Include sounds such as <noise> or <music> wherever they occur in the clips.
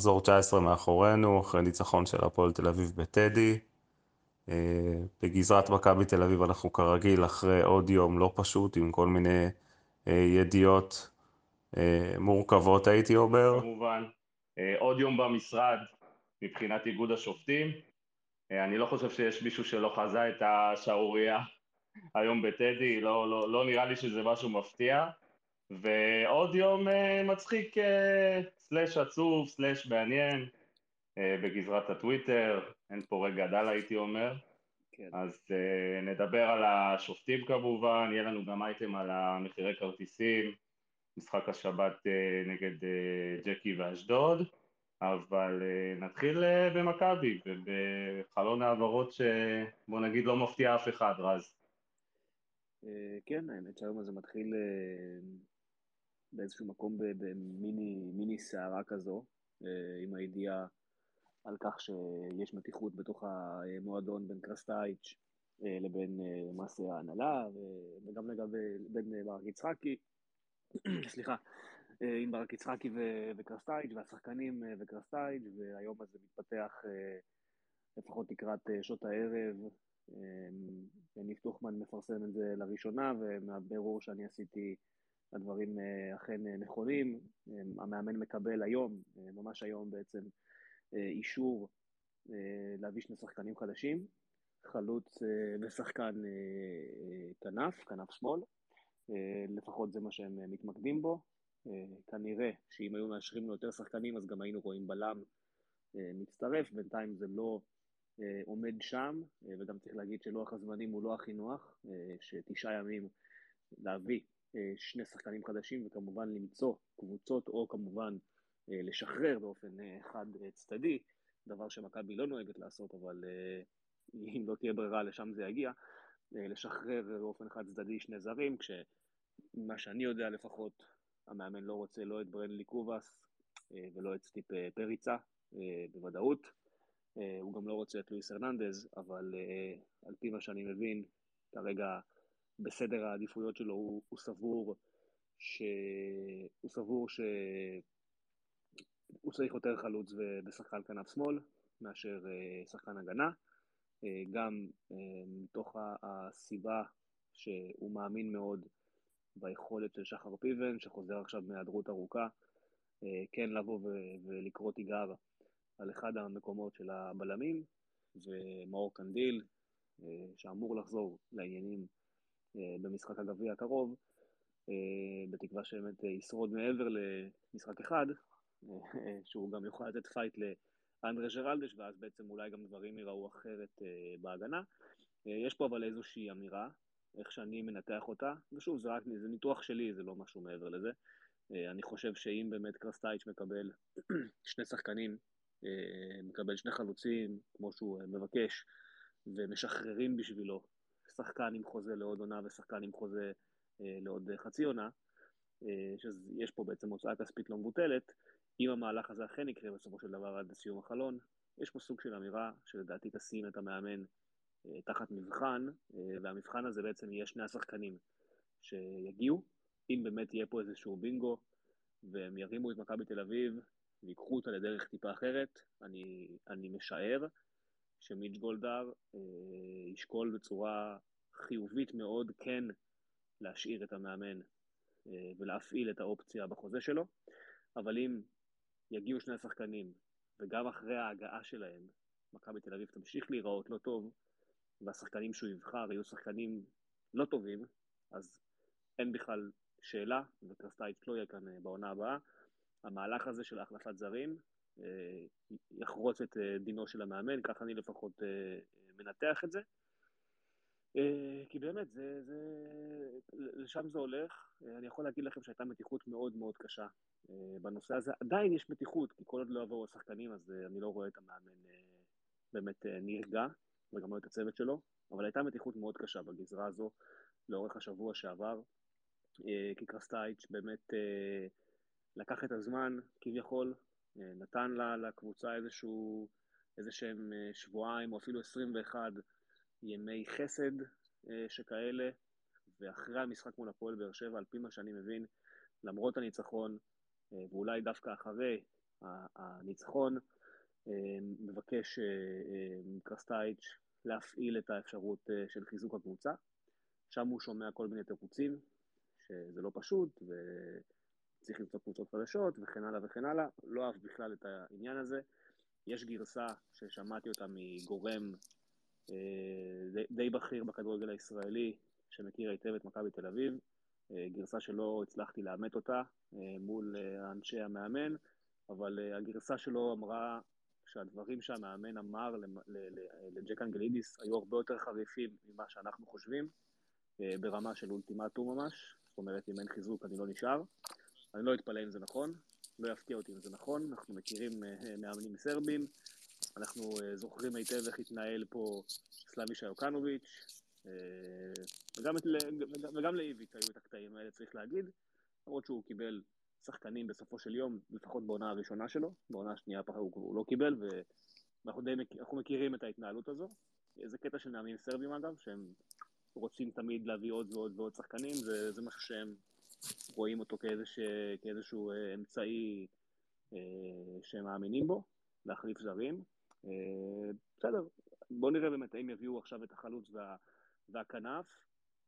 מחזור 19 מאחורינו, אחרי ניצחון של הפועל תל אביב בטדי. אה, בגזרת מכבי תל אביב אנחנו כרגיל אחרי עוד יום לא פשוט, עם כל מיני אה, ידיעות מורכבות הייתי אומר. כמובן, עוד יום במשרד מבחינת איגוד השופטים. אני לא חושב שיש מישהו שלא חזה את השערורייה היום בטדי, לא, לא, לא נראה לי שזה משהו מפתיע. ועוד יום uh, מצחיק, uh, סלאש עצוב, סלאש מעניין, uh, בגזרת הטוויטר, אין פה רגע דל הייתי אומר. כן. אז נדבר על השופטים כמובן, יהיה לנו גם אייטם על המחירי כרטיסים, משחק השבת נגד ג'קי ואשדוד, אבל נתחיל במכבי, ובחלון העברות שבוא נגיד לא מפתיע אף אחד, רז. כן, האמת שהיום הזה מתחיל באיזשהו מקום במיני סערה כזו, אה, עם הידיעה על כך שיש מתיחות בתוך המועדון בין קרסטייץ' אה, לבין אה, מעשה ההנהלה, וגם לגבי בין ברק יצחקי, <clears throat> סליחה, עם ברק יצחקי וקרסטייץ' והשחקנים וקרסטייץ', והיום הזה מתפתח לפחות לקראת שעות הערב. יניב טוחמן מפרסם את זה לראשונה, ומהבירור שאני עשיתי הדברים אה, אכן אה, נכונים. אה, המאמן מקבל היום, ממש היום בעצם, אישור להביא שני שחקנים חדשים, חלוץ ושחקן כנף, כנף שמאל, לפחות זה מה שהם מתמקדים בו. כנראה שאם היו מאשרים לו יותר שחקנים אז גם היינו רואים בלם מצטרף, בינתיים זה לא עומד שם, וגם צריך להגיד שלוח הזמנים הוא לא הכי נוח, שתשעה ימים להביא שני שחקנים חדשים וכמובן למצוא קבוצות או כמובן אה, לשחרר באופן אה, חד צדדי, דבר שמכבי לא נוהגת לעשות, אבל <laughs> אם לא תהיה ברירה לשם זה יגיע, לשחרר באופן חד צדדי שני זרים, כשמה שאני יודע לפחות, המאמן לא רוצה לא את ברנלי קובאס ולא את סטיפ פריצה בוודאות. הוא גם לא רוצה את לואיס הרננדז, אבל על פי מה שאני מבין, כרגע בסדר העדיפויות שלו הוא, הוא סבור ש... הוא סבור ש... הוא צריך יותר חלוץ בשחקן כנף שמאל מאשר אה, שחקן הגנה, אה, גם אה, מתוך הסיבה שהוא מאמין מאוד ביכולת של שחר פיבן, שחוזר עכשיו מהיעדרות ארוכה, כן לבוא ולקרוא תיגר על אחד המקומות של הבלמים, ומאור קנדיל, שאמור לחזור לעניינים במשחק הגביע הקרוב, אה, בתקווה שבאמת ישרוד מעבר למשחק אחד, אה, שהוא גם יוכל לתת fight לאנדרה ג'רלדש, ואז בעצם אולי גם דברים ייראו אחרת בהגנה. יש פה אבל איזושהי אמירה, איך שאני מנתח אותה, ושוב, זה רק זה ניתוח שלי, זה לא משהו מעבר לזה. אני חושב שאם באמת קרסטייץ' מקבל <clears throat> שני שחקנים, מקבל שני חלוצים, כמו שהוא מבקש, ומשחררים בשבילו שחקן עם חוזה לעוד עונה ושחקן עם חוזה אה, לעוד חצי עונה, אה, שיש פה בעצם הוצאה כספית לא מבוטלת, אם המהלך הזה אכן יקרה בסופו של דבר עד לסיום החלון, יש פה סוג של אמירה שלדעתי תשים את המאמן אה, תחת מבחן, אה, והמבחן הזה בעצם יהיה שני השחקנים שיגיעו, אם באמת יהיה פה איזשהו בינגו, והם ירימו את מכבי תל אביב ויקחו אותה לדרך טיפה אחרת, אני, אני משער שמיץ' גולדהר אה, ישקול בצורה חיובית מאוד כן להשאיר את המאמן אה, ולהפעיל את האופציה בחוזה שלו, אבל אם יגיעו שני השחקנים וגם אחרי ההגעה שלהם מכבי תל אביב תמשיך להיראות לא טוב והשחקנים שהוא יבחר יהיו שחקנים לא טובים, אז אין בכלל שאלה, וקרסטייץ' לא יהיה כאן אה, בעונה הבאה. המהלך הזה של החלפת זרים אה, יחרוץ את דינו של המאמן, ככה אני לפחות מנתח את זה. כי באמת, זה, זה, לשם זה הולך. אני יכול להגיד לכם שהייתה מתיחות מאוד מאוד קשה בנושא הזה. עדיין יש מתיחות, כי כל עוד לא יבואו השחקנים, אז אני לא רואה את המאמן באמת נרגע, וגם לא את הצוות שלו, אבל הייתה מתיחות מאוד קשה בגזרה הזו לאורך השבוע שעבר, כי קרסטייץ' באמת לקח את הזמן, כביכול, אה, נתן לה, לקבוצה איזשהו, איזה שהם אה, שבועיים או אפילו 21 ימי חסד אה, שכאלה, ואחרי המשחק מול הפועל באר שבע, על פי מה שאני מבין, למרות הניצחון, ואולי דווקא אחרי הניצחון, מבקש קרסטייץ' להפעיל את האפשרות של חיזוק הקבוצה. שם הוא שומע כל מיני תירוצים, שזה לא פשוט, וצריך למצוא קבוצות חדשות, וכן הלאה וכן הלאה. לא אהב בכלל את העניין הזה. יש גרסה ששמעתי אותה מגורם אה, די, די בכיר בכדורגל הישראלי, שמכיר היטב את מכבי תל אביב, אה, גרסה שלא הצלחתי לאמת אותה אה, מול אנשי המאמן, אבל הגרסה שלו אמרה שהדברים שהמאמן אמר לג'ק אנגלידיס היו הרבה יותר חריפים ממה שאנחנו חושבים, ברמה של אולטימטום ממש, זאת אומרת, אם אין חיזוק אני לא נשאר. אני לא אתפלא אם זה נכון, לא יפתיע אותי אם זה נכון, אנחנו מכירים מאמנים סרבים, אנחנו זוכרים היטב איך התנהל פה סלאמישה יוקנוביץ', אה, וגם, וגם לאיביץ' היו את הקטעים האלה, צריך להגיד, למרות שהוא קיבל שחקנים בסופו של יום, לפחות בעונה הראשונה שלו, בעונה השנייה הוא, הוא לא קיבל, ואנחנו די, מכירים את ההתנהלות הזו. זה קטע של מאמנים סרבים אגב, שהם רוצים תמיד להביא עוד ועוד ועוד שחקנים, זה, זה משהו שהם רואים אותו כאיזוש, כאיזשהו אה, אמצעי אה, שהם מאמינים בו, להחליף זרים. בסדר, בואו נראה באמת האם יביאו עכשיו את החלוץ וה, והכנף,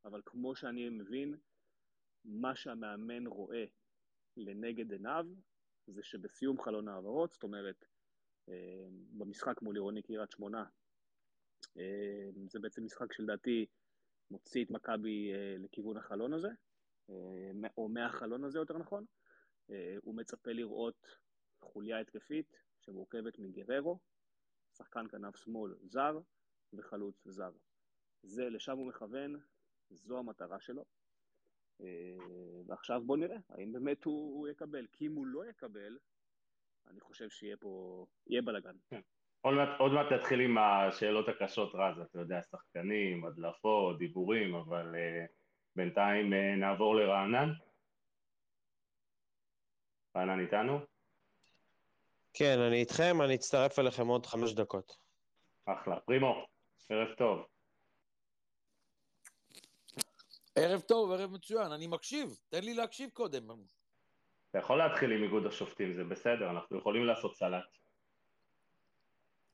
אבל כמו שאני מבין, מה שהמאמן רואה לנגד עיניו, זה שבסיום חלון העברות, זאת אומרת, אה, במשחק מול עירוני קריית שמונה, אה, זה בעצם משחק שלדעתי מוציא את מכבי אה, לכיוון החלון הזה, או מהחלון הזה יותר נכון, הוא מצפה לראות חוליה התקפית שמורכבת מגררו, שחקן כנף שמאל זר וחלוץ זר. זה, לשם הוא מכוון, זו המטרה שלו. אה, ועכשיו בוא נראה, האם באמת הוא, הוא יקבל. כי אם הוא לא יקבל, אני חושב שיהיה פה, יהיה בלאגן. כן. עוד מעט, עוד מעט תתחיל עם השאלות הקשות רז, אתה יודע, שחקנים, הדלפות, דיבורים, אבל uh, בינתיים uh, נעבור לרענן. רענן איתנו? כן, אני איתכם, אני אצטרף אליכם עוד חמש דקות. אחלה. פרימו, ערב טוב. ערב טוב, ערב מצוין, אני מקשיב, תן לי להקשיב קודם. אתה יכול להתחיל עם איגוד השופטים, זה בסדר, אנחנו יכולים לעשות סלט.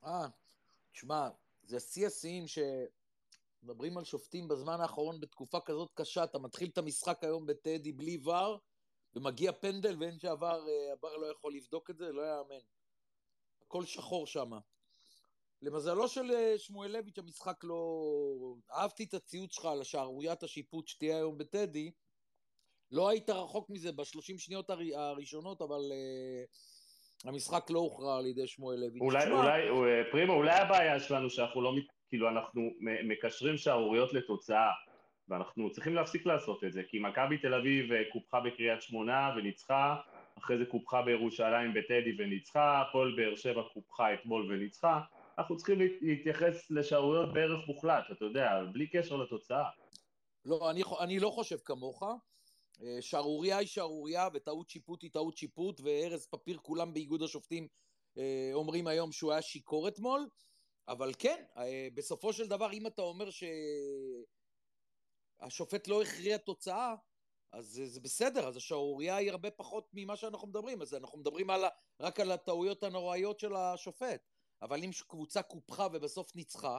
אה, תשמע, זה שיא השיאים שמדברים על שופטים בזמן האחרון בתקופה כזאת קשה, אתה מתחיל את המשחק היום בטדי בלי ור, ומגיע פנדל ואין שעבר, אה, הבר לא יכול לבדוק את זה, לא יאמן. הכל שחור שם. למזלו של אה, שמואלביץ' המשחק לא... אהבתי את הציוץ שלך על השערוריית השיפוט שתהיה היום בטדי. לא היית רחוק מזה בשלושים שניות הר... הראשונות, אבל uh, המשחק לא הוכרע על ידי שמואלביץ'. אולי, שמה... אולי, אה, פרימו, אולי הבעיה שלנו שאנחנו לא, כאילו, אנחנו מקשרים שערוריות לתוצאה. ואנחנו צריכים להפסיק לעשות את זה, כי מכבי תל אביב אה, קופחה בקריית שמונה וניצחה, אחרי זה קופחה בירושלים בטדי וניצחה, הפועל באר שבע קופחה אתמול וניצחה, אנחנו צריכים להתייחס לשערוריות בערך מוחלט, אתה יודע, בלי קשר לתוצאה. לא, אני, אני לא חושב כמוך. אה, שערוריה היא שערוריה, וטעות שיפוט היא טעות שיפוט, וארז פפיר, כולם באיגוד השופטים אה, אומרים היום שהוא היה שיכור אתמול, אבל כן, בסופו של דבר, אם אתה אומר ש... השופט לא הכריע תוצאה, אז זה, בסדר, אז השערורייה היא הרבה פחות ממה שאנחנו מדברים, אז אנחנו מדברים על, רק על הטעויות הנוראיות של השופט. אבל אם קבוצה קופחה ובסוף ניצחה,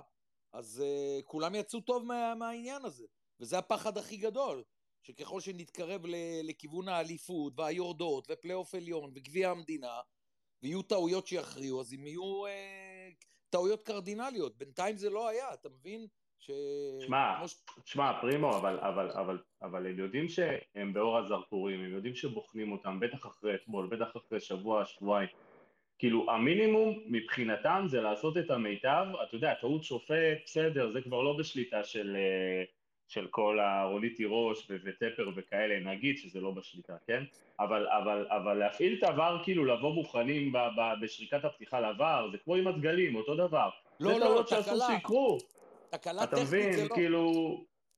אז uh, כולם יצאו טוב מה, מהעניין הזה. וזה הפחד הכי גדול, שככל שנתקרב ל, לכיוון האליפות והיורדות ופלייאוף עליון וגביע המדינה, ויהיו טעויות שיכריעו, אז אם יהיו uh, טעויות קרדינליות. בינתיים זה לא היה, אתה מבין? ש... שמע, שמע, פרימו, אבל, אבל, אבל, אבל הם יודעים שהם באור הזרקורים, הם יודעים שבוחנים אותם, בטח אחרי אתמול, בטח אחרי שבוע, שבועיים. כאילו, המינימום מבחינתם זה לעשות את המיטב, אתה יודע, טעות שופט, בסדר, זה כבר לא בשליטה של, אה, של כל הרונית תירוש וטפר וכאלה, נגיד שזה לא בשליטה, כן? אבל, אבל, אבל להפעיל את העבר, כאילו, לבוא מוכנים ב, ב, בשריקת הפתיחה לעבר, זה כמו עם הדגלים, אותו דבר. לא, לא, תקלה. שיקרו. תקלה טכנית זה לא... אתה מבין, כאילו...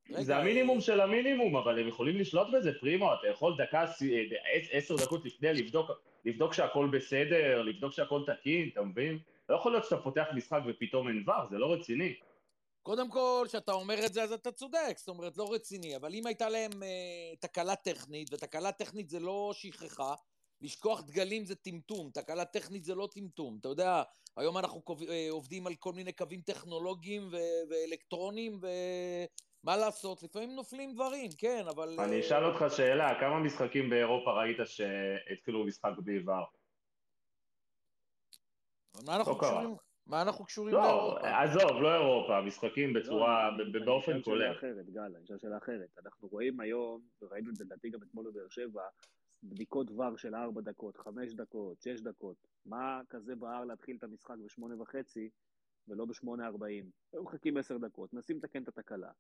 רגע, זה המינימום של המינימום, אבל הם יכולים לשלוט בזה, פרימו, אתה יכול דקה, עשר דקות לפני לבדוק, לבדוק שהכל בסדר, לבדוק שהכל תקין, אתה מבין? לא יכול להיות שאתה פותח משחק ופתאום אין ור, זה לא רציני. קודם כל, כשאתה אומר את זה, אז אתה צודק, זאת אומרת, לא רציני, אבל אם הייתה להם אה, תקלה טכנית, ותקלה טכנית זה לא שכחה, לשכוח דגלים זה טמטום, תקלה טכנית זה לא טמטום. אתה יודע, היום אנחנו אה, עובדים על כל מיני קווים טכנולוגיים ו- ואלקטרונים, ומה לעשות, לפעמים נופלים דברים, כן, אבל... אני אשאל אותך שאלה, כמה משחקים באירופה ראית שהתחילו משחק בלי ור? מה אנחנו לא קשורים? מה אנחנו קשורים לא, לאירופה? עזוב, לא אירופה, משחקים בצורה, לא, באופן כולל. אני אשאל שאלה אחרת, גל, אני אשאל שאלה אחרת. אנחנו רואים היום, וראינו את זה לדעתי גם אתמול בבאר שבע, בדיקות ור של 4 דקות, 5 דקות, 6 דקות. מה כזה בער להתחיל את המשחק ב-8 וחצי ולא ב-8.40? היו מחכים 10 דקות, מנסים לתקן את התקלה.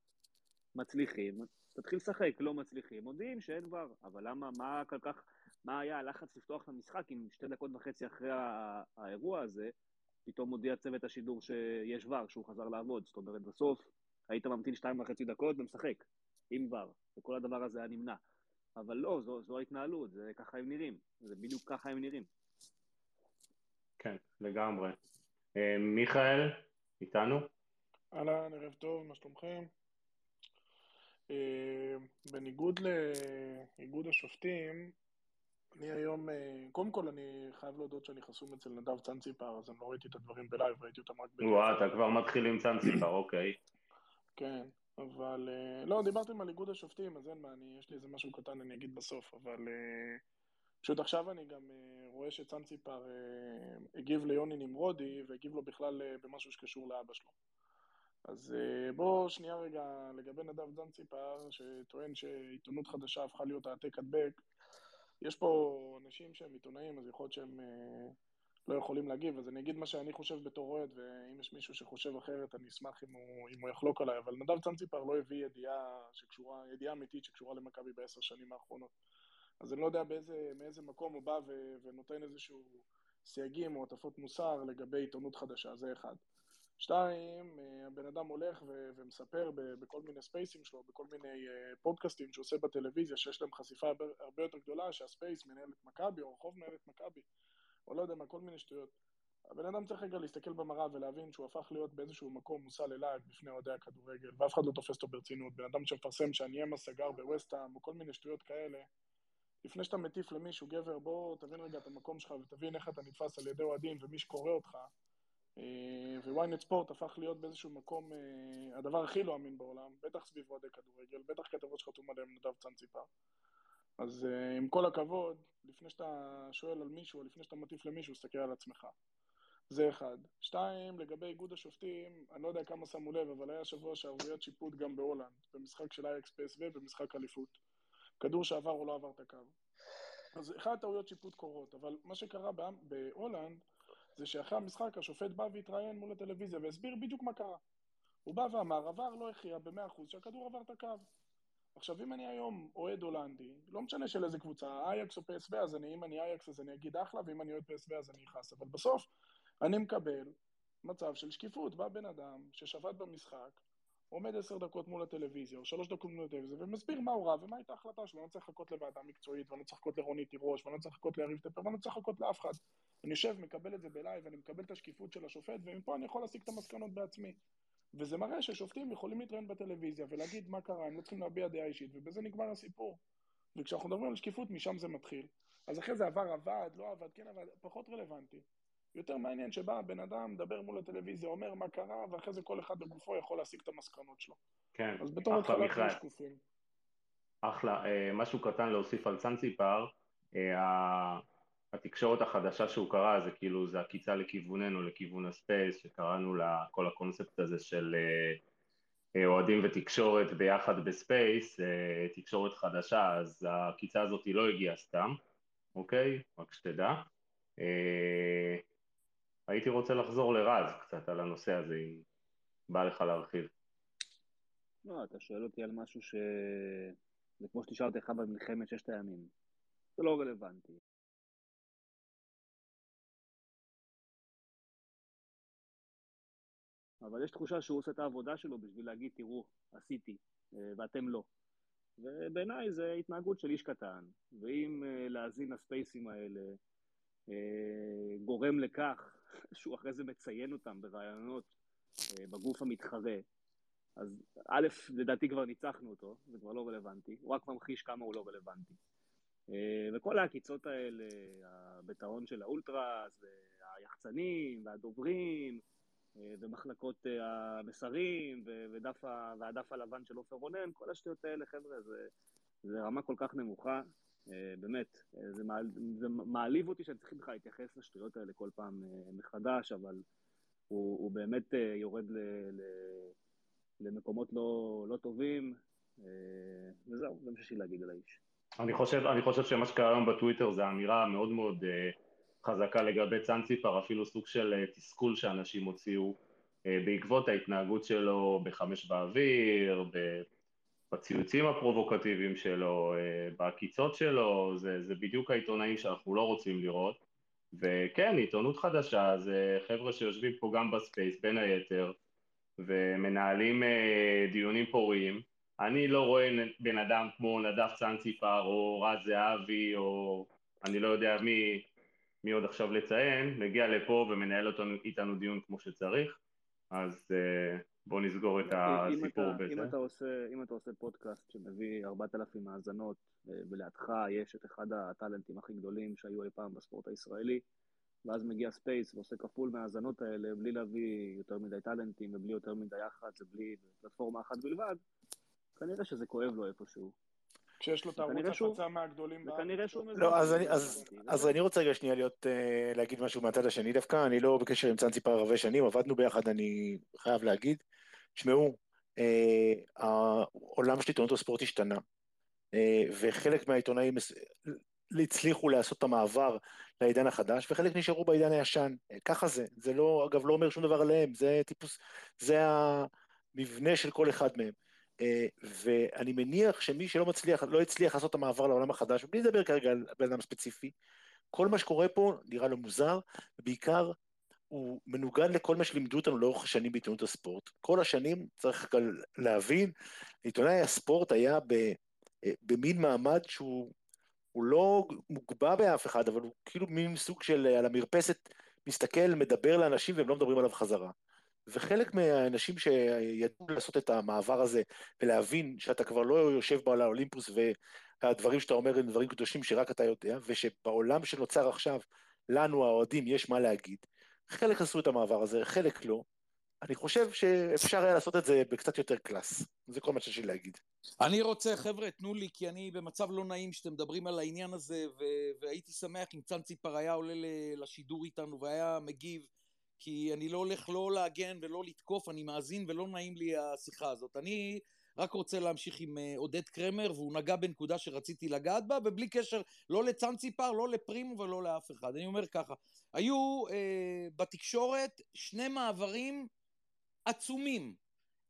מצליחים, תתחיל לשחק, לא מצליחים, מודיעים שאין ור. אבל למה, מה כל כך, מה היה הלחץ לפתוח את המשחק אם שתי דקות וחצי אחרי האירוע הזה, פתאום מודיע צוות השידור שיש ור, שהוא חזר לעבוד. זאת אומרת, בסוף היית ממתין שתיים וחצי דקות ומשחק, עם ור, וכל הדבר הזה היה נמנע. אבל לא, זו, זו ההתנהלות, זה ככה הם נראים, זה בדיוק ככה הם נראים. כן, לגמרי. אה, מיכאל, איתנו? אהלן, ערב טוב, מה שלומכם? אה, בניגוד לאיגוד השופטים, אני היום, אה, קודם כל אני חייב להודות שאני חסום אצל נדב צאנציפר, אז אני לא ראיתי את הדברים בלייב, ראיתי אותם רק ב... וואו, אתה כבר מתחיל עם צאנציפר, אוקיי. כן, אבל... אה, לא, דיברתם על איגוד השופטים, אז אין מה, אני, יש לי איזה משהו קטן, אני אגיד בסוף, אבל... פשוט עכשיו אני גם רואה שצאנציפר הגיב ליוני נמרודי, והגיב לו בכלל במשהו שקשור לאבא שלו. אז בואו שנייה רגע לגבי נדב צאנציפר, שטוען שעיתונות חדשה הפכה להיות העתק הדבק. יש פה אנשים שהם עיתונאים, אז יכול להיות שהם אה, לא יכולים להגיב, אז אני אגיד מה שאני חושב בתור אוהד, ואם יש מישהו שחושב אחרת, אני אשמח אם הוא, אם הוא יחלוק עליי, אבל נדב צנציפר לא הביא ידיעה שקשורה, ידיעה אמיתית שקשורה למכבי בעשר שנים האחרונות. אז אני לא יודע באיזה, מאיזה מקום הוא בא ו, ונותן איזשהו סייגים או הטפות מוסר לגבי עיתונות חדשה, זה אחד. שתיים, אה, הבן אדם הולך ו- ומספר ב- בכל מיני ספייסים שלו, בכל מיני uh, פודקאסטים שהוא עושה בטלוויזיה, שיש להם חשיפה הרבה, יותר גדולה, שהספייס מנהל את מכבי, או רחוב מנהל את מכבי, או לא יודע מה, כל מיני שטויות. הבן אדם צריך רגע להסתכל במראה ולהבין שהוא הפך להיות באיזשהו מקום מושא ללעג בפני אוהדי הכדורגל, ואף אחד לא תופס אותו ברצינות. בן אדם שמפרסם שהניימה סגר בווסטהאם, או כל מיני שטויות כאלה, לפני שאתה מטיף למישהו, גבר, בוא תבין רגע את המקום שלך ותבין איך אתה נתפס על ידי אוהדים ומי שקורא אותך, אה, ו-ynet ספורט הפך להיות באיזשהו מקום אה, הדבר הכי לא אמין בעולם, בטח סביב אוהדי כדורגל, בטח כתבות שחתום עליהם נדב צאנציפר. אז אה, עם כל הכבוד, לפני שאתה שואל על מישהו, לפני שאתה מטיף למישהו, תסתכל על עצמך. זה אחד. שתיים, לגבי איגוד השופטים, אני לא יודע כמה שמו לב, אבל היה שבוע שערוריית שיפוט גם בהולנד, במשחק של אייאקס פסוו ובמשחק אליפות. כדור שעבר או לא עבר את הקו. אז אחד הטעויות שיפוט קורות, אבל מה שקרה בהולנד, זה שאחרי המשחק השופט בא והתראיין מול הטלוויזיה והסביר בדיוק מה קרה. הוא בא ואמר, עבר לא הכריע במאה אחוז שהכדור עבר את הקו. עכשיו, אם אני היום אוהד הולנדי, לא משנה של איזה קבוצה, אייאקס או פסוו, אז אני, אם אני אייאקס אז אני אגיד אחלה, ואם אני אוהד פסוו אז אני אכעס. אבל בסוף, אני מקבל מצב של שקיפות. בא בן אדם ששפט במשחק, עומד עשר דקות מול הטלוויזיה, או שלוש דקות מול הטלוויזיה, ומסביר מה הוא רע ומה הייתה ההחלטה שלו. אני לא צריך לחכות לוועדה מקצועית, ואני לא צריך לחכות לרונית תירוש, ואני לא צריך לחכות ליריב טפר, ואני לא צריך לחכות לאף אחד. אני יושב, מקבל את זה בלייב, אני מקבל את השקיפות של השופט, ומפה אני יכול להסיק את המסקנות בעצמי. וזה מראה ששופטים יכולים להתראיין בטלוויזיה ולהגיד מה קרה, הם לא צריכים להביע דעה אישית, ובזה נגמר הסיפור. וכשאנחנו מדברים על שקיפות, משם זה מתחיל. אז אחרי זה עבר עבד, לא עבד, כן עבד, פחות רלוונטי. יותר מעניין שבא הבן אדם, מדבר מול הטלוויזיה, אומר מה קרה, ואחרי זה כל אחד בגופו יכול להסיק את המסקנות שלו. כן, אז בתור התחלה תהיו שקופים. אחלה. אה, משהו קטן להוסיף על צאנציפר, אה, התקשורת החדשה שהוא קרא זה כאילו זה עקיצה לכיווננו, לכיוון ה space, שקראנו לכל הקונספט הזה של אה, אוהדים ותקשורת ביחד ב space, תקשורת חדשה, אז העקיצה הזאת לא הגיעה סתם, אוקיי? רק שתדע. הייתי רוצה לחזור לרז קצת על הנושא הזה, אם בא לך להרחיב. לא, אתה שואל אותי על משהו ש... זה כמו שתשאל אותי לך במלחמת ששת הימים. זה לא רלוונטי. אבל יש תחושה שהוא עושה את העבודה שלו בשביל להגיד, תראו, עשיתי, אה, ואתם לא. ובעיניי זה התנהגות של איש קטן, ואם אה, להאזין לספייסים האלה אה, גורם לכך <laughs> שהוא אחרי זה מציין אותם ברעיונות בגוף המתחרה, אז א', לדעתי כבר ניצחנו אותו, זה כבר לא רלוונטי, הוא רק ממחיש כמה הוא לא רלוונטי. וכל העקיצות האלה, הביטאון של האולטרס, היחצנים והדוברים, ומחלקות המסרים, ודף, והדף הלבן של עופר רונן, כל השטויות האלה, חבר'ה, זה, זה רמה כל כך נמוכה, באמת, זה, מעל, זה מעליב אותי שאני צריך בכלל להתייחס לשטויות האלה כל פעם מחדש, אבל הוא, הוא באמת יורד ל, ל, למקומות לא, לא טובים, וזהו, זה מה שיש לי להגיד על האיש. אני חושב, אני חושב שמה שקרה היום בטוויטר זה אמירה מאוד מאוד uh, חזקה לגבי צאנציפר, אפילו סוג של uh, תסכול שאנשים הוציאו uh, בעקבות ההתנהגות שלו בחמש באוויר, בציוצים הפרובוקטיביים שלו, uh, בעקיצות שלו, זה, זה בדיוק העיתונאים שאנחנו לא רוצים לראות. וכן, עיתונות חדשה, זה חבר'ה שיושבים פה גם ב space, בין היתר, ומנהלים דיונים פוריים. אני לא רואה בן אדם כמו נדב צאנציפר או רז זהבי או אני לא יודע מי, מי עוד עכשיו לציין, מגיע לפה ומנהל אותנו, איתנו דיון כמו שצריך, אז uh, בוא נסגור את הסיפור אם בזה. אם, אתה עושה, אם אתה עושה פודקאסט שמביא 4,000 האזנות ולידך יש את אחד הטאלנטים הכי גדולים שהיו אי פעם בספורט הישראלי, ואז מגיע space ועושה כפול מההאזנות האלה בלי להביא יותר מדי טאלנטים ובלי יותר מדי יח"צ ובלי פלטפורמה אחת בלבד, כנראה שזה כואב לו איפשהו. כשיש לו את הערוץ הפצה מהגדולים בארץ. וכנראה שהוא מבין. לא, אז אני, אז, אז אני רוצה רגע שנייה להיות, uh, להגיד משהו מהצד השני דווקא, אני לא בקשר עם צאנציפר הרבה שנים, עבדנו ביחד, אני חייב להגיד. תשמעו, uh, העולם של עיתונות הספורט השתנה, uh, וחלק מהעיתונאים הצליחו לעשות את המעבר לעידן החדש, וחלק נשארו בעידן הישן. ככה זה, זה לא, אגב, לא אומר שום דבר עליהם, זה טיפוס, זה המבנה של כל אחד מהם. ואני מניח שמי שלא מצליח, לא הצליח לעשות את המעבר לעולם החדש, בלי לדבר כרגע על בן אדם ספציפי, כל מה שקורה פה נראה לו מוזר, ובעיקר הוא מנוגד לכל מה שלימדו אותנו לאורך השנים בעיתונות הספורט. כל השנים, צריך להבין, עיתונאי הספורט היה ב, במין מעמד שהוא לא מוגבע באף אחד, אבל הוא כאילו מין סוג של על המרפסת מסתכל, מדבר לאנשים והם לא מדברים עליו חזרה. וחלק מהאנשים שידעו לעשות את המעבר הזה ולהבין שאתה כבר לא יושב בו על האולימפוס והדברים שאתה אומר הם דברים קדושים שרק אתה יודע, ושבעולם שנוצר עכשיו, לנו האוהדים יש מה להגיד. חלק עשו את המעבר הזה, חלק לא. אני חושב שאפשר היה לעשות את זה בקצת יותר קלאס. זה כל מה שיש לי להגיד. אני רוצה, חבר'ה, תנו לי, כי אני במצב לא נעים שאתם מדברים על העניין הזה, והייתי שמח אם צאנציפר היה עולה לשידור איתנו והיה מגיב. כי אני לא הולך לא להגן ולא לתקוף, אני מאזין ולא נעים לי השיחה הזאת. אני רק רוצה להמשיך עם אה, עודד קרמר, והוא נגע בנקודה שרציתי לגעת בה, ובלי קשר לא לצאנציפר, לא לפרימו ולא לאף אחד. אני אומר ככה, היו אה, בתקשורת שני מעברים עצומים.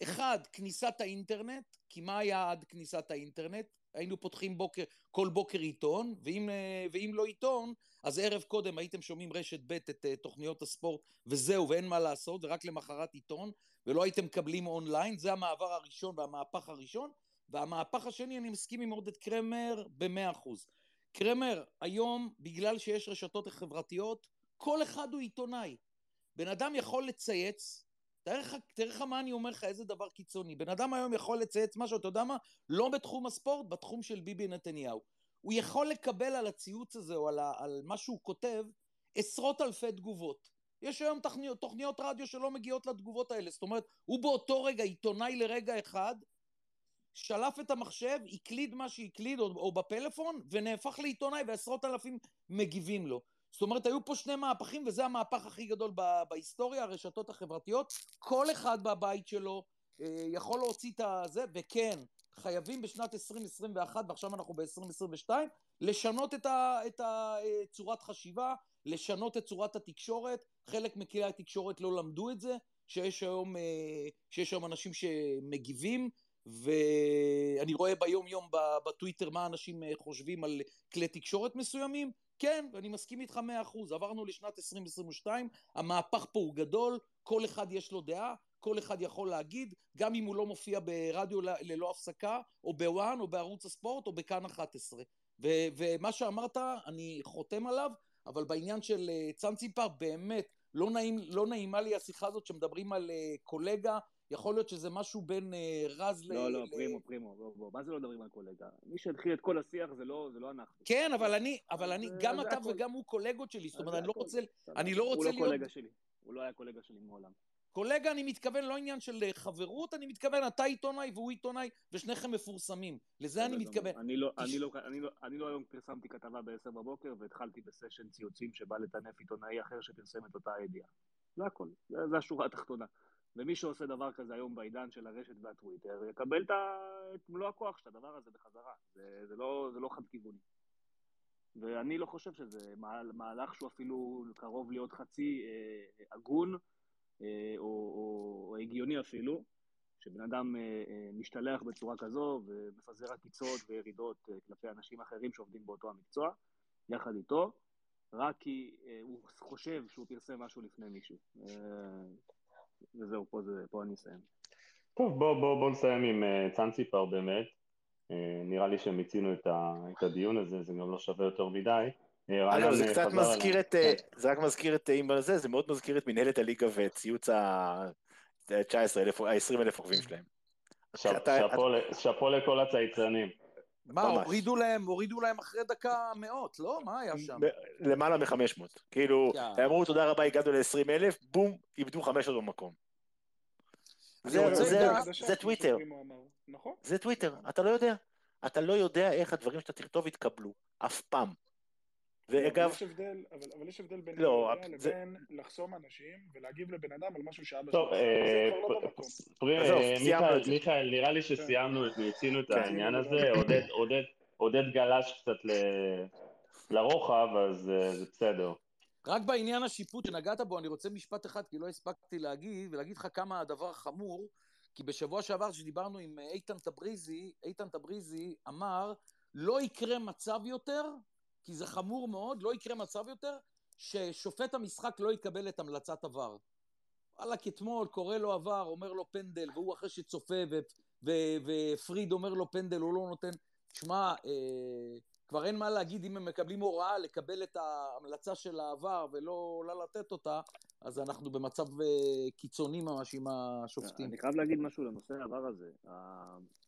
אחד, כניסת האינטרנט, כי מה היה עד כניסת האינטרנט? היינו פותחים בוקר, כל בוקר עיתון, ואם, אה, ואם לא עיתון, אז ערב קודם הייתם שומעים רשת ב' את אה, תוכניות הספורט, וזהו, ואין מה לעשות, ורק למחרת עיתון, ולא הייתם מקבלים אונליין, זה המעבר הראשון והמהפך הראשון, והמהפך השני, אני מסכים עם עודד קרמר במאה אחוז. קרמר, היום, בגלל שיש רשתות חברתיות, כל אחד הוא עיתונאי. בן אדם יכול לצייץ, תאר לך מה אני אומר לך, איזה דבר קיצוני. בן אדם היום יכול לצייץ משהו, אתה יודע מה? לא בתחום הספורט, בתחום של ביבי נתניהו. הוא יכול לקבל על הציוץ הזה, או על, ה, על מה שהוא כותב, עשרות אלפי תגובות. יש היום תוכניות, תוכניות רדיו שלא מגיעות לתגובות האלה. זאת אומרת, הוא באותו רגע, עיתונאי לרגע אחד, שלף את המחשב, הקליד מה שהקליד, או, או בפלאפון, ונהפך לעיתונאי, ועשרות אלפים מגיבים לו. זאת אומרת, היו פה שני מהפכים, וזה המהפך הכי גדול בהיסטוריה, הרשתות החברתיות. כל אחד בבית שלו אה, יכול להוציא את הזה, וכן, חייבים בשנת 2021, ועכשיו אנחנו ב-2022, לשנות את, ה, את הצורת אה, חשיבה, לשנות את צורת התקשורת. חלק מכלי התקשורת לא למדו את זה, שיש היום, אה, שיש היום אנשים שמגיבים, ואני רואה ביום-יום בטוויטר מה אנשים חושבים על כלי תקשורת מסוימים. כן, ואני מסכים איתך מאה אחוז, עברנו לשנת 2022, המהפך פה הוא גדול, כל אחד יש לו דעה, כל אחד יכול להגיד, גם אם הוא לא מופיע ברדיו ללא הפסקה, או בוואן, או בערוץ הספורט, או בכאן 11. ו- ומה שאמרת, אני חותם עליו, אבל בעניין של uh, צאנציפר, באמת, לא, נעים, לא נעימה לי השיחה הזאת שמדברים על uh, קולגה, יכול להיות שזה משהו בין אה, רז ל... לא, לא, פרימו, פרימו, בוא, בוא, מה זה לא מדברים על קולגה? מי שהתחיל את כל השיח זה לא, זה לא אנחנו. כן, אבל אני, אבל אני, גם אה, אתה הכל. וגם הוא קולגות שלי, זאת אומרת, אני לא. רוצה. אני לא רוצה הוא לא להיות- קולגה שלי, הוא לא היה קולגה שלי מעולם. קולגה, אני מתכוון לא עניין של אה, חברות, אני מתכוון, אתה עיתונאי והוא עיתונאי, ושניכם מפורסמים. לזה אני מתכוון. אני לא, תש- אני לא, אני לא, אני לא היום פרסמתי כתבה ב-10 בבוקר והתחלתי בסשן ציוצים שבא לטנף עיתונאי אחר שפרסם את אותה הידיעה. זה הכל, זה, זה השורה התחתונה. ומי שעושה דבר כזה היום בעידן של הרשת והטוויטר, יקבל את, מלוא הכוח של הדבר הזה בחזרה. זה, זה, לא, זה לא חד-כיווני. ואני לא חושב שזה מה- מהלך שהוא אפילו קרוב להיות חצי אה, הגון, אה, או, או, או הגיוני אפילו, שבן אדם אה, אה, משתלח בצורה כזו ומפזר עקיצות וירידות אה, כלפי אנשים אחרים שעובדים באותו המקצוע, יחד איתו, רק כי אה, הוא חושב שהוא פרסם משהו לפני מישהו. אה, וזהו, פה, זה, פה אני אסיים. טוב, בוא, בוא, בוא נסיים עם צאנציפר באמת. נראה לי שמיצינו את, את הדיון הזה, זה גם לא שווה יותר מדי. אה, אגב, רענן, זה אה, קצת מזכיר. את, אה, כן. זה רק מזכיר את, אם זה, זה מאוד מזכיר את מנהלת הליגה וציוץ ה-19,000, ה-20,000 עוקבים שלהם. שאפו לכל הצייצנים. מה. הורידו להם, הורידו להם אחרי דקה מאות, לא? מה היה שם? למעלה מ-500. כאילו. אמרו תודה רבה, הגענו ל-20,000, בום, איבדו 500 במקום. זה- רוצה זה- טוויטר. נכון. זה טוויטר, אתה לא יודע. אתה לא יודע איך הדברים שאתה תכתוב יתקבלו, אף פעם. אבל ואגב, יש הבדל, אבל, אבל יש הבדל בין לא, לא, זה- לבין לחסום אנשים ולהגיב לבן אדם על משהו שאבא טוב, שלו עשה. אה, לא. פרי- אה, מיכאל. מיכאל, נראה לי שסיימנו, את- מיצינו את כן. העניין הזה, עודד, עודד, עודד גלש קצת ל- לרוחב, אז אה, זה בסדר. רק בעניין השיפוט שנגעת בו, אני רוצה משפט אחד, כי לא הספקתי להגיד, ולהגיד לך כמה הדבר חמור, כי בשבוע שעבר כשדיברנו עם איתן טבריזי, איתן טבריזי אמר, לא יקרה מצב יותר, כי זה חמור מאוד, לא יקרה מצב יותר, ששופט המשחק לא יקבל את המלצת עבר. וואלכ, אתמול קורא לו VAR, אומר לו פנדל, והוא אחרי שצופה, ופריד אומר לו פנדל, הוא לא נותן. שמע, אה, כבר אין מה להגיד אם הם מקבלים הוראה לקבל את ההמלצה של ה VAR ולא לא לתת אותה, אז אנחנו במצב אה, קיצוני ממש עם השופטים. אני חייב להגיד משהו לנושא ה VAR הזה.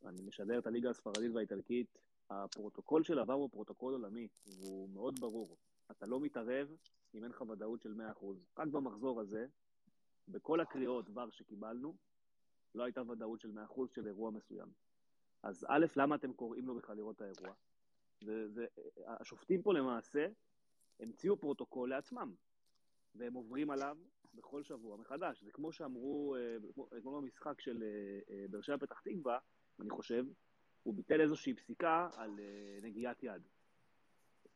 אני משדר את הליגה הספרדית והאיטלקית. הפרוטוקול של VAR הוא פרוטוקול עולמי, והוא מאוד ברור. אתה לא מתערב אם אין לך ודאות של 100%. רק במחזור הזה, בכל הקריאות VAR שקיבלנו, לא הייתה ודאות של 100% של אירוע מסוים. אז א', למה אתם קוראים לו בכלל לראות את האירוע? זה, זה, השופטים פה למעשה המציאו פרוטוקול לעצמם, והם עוברים עליו בכל שבוע מחדש. זה כמו שאמרו, אה, כמו, כמו במשחק של אה, אה, באר שבע פתח תקווה, אני חושב, הוא ביטל איזושהי פסיקה על אה, נגיעת יד.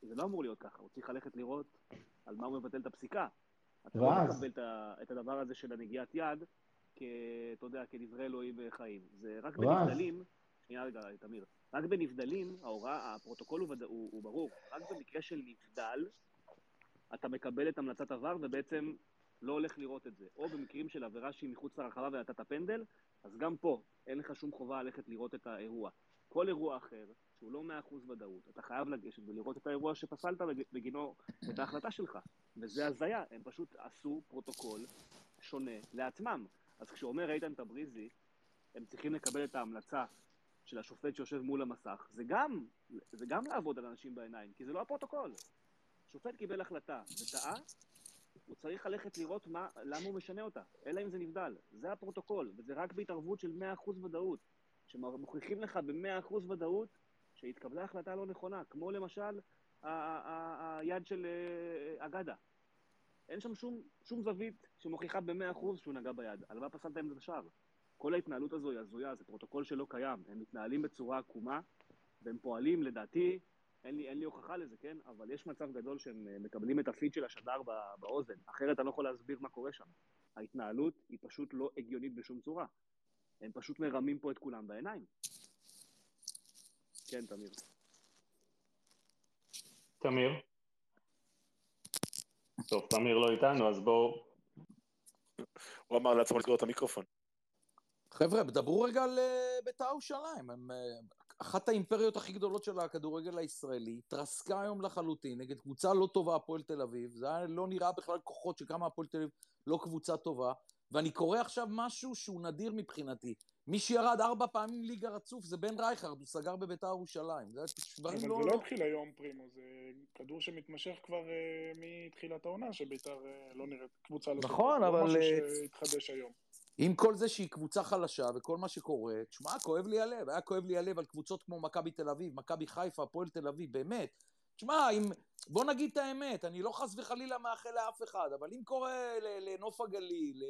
זה לא אמור להיות ככה, הוא צריך ללכת לראות על מה הוא מבטל את הפסיקה. אתה לא? מקבל את הדבר הזה של הנגיעת יד, כ... אתה יודע, כדברי אלוהים וחיים. זה רק? בנבדלים, שנייה רגע, תמיר, רק בנבדלים, ההוראה, הפרוטוקול הוא. הוא, הוא ברור, רק במקרה של נבדל, אתה מקבל את המלצת עבר ובעצם לא הולך לראות את זה. או במקרים של עבירה שהיא מחוץ לרחבה ונתת פנדל, אז גם פה אין לך שום חובה ללכת לראות את האירוע. כל אירוע אחר, שהוא לא 100% ודאות, אתה חייב לגשת ולראות את האירוע שפסלת בג- בגינו את ההחלטה שלך. וזה הזיה, הם פשוט עשו פרוטוקול שונה לעצמם. אז כשאומר איתן טבריזי, הם צריכים לקבל את ההמלצה של השופט שיושב מול המסך, זה גם, זה גם לעבוד על אנשים בעיניים, כי זה לא הפרוטוקול. שופט קיבל החלטה וטעה, הוא צריך ללכת לראות מה, למה הוא משנה אותה, אלא אם זה נבדל. זה הפרוטוקול, וזה רק בהתערבות של 100% ודאות. שמוכיחים לך ב-100% ודאות שהתקבלה החלטה לא נכונה, כמו למשל היד של אה, אגדה. אין שם שום, שום זווית שמוכיחה ב-100% שהוא נגע ביד. מה פסלת עם את השער? כל ההתנהלות הזו היא הזויה, זה פרוטוקול שלא קיים. הם מתנהלים בצורה עקומה, והם פועלים, לדעתי, אין לי, אין לי הוכחה לזה, כן? אבל יש מצב גדול שהם אה, מקבלים את הפיד של השדר באוזן. אחרת אני לא יכול להסביר מה קורה שם. ההתנהלות היא פשוט לא הגיונית בשום צורה. הם פשוט מרמים פה את כולם בעיניים. כן, תמיר. תמיר? טוב, תמיר לא איתנו, אז בואו... הוא אמר לעצמו לסגור את המיקרופון. חבר'ה, דברו רגע על אה, בית"ר ירושלים. אה, אחת האימפריות הכי גדולות של הכדורגל הישראלי, התרסקה היום לחלוטין נגד קבוצה לא טובה, הפועל תל אביב. זה היה לא נראה בכלל כוחות שכמה הפועל תל אביב לא קבוצה טובה. ואני קורא עכשיו משהו שהוא נדיר מבחינתי. מי שירד ארבע פעמים ליגה רצוף זה בן רייכרד, הוא סגר בביתר ירושלים. זה דברים אבל לא... זה לא התחיל היום, פרימו, זה כדור שמתמשך כבר אה, מתחילת העונה, שביתר אה, לא נראית קבוצה לא נכון, טובה. אבל, זה אה, לא משהו שהתחדש היום. עם כל זה שהיא קבוצה חלשה וכל מה שקורה, תשמע, כואב לי הלב. היה כואב לי הלב על קבוצות כמו מכבי תל אביב, מכבי חיפה, הפועל תל אביב, באמת. תשמע, אם... בוא נגיד את האמת, אני לא חס וחלילה מאחל לאף אחד, אבל אם קורה לנוף הגליל,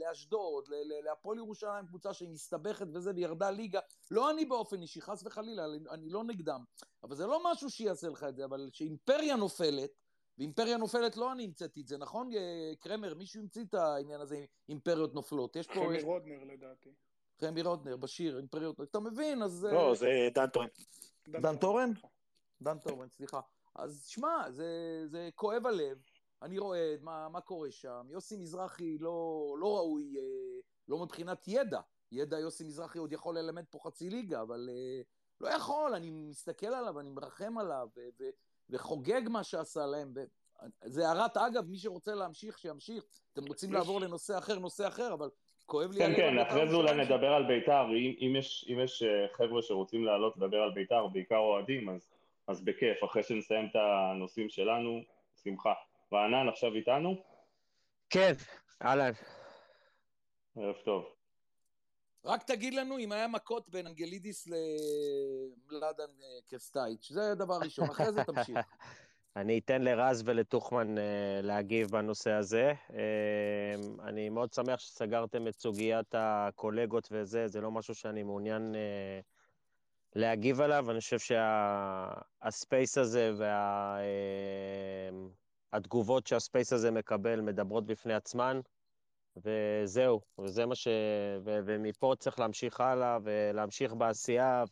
לאשדוד, להפועל ירושלים, קבוצה שהיא מסתבכת וזה, וירדה ליגה, לא אני באופן אישי, חס וחלילה, אני- אני לא נגדם. אבל זה לא משהו שיעשה לך את זה, אבל שאימפריה נופלת, ואימפריה נופלת לא אני המצאתי את זה, נכון, אה, קרמר? מישהו המציא את העניין הזה אימפריות נופלות. יש פה... חמי. רודנר לדעתי. חמי רודנר, בשיר, אימפריות... אתה מבין, אז... אה, לא, זה דן טורן. דן טורן? דן טורן, סליחה. אז שמע, זה, זה כואב הלב, אני רואה מה, מה קורה שם. יוסי מזרחי לא, לא ראוי, אה, לא מבחינת ידע. ידע יוסי מזרחי עוד יכול ללמד פה חצי ליגה, אבל אה, לא יכול, אני מסתכל עליו, אני מרחם עליו, ו, ו, וחוגג מה שעשה להם. ו... זה הערת אגב, מי שרוצה להמשיך, שימשיך. אתם רוצים יש- לעבור לנושא אחר, נושא אחר, אבל כואב לי כן, כן, על בית"ר אחרי זה אולי. נדבר על בית"ר, אם, אם, יש, אם יש אה, חבר'ה שרוצים לעלות לדבר על בית"ר, בעיקר אוהדים, אז, אז בכיף, אחרי שנסיים את הנושאים שלנו, שמחה. רענן עכשיו איתנו? כן, אהלן. ערב טוב. רק תגיד לנו אם היה מכות בין אנגלידיס למלאדן אה, קרסטייץ', זה דבר ראשון, אחרי זה תמשיך. <laughs> אני אתן לרז ולטוחמן אה, להגיב בנושא הזה. אה, אני מאוד שמח שסגרתם את סוגיית הקולגות וזה, זה לא משהו שאני מעוניין אה, להגיב עליו. אני חושב שהספייס הזה והתגובות שהספייס הזה מקבל מדברות בפני עצמן, וזהו, וזה מה ש... ו- ומפה צריך להמשיך הלאה ולהמשיך בעשייה,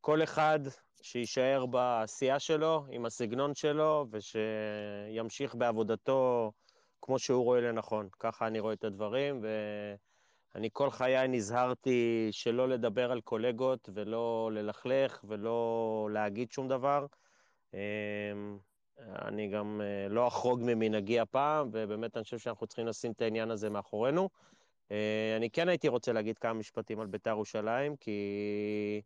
וכל אחד שיישאר בעשייה שלו, עם הסגנון שלו, ושימשיך בעבודתו כמו שהוא רואה לנכון. ככה אני רואה את הדברים, ואני כל חיי נזהרתי שלא לדבר על קולגות, ולא ללכלך, ולא להגיד שום דבר. אמ, אני גם אה, לא אחרוג ממנהגי הפעם, ובאמת אני חושב שאנחנו צריכים לשים את העניין הזה מאחורינו. אה, אני כן הייתי רוצה להגיד כמה משפטים על בית"ר ירושלים, כי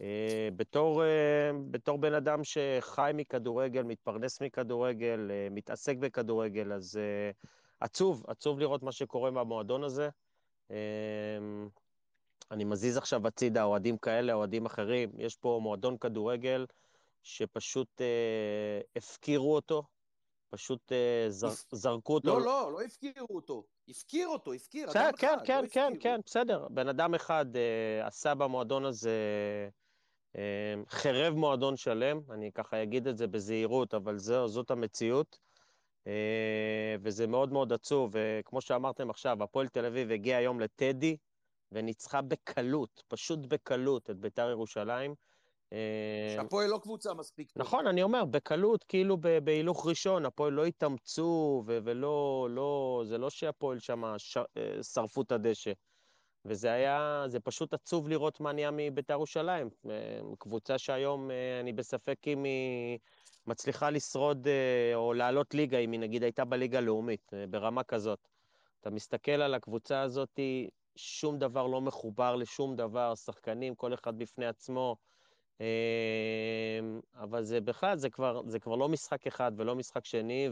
אה, בתור, בתור בן אדם שחי מכדורגל, מתפרנס מכדורגל, מתעסק בכדורגל, אז עצוב, עצוב לראות מה שקורה במועדון הזה. אה, אני מזיז עכשיו הצידה אוהדים כאלה, אוהדים אחרים. יש פה מועדון כדורגל שפשוט אה, הפקירו אותו, פשוט אה, זר, זרקו אותו. לא, לא, לא הפקירו אותו. הפקיר אותו, הפקיר, בסדר, כן, אחד, כן, לא כן. כן, בסדר. בן אדם אחד אה, עשה במועדון הזה, אה, חירב מועדון שלם, אני ככה אגיד את זה בזהירות, אבל זו, זאת המציאות. אה, וזה מאוד מאוד עצוב, וכמו שאמרתם עכשיו, הפועל תל אביב הגיע היום לטדי, וניצחה בקלות, פשוט בקלות, את בית"ר ירושלים. אה, שהפועל לא קבוצה מספיק טובה. נכון, אני אומר, בקלות, כאילו בהילוך ראשון, הפועל לא התאמצו, ו- ולא, לא, זה לא שהפועל שם ש- אה, שרפו את הדשא. וזה היה, זה פשוט עצוב לראות מה נהיה מבית"ר ירושלים. קבוצה שהיום אני בספק אם היא מצליחה לשרוד אה, או לעלות ליגה, אם היא נגיד הייתה בליגה הלאומית, אה, ברמה כזאת. אתה מסתכל על הקבוצה הזאת, שום דבר לא מחובר לשום דבר, שחקנים, כל אחד בפני עצמו. אמ, אבל זה בכלל, זה כבר, זה כבר לא משחק אחד ולא משחק שני,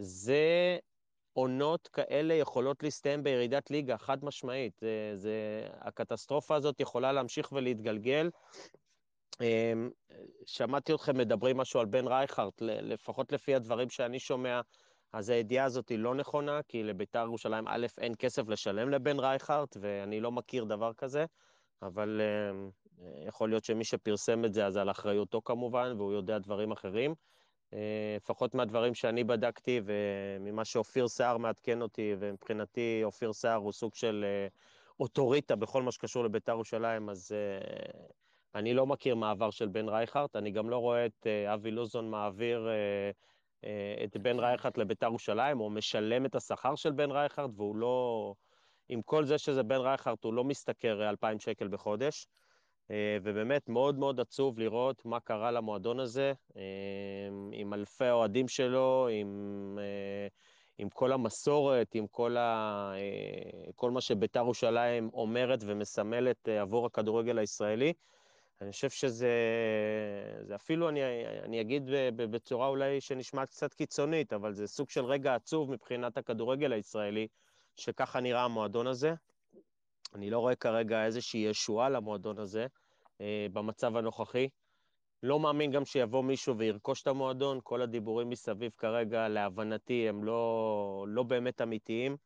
וזה עונות כאלה יכולות להסתיים בירידת ליגה, חד משמעית. זה, זה, הקטסטרופה הזאת יכולה להמשיך ולהתגלגל. אמ, שמעתי אתכם מדברים משהו על בן רייכרט, לפחות לפי הדברים שאני שומע, אז הידיעה הזאת היא לא נכונה, כי לביתר ירושלים, א', אין כסף לשלם לבן רייכרט, ואני לא מכיר דבר כזה, אבל אמ, יכול להיות שמי שפרסם את זה, אז על אחריותו כמובן, והוא יודע דברים אחרים. אה, לפחות מהדברים שאני בדקתי וממה שאופיר סער מעדכן אותי, ומבחינתי אופיר סער הוא סוג של אה, אוטוריטה בכל מה שקשור לביתר ירושלים, אז אה, אני לא מכיר מעבר של בן רייכרט, אני גם לא רואה את אה, אבי לוזון מעביר אה, אה, את בן רייכרט לביתר ירושלים, או משלם את השכר של בן רייכרט, והוא לא... עם כל זה שזה בן רייכרט, הוא לא משתכר 2,000 שקל בחודש. ובאמת מאוד מאוד עצוב לראות מה קרה למועדון הזה, עם אלפי האוהדים שלו, עם, עם כל המסורת, עם כל, ה, כל מה שבית"ר ירושלים אומרת ומסמלת עבור הכדורגל הישראלי. אני חושב שזה, זה אפילו, אני, אני אגיד בצורה אולי שנשמעת קצת קיצונית, אבל זה סוג של רגע עצוב מבחינת הכדורגל הישראלי, שככה נראה המועדון הזה. אני לא רואה כרגע איזושהי ישועה למועדון הזה אה, במצב הנוכחי. לא מאמין גם שיבוא מישהו וירכוש את המועדון, כל הדיבורים מסביב כרגע, להבנתי, הם לא, לא באמת אמיתיים,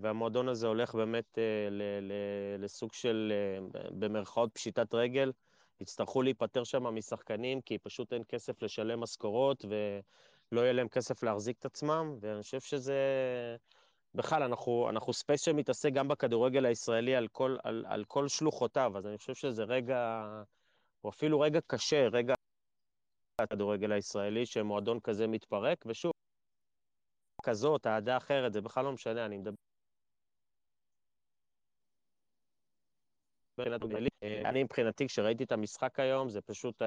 והמועדון הזה הולך באמת אה, לסוג של, אה, במרכאות, פשיטת רגל. יצטרכו להיפטר שם משחקנים, כי פשוט אין כסף לשלם משכורות, ולא יהיה להם כסף להחזיק את עצמם, ואני חושב שזה... בכלל, אנחנו, אנחנו space שמתעסק גם בכדורגל הישראלי על כל, על, על כל שלוחותיו, אז אני חושב שזה רגע, או אפילו רגע קשה, רגע הכדורגל הישראלי, שמועדון כזה מתפרק, ושוב, כזאת, אהדה אחרת, זה בכלל לא משנה, אני מדבר... אני מבחינתי, כשראיתי את המשחק היום, זה פשוט...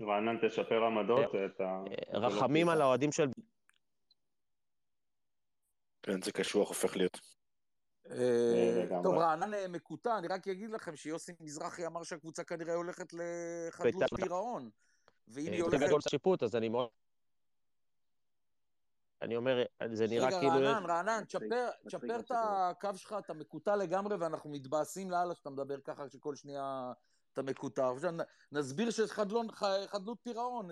רענן, תשפר עמדות, את ה... רחמים על האוהדים של... כן, זה קשוח הופך להיות. אה, טוב, רענן אה, מקוטע, אני רק אגיד לכם שיוסי מזרחי אמר שהקבוצה כנראה הולכת לחדלות פירעון. ואם היא הולכת... שיפוט, אז אני מאוד... אני אומר, זה נראה כאילו... רגע, רענן, רענן, תשפר את הקו שלך, אתה מקוטע לגמרי, ואנחנו מתבאסים לאללה שאתה מדבר ככה, שכל שנייה אתה מקוטע. עכשיו נסביר שיש חדלות פירעון,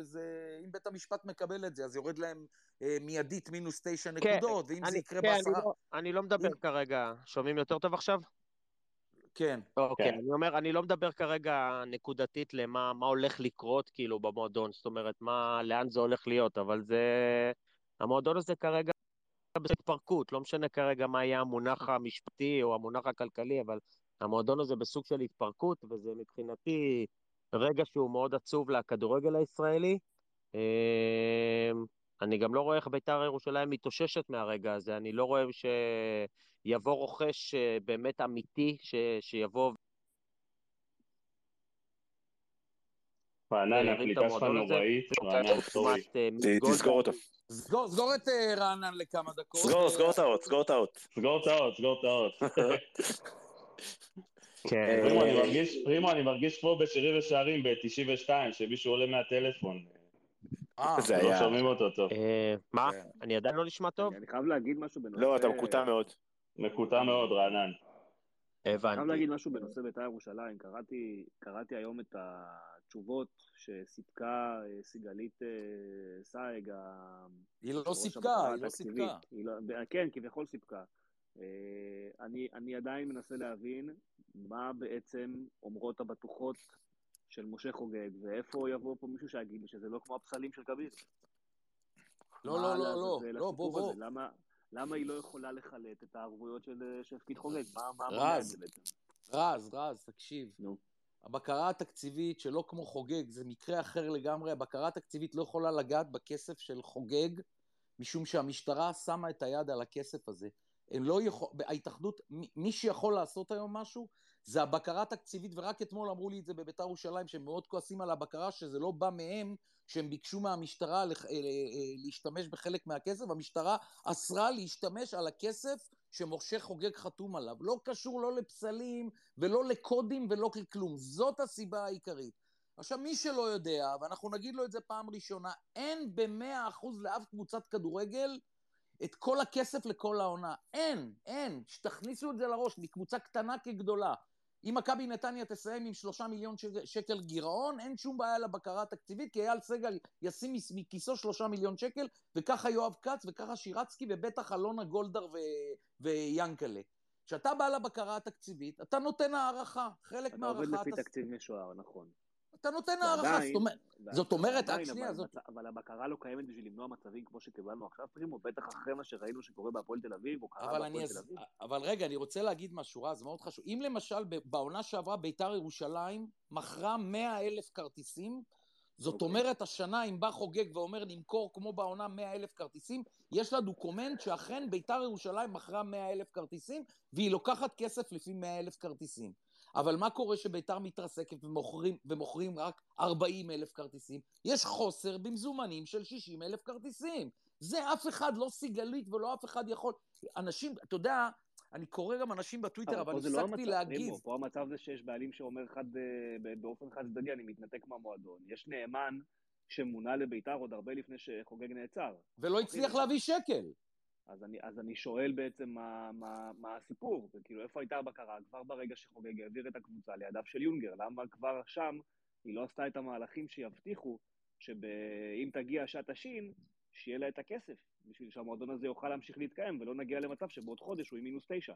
אם בית המשפט מקבל את זה, אז יורד להם אה, מיידית מינוס תשע כן, נקודות, ואם זה יקרה כן, בעשרה... לא- אני לא מדבר כרגע, שומעים יותר טוב עכשיו? כן. אוקיי, אני אומר, אני לא מדבר כרגע נקודתית למה הולך לקרות, כאילו, במועדון, זאת אומרת, לאן זה הולך להיות, אבל זה... המועדון הזה כרגע בהתפרקות, לא משנה כרגע מה יהיה המונח המשפטי או המונח הכלכלי, אבל המועדון הזה בסוג של התפרקות, וזה מבחינתי רגע שהוא מאוד עצוב לכדורגל הישראלי. אמ, אני גם לא רואה איך בית"ר ירושלים מתאוששת מהרגע הזה, אני לא רואה שיבוא רוכש אה, באמת אמיתי, ש... שיבוא... רענן, הקליטה שלך נוראית, רענן, סורי. אה, תסגור אותו. סגור את אה, רענן לכמה דקות. סגור, סגור את האות, סגור את האות. סגור את האות, סגור את האות. <laughs> כן. פרימו, אני מרגיש פה בשירים ושערים ב-92, שמישהו עולה מהטלפון. אה, זה לא היה... שומעים אותו טוב. אה, מה? אני עדיין לא נשמע טוב? אני חייב להגיד משהו בנושא... לא, אתה מקוטע מאוד. מקוטע מאוד, רענן. אני חייב הבנתי. להגיד משהו בנושא בית"ר ירושלים. קראתי, היום את התשובות שסיפקה אה, סיגלית אה, סייג, היא לא ראש סיפקה, היא לא. סיפקה. היא לא, כן, כביכול סיפקה. אה, אני, אני עדיין מנסה להבין מה בעצם אומרות הבטוחות של משה חוגג, ואיפה יבוא פה מישהו שיגיד לי שזה לא כמו הפסלים של כביר. לא, לא, לא, לא, לעזאזל לא, בוא, בוא. למה, למה היא לא יכולה לחלט את הערבויות של שהפקיד חוגג? מה מה רז. רז, רז, תקשיב. נו. הבקרה התקציבית שלא כמו חוגג, זה מקרה אחר לגמרי, הבקרה התקציבית לא יכולה לגעת בכסף של חוגג, משום שהמשטרה שמה את היד על הכסף הזה. הם לא יכול, ההתאחדות, מי שיכול לעשות היום משהו, זה הבקרה התקציבית, ורק אתמול אמרו לי את זה בביתר ירושלים, שהם מאוד כועסים על הבקרה, שזה לא בא מהם, שהם ביקשו מהמשטרה לח- אה, אה, להשתמש בחלק מהכסף, המשטרה אסרה להשתמש על הכסף שמשה חוגג חתום עליו. לא קשור לא לפסלים ולא לקודים ולא לכלום. זאת הסיבה העיקרית. עכשיו, מי שלא יודע, ואנחנו נגיד לו את זה פעם ראשונה, אין במאה אחוז לאף קבוצת כדורגל את כל הכסף לכל העונה. אין, אין. שתכניסו את זה לראש, מקבוצה קטנה כגדולה. אם מכבי נתניה תסיים עם שלושה מיליון שקל, גירעון, אין שום בעיה לבקרה התקציבית, כי אייל סגל ישים מכיסו שלושה מיליון שקל, וככה יואב כץ, וככה שירצקי, ובטח אלונה גולדהר ו... ויאנקלה. כשאתה בא לבקרה התקציבית, אתה נותן הערכה. חלק אתה עובד מהערכה... לפי. תקציב משוער, נכון. אתה נותן הערכה, זאת אומרת... זאת אומרת, רק שנייה, אבל- זאת- אבל הבקרה לא קיימת בשביל למנוע מצבים כמו שקיבלנו עכשיו, פרימו, בטח אחרי מה שראינו שקורה בהפועל תל אביב, או קרה בהפועל תל אביב. אבל רגע, אני רוצה להגיד משהו, רז, מאוד חשוב. אם למשל בעונה שעברה ביתר ירושלים מכרה 100 אלף כרטיסים, זאת אוקיי. אומרת, השנה אם בא חוגג ואומר נמכור כמו בעונה 100 אלף כרטיסים, יש לה דוקומנט שאכן ביתר ירושלים מכרה 100 אלף כרטיסים, והיא לוקחת כסף לפי 100 אלף כרטיסים. אבל מה קורה שביתר מתרסקת ומוכרים, ומוכרים רק 40 אלף כרטיסים? יש חוסר במזומנים של 60 אלף כרטיסים. זה אף אחד, לא סיגלית ולא אף אחד יכול. אנשים, אתה יודע, אני קורא גם אנשים בטוויטר, אבל זה לא הפסקתי המצב, להגיב. פרימו, פה המצב זה שיש בעלים שאומר חד, אה, באופן חד צדדי, אני מתנתק מהמועדון. יש נאמן שמונה לביתר עוד הרבה לפני שחוגג נעצר. ולא הצליח להביא שקל. אז אני, אז אני שואל בעצם מה, מה, מה הסיפור, וכאילו איפה הייתה הבקרה כבר ברגע שחוגג העביר את הקבוצה לידיו של יונגר, למה כבר שם היא לא עשתה את המהלכים שיבטיחו שאם תגיע שעת השין, שיהיה לה את הכסף, בשביל שהמועדון הזה יוכל להמשיך להתקיים, ולא נגיע למצב שבעוד חודש הוא עם מינוס תשע.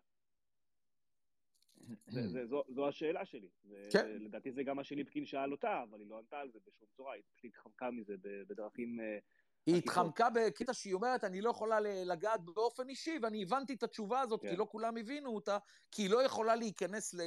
זה, זה, זו, זו השאלה שלי. כן. לדעתי זה גם מה שליפקין שאל אותה, אבל היא לא ענתה על זה בשום צורה, היא פשוט התחמקה מזה בדרכים... אה, היא. התחמקה בקטע שהיא אומרת, אני לא יכולה לגעת באופן אישי, ואני הבנתי את התשובה הזאת, כן. כי לא כולם הבינו אותה, כי היא לא יכולה להיכנס ל...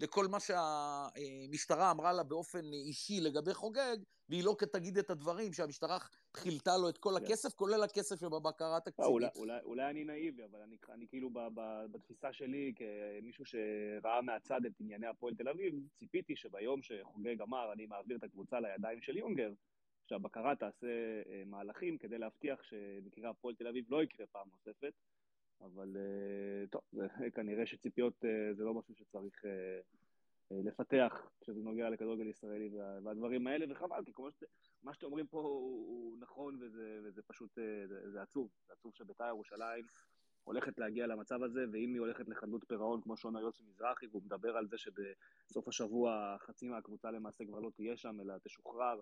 לכל מה שהמשטרה אמרה לה באופן אישי לגבי חוגג, והיא לא תגיד את הדברים שהמשטרה חילטה לו את כל כן. הכסף, כולל הכסף שבבקרה אולי, התקציבית. אולי, אולי אני נאיבי, אבל אני, אני כאילו ב, ב, בתפיסה שלי, כמישהו שראה מהצד את ענייני הפועל תל אביב, ציפיתי שביום שחוגג אמר, אני מעביר את הקבוצה לידיים של יונגר, שהבקרה תעשה אה, מהלכים כדי להבטיח שמקרה הפועל תל אביב לא יקרה פעם נוספת, אבל אה, טוב, <laughs> כנראה שציפיות אה, זה לא משהו שצריך לפתח כשזה נוגע לכדורגל ישראלי וה, והדברים האלה, וחבל, כי כמו שאת, מה שאתם אומרים פה הוא, הוא נכון וזה, וזה פשוט, זה, זה עצוב, זה עצוב שבית"ר ירושלים הולכת להגיע למצב הזה, ואם היא הולכת לחדלות פירעון, כמו שאומר יוסי מזרחי, והוא מדבר על זה שבסוף השבוע חצי מהקבוצה למעשה כבר לא תהיה שם, אלא תשוחרר,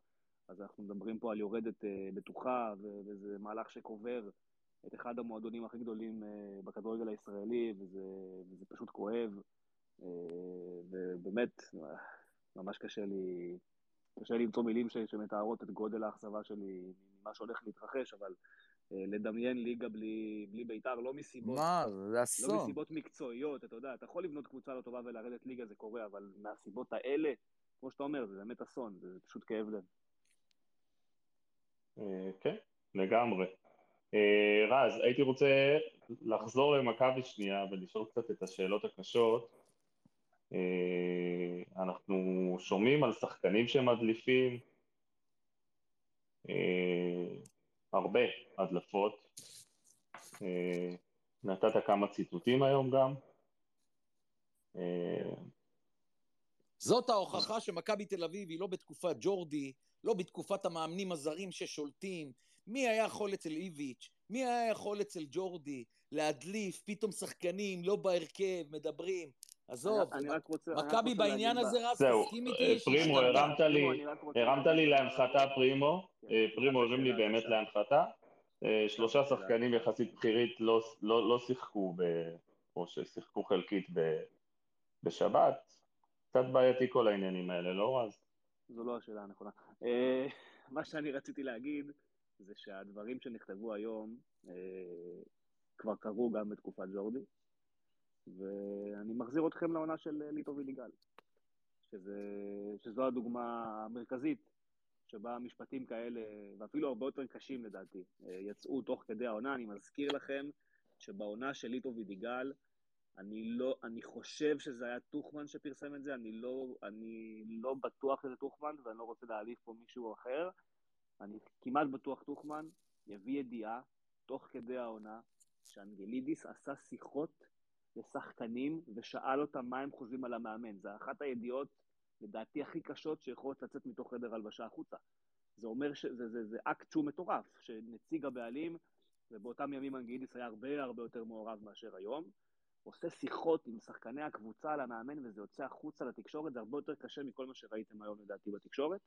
אז אנחנו מדברים פה על יורדת אה, בטוחה, וזה מהלך שקובר את אחד המועדונים הכי גדולים אה, בכדורגל הישראלי, וזה, וזה פשוט כואב, אה, ובאמת, ממש קשה לי, קשה לי למצוא מילים ש- שמתארות את גודל האכזבה שלי ממה שהולך להתרחש, אבל לדמיין ליגה בלי, בלי בית"ר, לא מסיבות... מה, זה לא אסון. מסיבות מקצועיות, אתה יודע, אתה יכול לבנות קבוצה לא טובה ולרדת ליגה, זה קורה, אבל מהסיבות האלה, כמו שאתה אומר, זה באמת אסון, זה פשוט כאב לב. אה, כן, לגמרי. אה, רז, הייתי רוצה לחזור למכבי שנייה ולשאול קצת את השאלות הקשות. אה, אנחנו שומעים על שחקנים שמדליפים, הרבה הדלפות. נתת כמה ציטוטים היום גם. אה, זאת ההוכחה שמכבי תל אביב היא לא בתקופת ג'ורדי, לא בתקופת המאמנים הזרים ששולטים. מי היה יכול אצל איביץ'? מי היה יכול אצל ג'ורדי להדליף פתאום שחקנים לא בהרכב, מדברים? עזוב, אני רק רוצה... אני רק מכבי בעניין הזה, רז, זהו, תסכים אה, איתי פרימו. הרמת לי, פרימו, רק רוצה הרמת לי להנחתה פרימו, כן, אה, פרימו הרים לי באמת. להנחתה. אה, שלושה שחקנים. יחסית בכירית לא, לא, לא שיחקו, ב, או ששיחקו חלקית ב, בשבת. קצת בעייתי כל העניינים האלה, לא רז? זו לא השאלה הנכונה. אה, מה שאני רציתי להגיד זה שהדברים שנכתבו היום אה, כבר קרו גם בתקופת ג'ורדי, ואני מחזיר אתכם לעונה של אה, ליטו וליגל, שזה, שזו הדוגמה המרכזית שבה משפטים כאלה, ואפילו הרבה יותר קשים לדעתי, יצאו תוך כדי העונה. אני מזכיר לכם שבעונה של ליטו ודיגל, אני לא, אני חושב שזה היה טוחמן שפרסם את זה, אני לא, אני לא בטוח שזה טוחמן, ואני לא רוצה להעליף פה מישהו אחר. אני כמעט בטוח טוחמן יביא ידיעה, תוך כדי העונה, שאנגלידיס עשה שיחות לשחקנים ושאל אותם מה הם חושבים על המאמן. זו אחת הידיעות, לדעתי, הכי קשות שיכולות לצאת מתוך חדר הלבשה החוצה. זה אומר שזה זה, זה אקט שהוא מטורף, שנציג הבעלים, ובאותם ימים אנגלידיס היה הרבה הרבה יותר מעורב מאשר היום, עושה שיחות עם שחקני הקבוצה על המאמן וזה יוצא החוצה לתקשורת, זה הרבה יותר קשה מכל מה שראיתם היום לדעתי בתקשורת.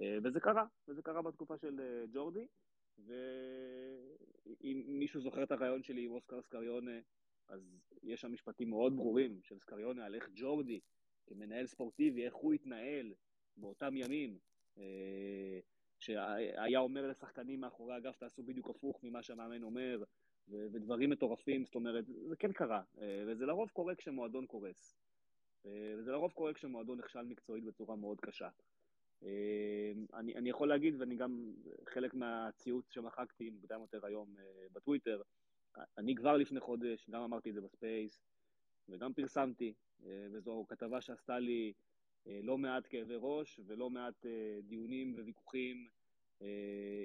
אה, וזה קרה, וזה קרה בתקופה של אה, ג'ורדי, ואם מישהו זוכר את הרעיון שלי עם אוסקר סקריונה, אז יש שם משפטים מאוד ברורים של סקריונה על איך ג'ורדי, כמנהל ספורטיבי, איך הוא התנהל באותם ימים, אה, שהיה אומר לשחקנים מאחורי האגף, תעשו בדיוק הפוך ממה שהמאמן אומר, ו- ודברים מטורפים, זאת אומרת, זה כן קרה, אה, וזה לרוב קורה כשמועדון קורס. אה, וזה לרוב קורה כשמועדון נכשל מקצועית בצורה מאוד קשה. אה, אני, אני יכול להגיד, ואני גם, חלק מהציוץ שמחקתי מוקדם יותר היום בטוויטר, אני כבר לפני חודש, גם אמרתי את זה ב space, וגם פרסמתי, וזו כתבה שעשתה לי לא מעט כאבי ראש ולא מעט דיונים וויכוחים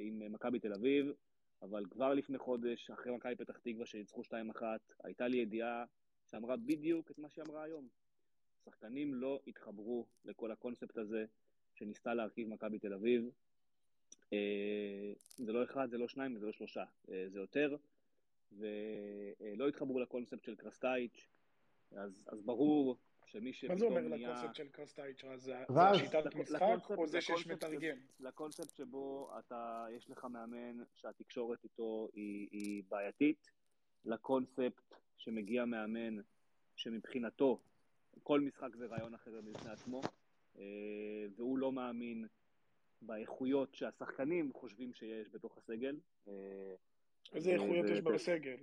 עם מכבי תל אביב. אבל כבר לפני חודש, אחרי מכבי פתח תקווה שניצחו 2-1, הייתה לי ידיעה שאמרה בדיוק את מה שהיא אמרה היום. שחקנים לא התחברו לכל הקונספט הזה שניסתה להרכיב מכבי תל אביב. אה, זה לא אחד, זה לא שניים וזה לא שלושה, אה, זה יותר, ולא התחברו לקונספט של קרסטייץ', אז, אז ברור שמי שפתאום מה זה אומר נהיה... לקונספט של קרסטייץ'? רז? זה זה השיטת משחק או זה שיש מתרגם? לקונספט שבו אתה, יש לך מאמן שהתקשורת איתו היא, היא בעייתית, לקונספט שמגיע מאמן שמבחינתו כל משחק זה רעיון אחר בפני עצמו, אה, והוא לא מאמין באיכויות שהשחקנים חושבים שיש בתוך הסגל. אה, איזה איכויות יש בסגל?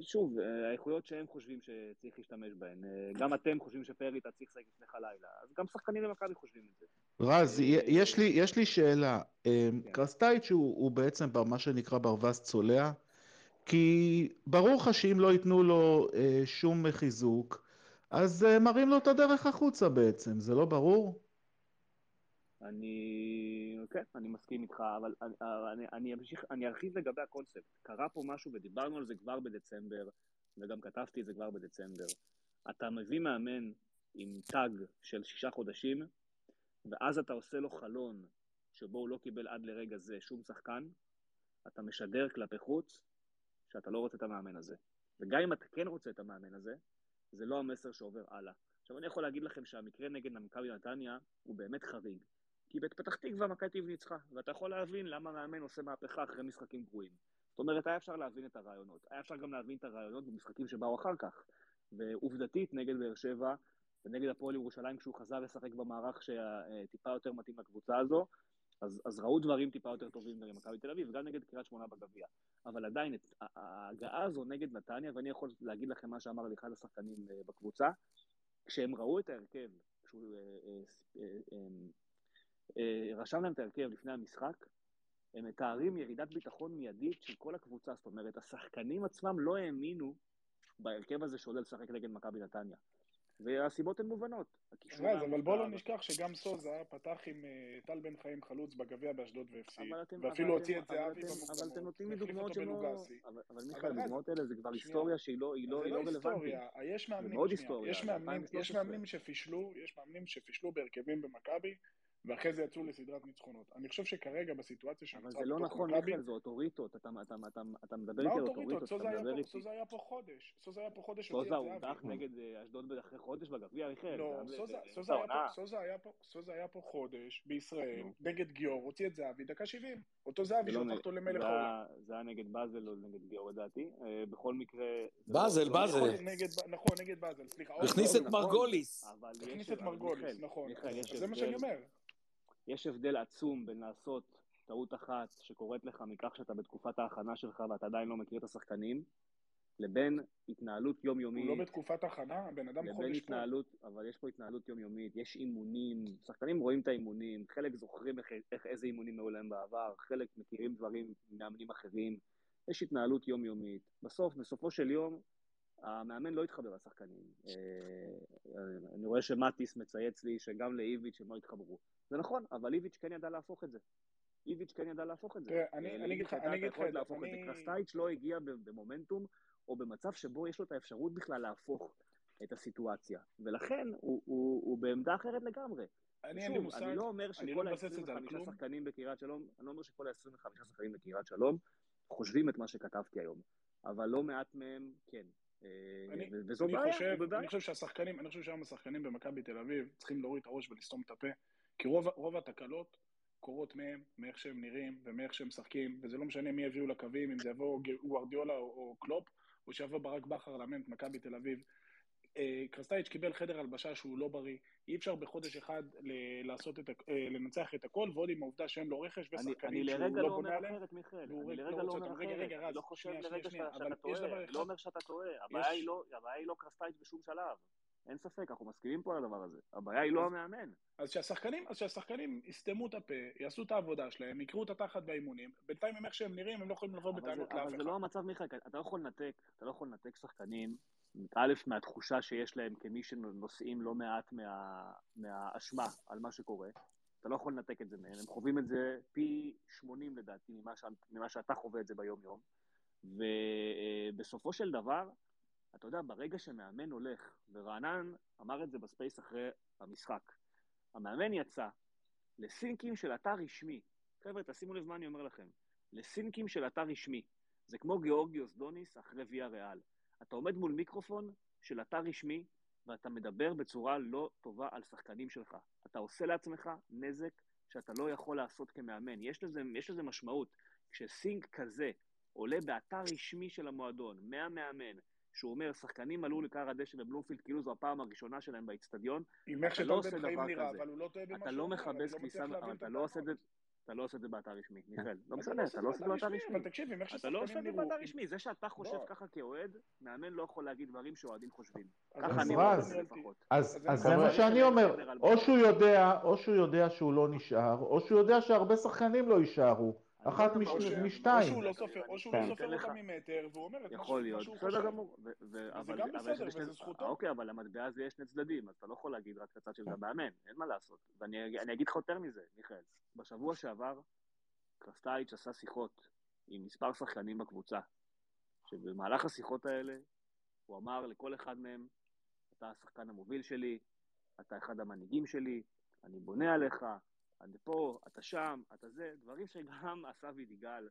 שוב, אה, האיכויות שהם חושבים שצריך להשתמש בהן. אה, גם אתם חושבים שפרי צריך לשחק לפני לילה, אז גם שחקנים במכבי חושבים את זה. רז, אה, יש לי, יש לי שאלה. כן. קרסטייץ' הוא, הוא בעצם מה שנקרא ברווז צולע, כי ברור לך שאם לא ייתנו לו שום חיזוק, אז מראים לו את הדרך החוצה בעצם, זה לא ברור? אני, כן, אני מסכים איתך, אבל אני, אני, אני, אמשיך, אני ארחיב לגבי הקונספט. קרה פה משהו ודיברנו על זה כבר בדצמבר, וגם כתבתי את זה כבר בדצמבר. אתה מביא מאמן עם טאג של שישה חודשים, ואז אתה עושה לו חלון שבו הוא לא קיבל עד לרגע זה שום שחקן, אתה משדר כלפי חוץ שאתה לא רוצה את המאמן הזה. וגם אם אתה כן רוצה את המאמן הזה, זה לא המסר שעובר הלאה. עכשיו, אני יכול להגיד לכם שהמקרה נגד מכבי נתניה הוא באמת חריג. כי בפתח תקווה מכבי תקווה ניצחה, ואתה יכול להבין למה מאמן עושה מהפכה אחרי משחקים גרועים. זאת אומרת, היה אפשר להבין את הרעיונות. היה אפשר גם להבין את הרעיונות במשחקים שבאו אחר כך. ועובדתית, נגד באר שבע ונגד הפועל ירושלים, כשהוא חזר לשחק במערך שטיפה יותר מתאים לקבוצה הזו, אז, אז ראו דברים טיפה יותר טובים נגד מכבי תל אביב, וגם נגד קריית שמונה בגביע. אבל עדיין, את, ההגעה הזו נגד נתניה, ואני יכול להגיד לכם מה שאמר לי אחד השחקנים אה, בקבוצה, כשהם ראו את ההרכב, כשהוא אה, אה, רשם להם את ההרכב לפני המשחק, הם מתארים ירידת ביטחון מיידית של כל הקבוצה, זאת אומרת, השחקנים עצמם לא האמינו בהרכב הזה שעולה לשחק נגד מכבי נתניה. והסיבות הן מובנות. רז, אבל בוא לא נשכח שגם סוזה פתח עם אה, טל בן חיים חלוץ בגביע באשדוד והפסיד, ואפילו הוציא את זהבי אתם- אבל אתם במוקדמות, נותנים לי דוגמאות שלא... אבל מיכאל, הדוגמאות האלה זה כבר. היסטוריה שהיא לא לא- זה לא לא רלוונטית. היסטוריה, יש מאמנים, מאוד שנייה, היסטוריה, יש זה מאמנים, יש 2013. מאמנים שפישלו, יש מאמנים שפישלו בהרכבים במכבי, ואחרי זה יצאו לסדרת ניצחונות. אני חושב שכרגע בסיטואציה אבל שנוצרה זה לא נכון, מיכאל, זה אוטוריטות. אתה אתה- אתה- אתה מדבר מה איתי על אוטוריטות? אוטוריטות, סוזה אתה היה מדבר פה- איתי... סוזה היה פה חודש, סוזה היה פה חודש, סוזה את הוא זהבי. דח נגד אה, אשדוד אחרי חודש בגביע, מיכאל. לא, זה היה ב- סוזה- היה פה- חודש בישראל. נגד גיאור, הוציא את זהבי, דקה 70. אותו זהבי זה לא שהפך אותו למלך זה העולם. זה היה נגד באזל או נגד גיאור לדעתי. אה, בכל מקרה... זה באזל, לא- באזל. לא- נכון, נגד, נכון, נגד באזל, סליחה. הכניס אוקיי, את נכון, מרגוליס. אבל יש... הכניס את אבל מרגוליס, נכון. זה מה שאני אומר. יש הבדל עצום בין לעשות טעות אחת שקורית לך מכך שאתה בתקופת ההכנה שלך ואתה עדיין לא מכיר את השחקנים, לבין התנהלות יומיומית, הוא לא בתקופת הכנה, הבן אדם לבין חודש פה. התנהלות, אבל יש פה התנהלות יומיומית, יש אימונים, שחקנים רואים את האימונים, חלק זוכרים איך, איך איזה אימונים היו להם בעבר, חלק מכירים דברים ממאמנים אחרים, יש התנהלות יומיומית. בסוף, בסופו של יום, המאמן לא התחבר לשחקנים. אה, אני רואה שמטיס מצייץ לי שגם לאיביץ' הם לא התחברו. זה נכון, אבל איביץ' כן ידע להפוך את זה. איביץ' כן ידע להפוך את זה. תראה, אני- אה, אני אגיד לך- אני אגיד לך זה, להפוך את זה. אני- קרסטייץ' לא הגיע במומנטום, או במצב שבו יש לו את האפשרות בכלל להפוך את הסיטואציה. ולכן הוא, בעמדה אחרת לגמרי. אני אין לי מושג, אני לא אומר אני שכל לא מבסס את זה על ה-25 כלום. שחקנים בקריית שלום, אני לא אומר שכל ה-25 שחקנים בקריית שלום חושבים את מה שכתבתי היום, אבל לא מעט מהם כן. אה, אני- וזו אני בעיה. אני חושב שהשחקנים, אני חושב שהיום השחקנים במכבי תל אביב צריכים להוריד את הראש ולסתום את הפה, כי רוב, רוב התקלות קורות מהם, מאיך שהם נראים ומאיך שהם משחקים, וזה לא משנה מי יביאו לקווים, אם זה יבוא גוארדיולה או, או קלופ, או שיבוא ברק בכר לאמן את מכבי תל אביב. אה, קרסטייץ' קיבל חדר הלבשה שהוא לא בריא, אי אפשר בחודש אחד לעשות את, אה, לנצח את הכל, ועוד עם העובדה שאין לו רכש ושחקנים שהוא לרגע לא לא בונה אומר עליהם. אחרת, מיכאל. אני רגע לרגע לא לא אומר. רגע, אחרת. רגע, אני רז, לא חושב שנייה, לרגע שנייה, שאתה אבל שאתה יש טועה. לא אומר שאתה טועה. לא- הבעיה היא לא קרסטייץ' בשום שלב. אין ספק, אנחנו מסכימים פה על הדבר הזה. הבעיה היא לא המאמן. אז שהשחקנים, אז שהשחקנים יסתמו את הפה, יעשו את העבודה שלהם, יקרו את התחת באימונים, בינתיים עם איך שהם נראים, הם לא יכולים לבוא אבל זה, בטענות אבל לאף זה אחד. לא המצב, מיכאל. אתה לא יכול לנתק, אתה לא יכול לנתק שחקנים, א', מהתחושה שיש להם כמי שנושאים לא מעט מה, מהאשמה על מה שקורה, אתה לא יכול לנתק את זה מהם, הם חווים את זה פי 80 לדעתי ממה, ש... ממה שאתה חווה את זה ביום-יום. ובסופו של דבר, אתה יודע, ברגע שמאמן הולך, ורענן אמר את זה ב space אחרי המשחק, המאמן יצא לסינקים של אתר רשמי. חבר'ה, תשימו לב מה אני אומר לכם. לסינקים של אתר רשמי. זה כמו גיאורגיוס דוניס אחרי ויאריאל. אתה עומד מול מיקרופון של אתר רשמי, ואתה מדבר בצורה לא טובה על שחקנים שלך. אתה עושה לעצמך נזק שאתה לא יכול לעשות כמאמן. יש לזה, יש לזה משמעות. כשסינק כזה עולה באתר רשמי של המועדון, מהמאמן, שהוא אומר, שחקנים עלו לקר הדשא בבלומפילד כאילו זו הפעם הראשונה שלהם באיצטדיון, עם איך אתה לא עושה דבר נראה, כזה. אבל הוא לא טועה במה אתה לא מכבס לא כניסה, אתה לא עושה את זה. אתה לא עושה את זה באתר רשמי, מיכאל. לא אתה משנה, אתה לא עושה את זה באתר רשמי. אבל תקשיב, עם איך אתה לא עושה ששחקנים את זה נראו... באתר רשמי. זה שאתה חושב. ככה כאוהד, מאמן לא יכול להגיד דברים שאוהדים חושבים. אז ככה אני רואה את רז, זה לפחות. אז, זה מה שאני אומר, או. שהוא יודע, או שהוא יודע שהוא לא נשאר, או שהוא יודע שהרבה שחקנים לא יישארו. אחת לא משתיים. שהוא לא או שהוא לא סופר אתן לך- אותה ממטר, והוא אומר את מה יכול ש- מה להיות, שהוא בסדר חושב. גמור. אבל- גם בסדר, וזה זכותו. אוקיי, אבל למטבע הזה יש שני צדדים, אז אתה לא יכול להגיד רק את הצד של המאמן, אין מה לעשות. ואני אני אגיד לך יותר מזה, מיכאל. בשבוע שעבר, קרסטייץ' עשה שיחות עם מספר שחקנים בקבוצה, שבמהלך השיחות האלה, הוא אמר לכל אחד מהם, אתה השחקן המוביל שלי, אתה אחד המנהיגים שלי, אני בונה עליך, אני פה, אתה שם, אתה זה, דברים שגם <laughs> עשה וידיגל,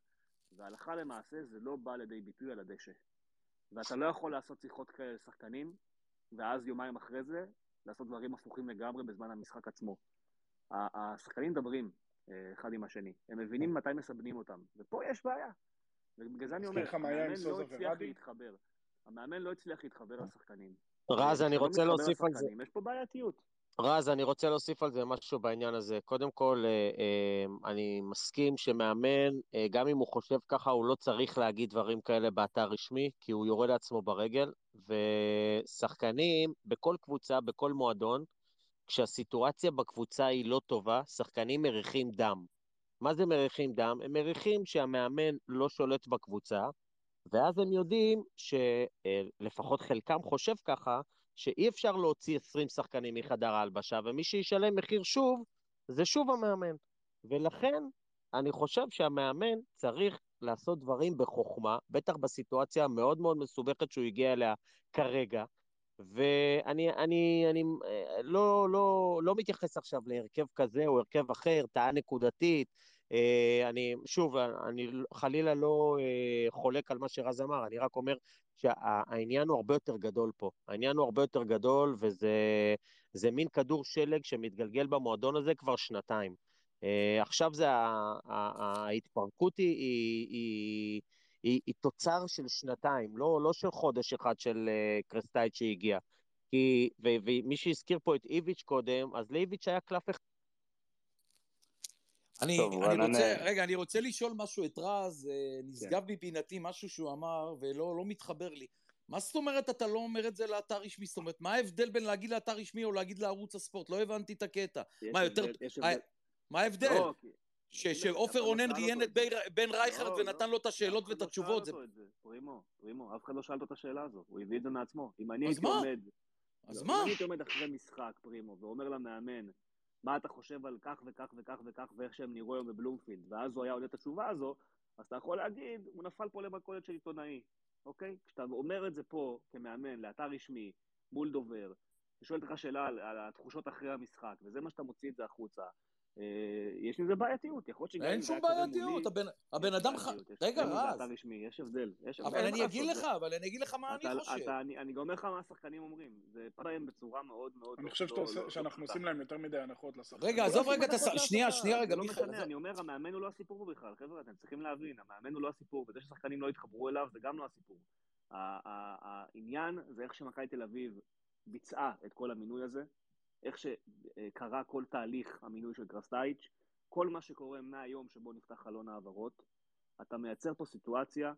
והלכה למעשה זה לא בא לידי ביטוי על הדשא. ואתה לא יכול לעשות שיחות כאלה לשחקנים, ואז יומיים אחרי זה, לעשות דברים הפוכים לגמרי בזמן המשחק עצמו. השחקנים מדברים אה, אחד עם השני, הם מבינים מתי מסבנים אותם, ופה יש בעיה. ובגלל זה אני אומר, המאמן לא הצליח? להתחבר. המאמן לא הצליח להתחבר לשחקנים. רז, אני רוצה להוסיף על זה. יש פה בעייתיות. רז, אני רוצה להוסיף על זה משהו בעניין הזה. קודם כל, אה, אה, אני מסכים שמאמן, אה, גם אם הוא חושב ככה, הוא לא צריך להגיד דברים כאלה באתר רשמי, כי הוא יורה לעצמו ברגל. ושחקנים, בכל קבוצה, בכל מועדון, כשהסיטואציה בקבוצה היא לא טובה, שחקנים מריחים דם. מה זה מריחים דם? הם מריחים שהמאמן לא שולט בקבוצה, ואז הם יודעים שלפחות חלקם חושב ככה, שאי אפשר להוציא 20 שחקנים מחדר ההלבשה, ומי שישלם מחיר שוב, זה שוב המאמן. ולכן, אני חושב שהמאמן צריך לעשות דברים בחוכמה, בטח בסיטואציה המאוד מאוד מסובכת שהוא הגיע אליה כרגע. ואני אני, אני, אה, לא, לא, לא מתייחס עכשיו להרכב כזה או הרכב אחר, טעה נקודתית. אה, אני, שוב, אני חלילה לא אה, חולק על מה שרז אמר, אני רק אומר שהעניין הוא הרבה יותר גדול פה. העניין הוא הרבה יותר גדול, וזה זה מין כדור שלג שמתגלגל במועדון הזה כבר שנתיים. Uh, עכשיו זה, ההתפרקות היא, היא, היא, היא, היא תוצר של שנתיים, לא, לא של חודש אחד של קרסטייט שהגיע. כי, ומי שהזכיר פה את איביץ' קודם, אז לאיביץ' היה קלף אחד. אני, טוב, אני רוצה, אה, רגע, אני רוצה לשאול משהו את רז, אה, נשגב מבינתי משהו שהוא אמר ולא לא מתחבר לי. מה זאת אומרת אתה לא אומר את זה לאתר רשמי? זאת אומרת, מה ההבדל בין להגיד לאתר רשמי או להגיד לערוץ הספורט? לא הבנתי את הקטע. מה, יותר... אה, מה ההבדל? לא, שעופר לא רונן ראיין את. בן- בן רייכרד לא, ונתן לא. לו את השאלות אף אחד ואת לא התשובות. שאל זה- אותו את זה. פרימו, פרימו, אף אחד לא שאל אותו את השאלה הזו, הוא הביא את זה מעצמו. אם אני הייתי? עומד, אז לא, מה? אם אני הייתי עומד אחרי משחק, פרימו, ואומר למאמן, מה אתה חושב על כך וכך וכך וכך ואיך שהם נראו היום בבלומפילד, ואז הוא היה עונה את התשובה הזו, אז אתה יכול להגיד, הוא נפל פה למלכודת של עיתונאי, אוקיי? כשאתה אומר את זה פה כמאמן, לאתר רשמי, מול דובר, ושואל אותך שאלה על, על התחושות אחרי המשחק, וזה מה שאתה מוציא את זה החוצה, יש עם זה בעייתיות, יכול להיות שגם אין שום בעייתיות, הבן- הבן יש אדם... ח- יש- רגע, רז, אתר רשמי, יש הבדל, יש הבדל, אבל אני אגיד לך, אבל אני אגיד לך מה אני חושב. אני, אני גם אומר לך מה השחקנים אומרים, זה פגע בהם בצורה מאוד מאוד אני חושב לא- לא- לא שאנחנו. עושים להם יותר מדי הנחות לשחקנים. רגע, עזוב רגע את הס... לאף שנייה, שנייה רגע, לא מיכאל. אני אומר, המאמן הוא לא הסיפור פה בכלל, חבר'ה, אתם צריכים להבין, המאמן הוא לא הסיפור, וזה ששחקנים לא התחברו אליו זה גם לא הסיפור. העניין זה איך שמכבי תל אביב ביצעה את כל המינוי הזה, איך שקרה כל תהליך המינוי של קרסטייץ', כל מה שקורה מהיום שבו נפתח חלון העברות, אתה מייצר פה סיטואציה,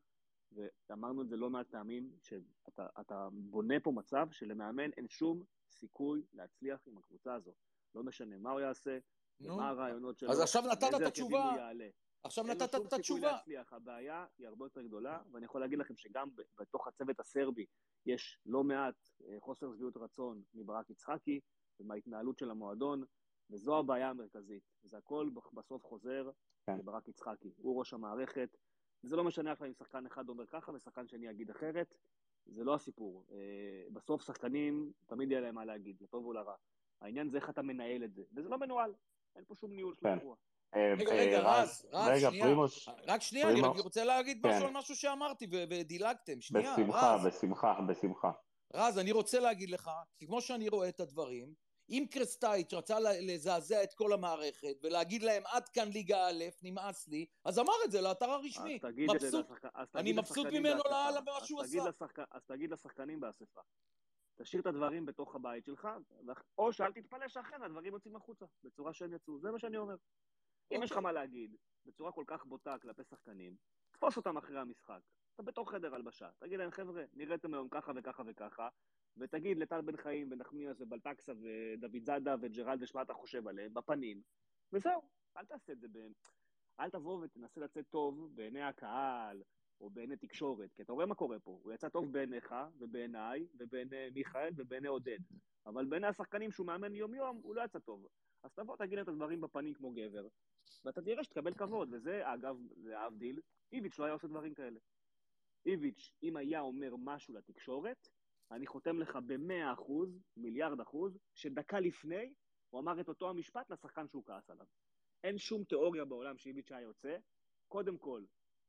ואמרנו את זה לא מעט פעמים, שאתה אתה בונה פה מצב שלמאמן אין שום סיכוי להצליח עם הקבוצה הזו. לא משנה מה הוא יעשה, נו. ומה הרעיונות שלו, אז עכשיו נתת את התשובה. הוא יעלה. עכשיו אין לו נתת שום את סיכוי התשובה. להצליח, הבעיה היא הרבה יותר גדולה, ואני יכול להגיד לכם שגם בתוך הצוות הסרבי יש לא מעט אה, חוסר שביעות רצון מברק יצחקי ומההתנהלות של המועדון, וזו הבעיה המרכזית. זה הכל בסוף חוזר כן. לברק יצחקי. הוא ראש המערכת. זה לא משנה עכשיו אם שחקן אחד אומר ככה ושחקן שני יגיד אחרת, זה לא הסיפור. אה, בסוף שחקנים, תמיד יהיה להם מה להגיד, לטוב ולרע. העניין זה איך אתה מנהל את זה, וזה לא מנוהל. אין פה שום ניהול של כן. אירוע. אה, רגע, אה, רגע, רז, רז, רגע, שנייה. פרימוש, רק שנייה, אני פרימו- רק רוצה להגיד כן. משהו על משהו שאמרתי ודילגתם. שנייה, בשמחה, רז. בשמחה, בשמחה. רז, אני רוצה להגיד לך, כי כמו שאני רואה את הדברים, אם קרסטייץ' רצה לזעזע את כל המערכת ולהגיד להם עד כאן ליגה א', נמאס לי, אז אמר את זה לאתר הרשמי. אז תגיד את זה מבסוט, לשחק- אני מבסוט ממנו. לאללה במה שהוא עשה. לשחק- אז תגיד לשחקנים באספה. תשאיר את הדברים בתוך הבית שלך, או שאל תתפלא שאחרי הדברים יוצאים החוצה, בצורה שהם יצאו. זה מה שאני אומר. אם יש לך אוקיי. מה להגיד בצורה כל כך בוטה כלפי שחקנים, תפוס אותם אחרי המשחק. אתה בתוך חדר הלבשה, תגיד להם, חבר'ה, נראיתם היום ככה וככה וככה, ותגיד לטל בן חיים ונחמיאס ובלטקסה ודוד זאדה וג'רלדש מה אתה חושב עליהם, בפנים, וזהו, אל תעשה את זה ב... אל תבוא ותנסה לצאת טוב בעיני הקהל, או בעיני תקשורת, כי אתה רואה מה קורה פה. הוא יצא טוב בעיניך, ובעיניי, ובעיני מיכאל, ובעיני עודד. אבל בעיני השחקנים שהוא מאמן יום-יום, הוא לא יצא טוב. אז תבוא, תגיד את הדברים בפנים כמו גבר, ואתה תראה שתקבל כבוד. וזה, אגב, להבדיל, איביץ' לא היה עושה דברים כאלה. איביץ', אם היה אומר משהו לתקשורת, אני חותם לך במאה אחוז, מיליארד אחוז, שדקה לפני הוא אמר את אותו המשפט לשחקן שהוא כעס עליו. אין שום תיאוריה בעולם שאיביץ' היה יוצא, קודם כל,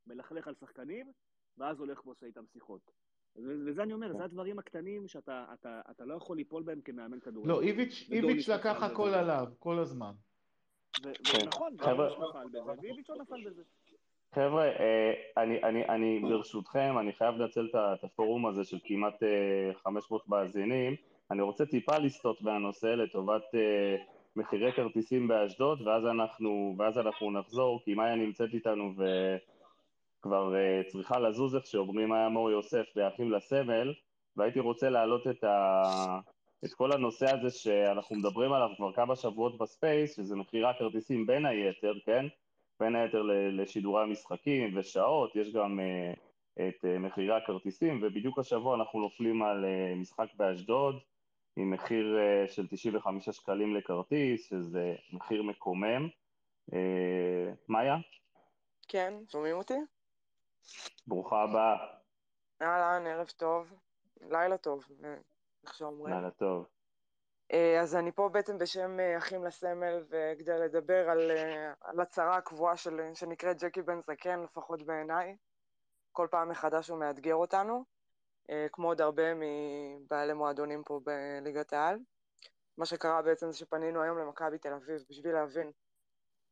מלכלך על שחקנים, ואז הולך ועושה איתם שיחות. וזה אני אומר, זה הדברים הקטנים שאתה אתה, אתה לא יכול ליפול בהם כמאמן כדורגל. לא, איביץ' איביץ' לקח. הכל עליו, כל הזמן. ו- כן. ונכון, חבר'ה- דוניס נפל בזה, ואיביץ' לא נפל בזה. חבר'ה, אה, אני, אני, אני ברשותכם, אני חייב לנצל את הפורום הזה של כמעט אה, 500 מאזינים. אני רוצה טיפה לסטות מהנושא לטובת אה, מחירי כרטיסים באשדוד, ואז אנחנו, ואז אנחנו נחזור, כי מאיה נמצאת איתנו וכבר אה, צריכה לזוז איך שאומרים מאיה מור יוסף באחים לסמל, והייתי רוצה להעלות את, ה, את כל הנושא הזה שאנחנו מדברים עליו כבר כמה שבועות ב space, שזה מכירת כרטיסים בין היתר, כן? בין היתר לשידורי המשחקים ושעות, יש גם אה, את uh, מחירי הכרטיסים, ובדיוק השבוע אנחנו נופלים על uh, משחק באשדוד עם מחיר של 95 שקלים לכרטיס, שזה מחיר מקומם. מאיה, כן, שומעים אותי? ברוכה הבאה, אהלן, ערב טוב. לילה טוב, אה, איך שאומרים. לילה טוב. אה, אז אני פה בעצם בשם אה, אחים לסמל, וכדי לדבר על, אה, על הצהרה הקבועה של, שנקראת ג'קי בן זקן, לפחות בעיניי. כל פעם מחדש הוא מאתגר אותנו, כמו עוד הרבה מבעלי מועדונים פה בליגת העל. מה שקרה בעצם זה שפנינו היום למכבי תל אביב בשביל להבין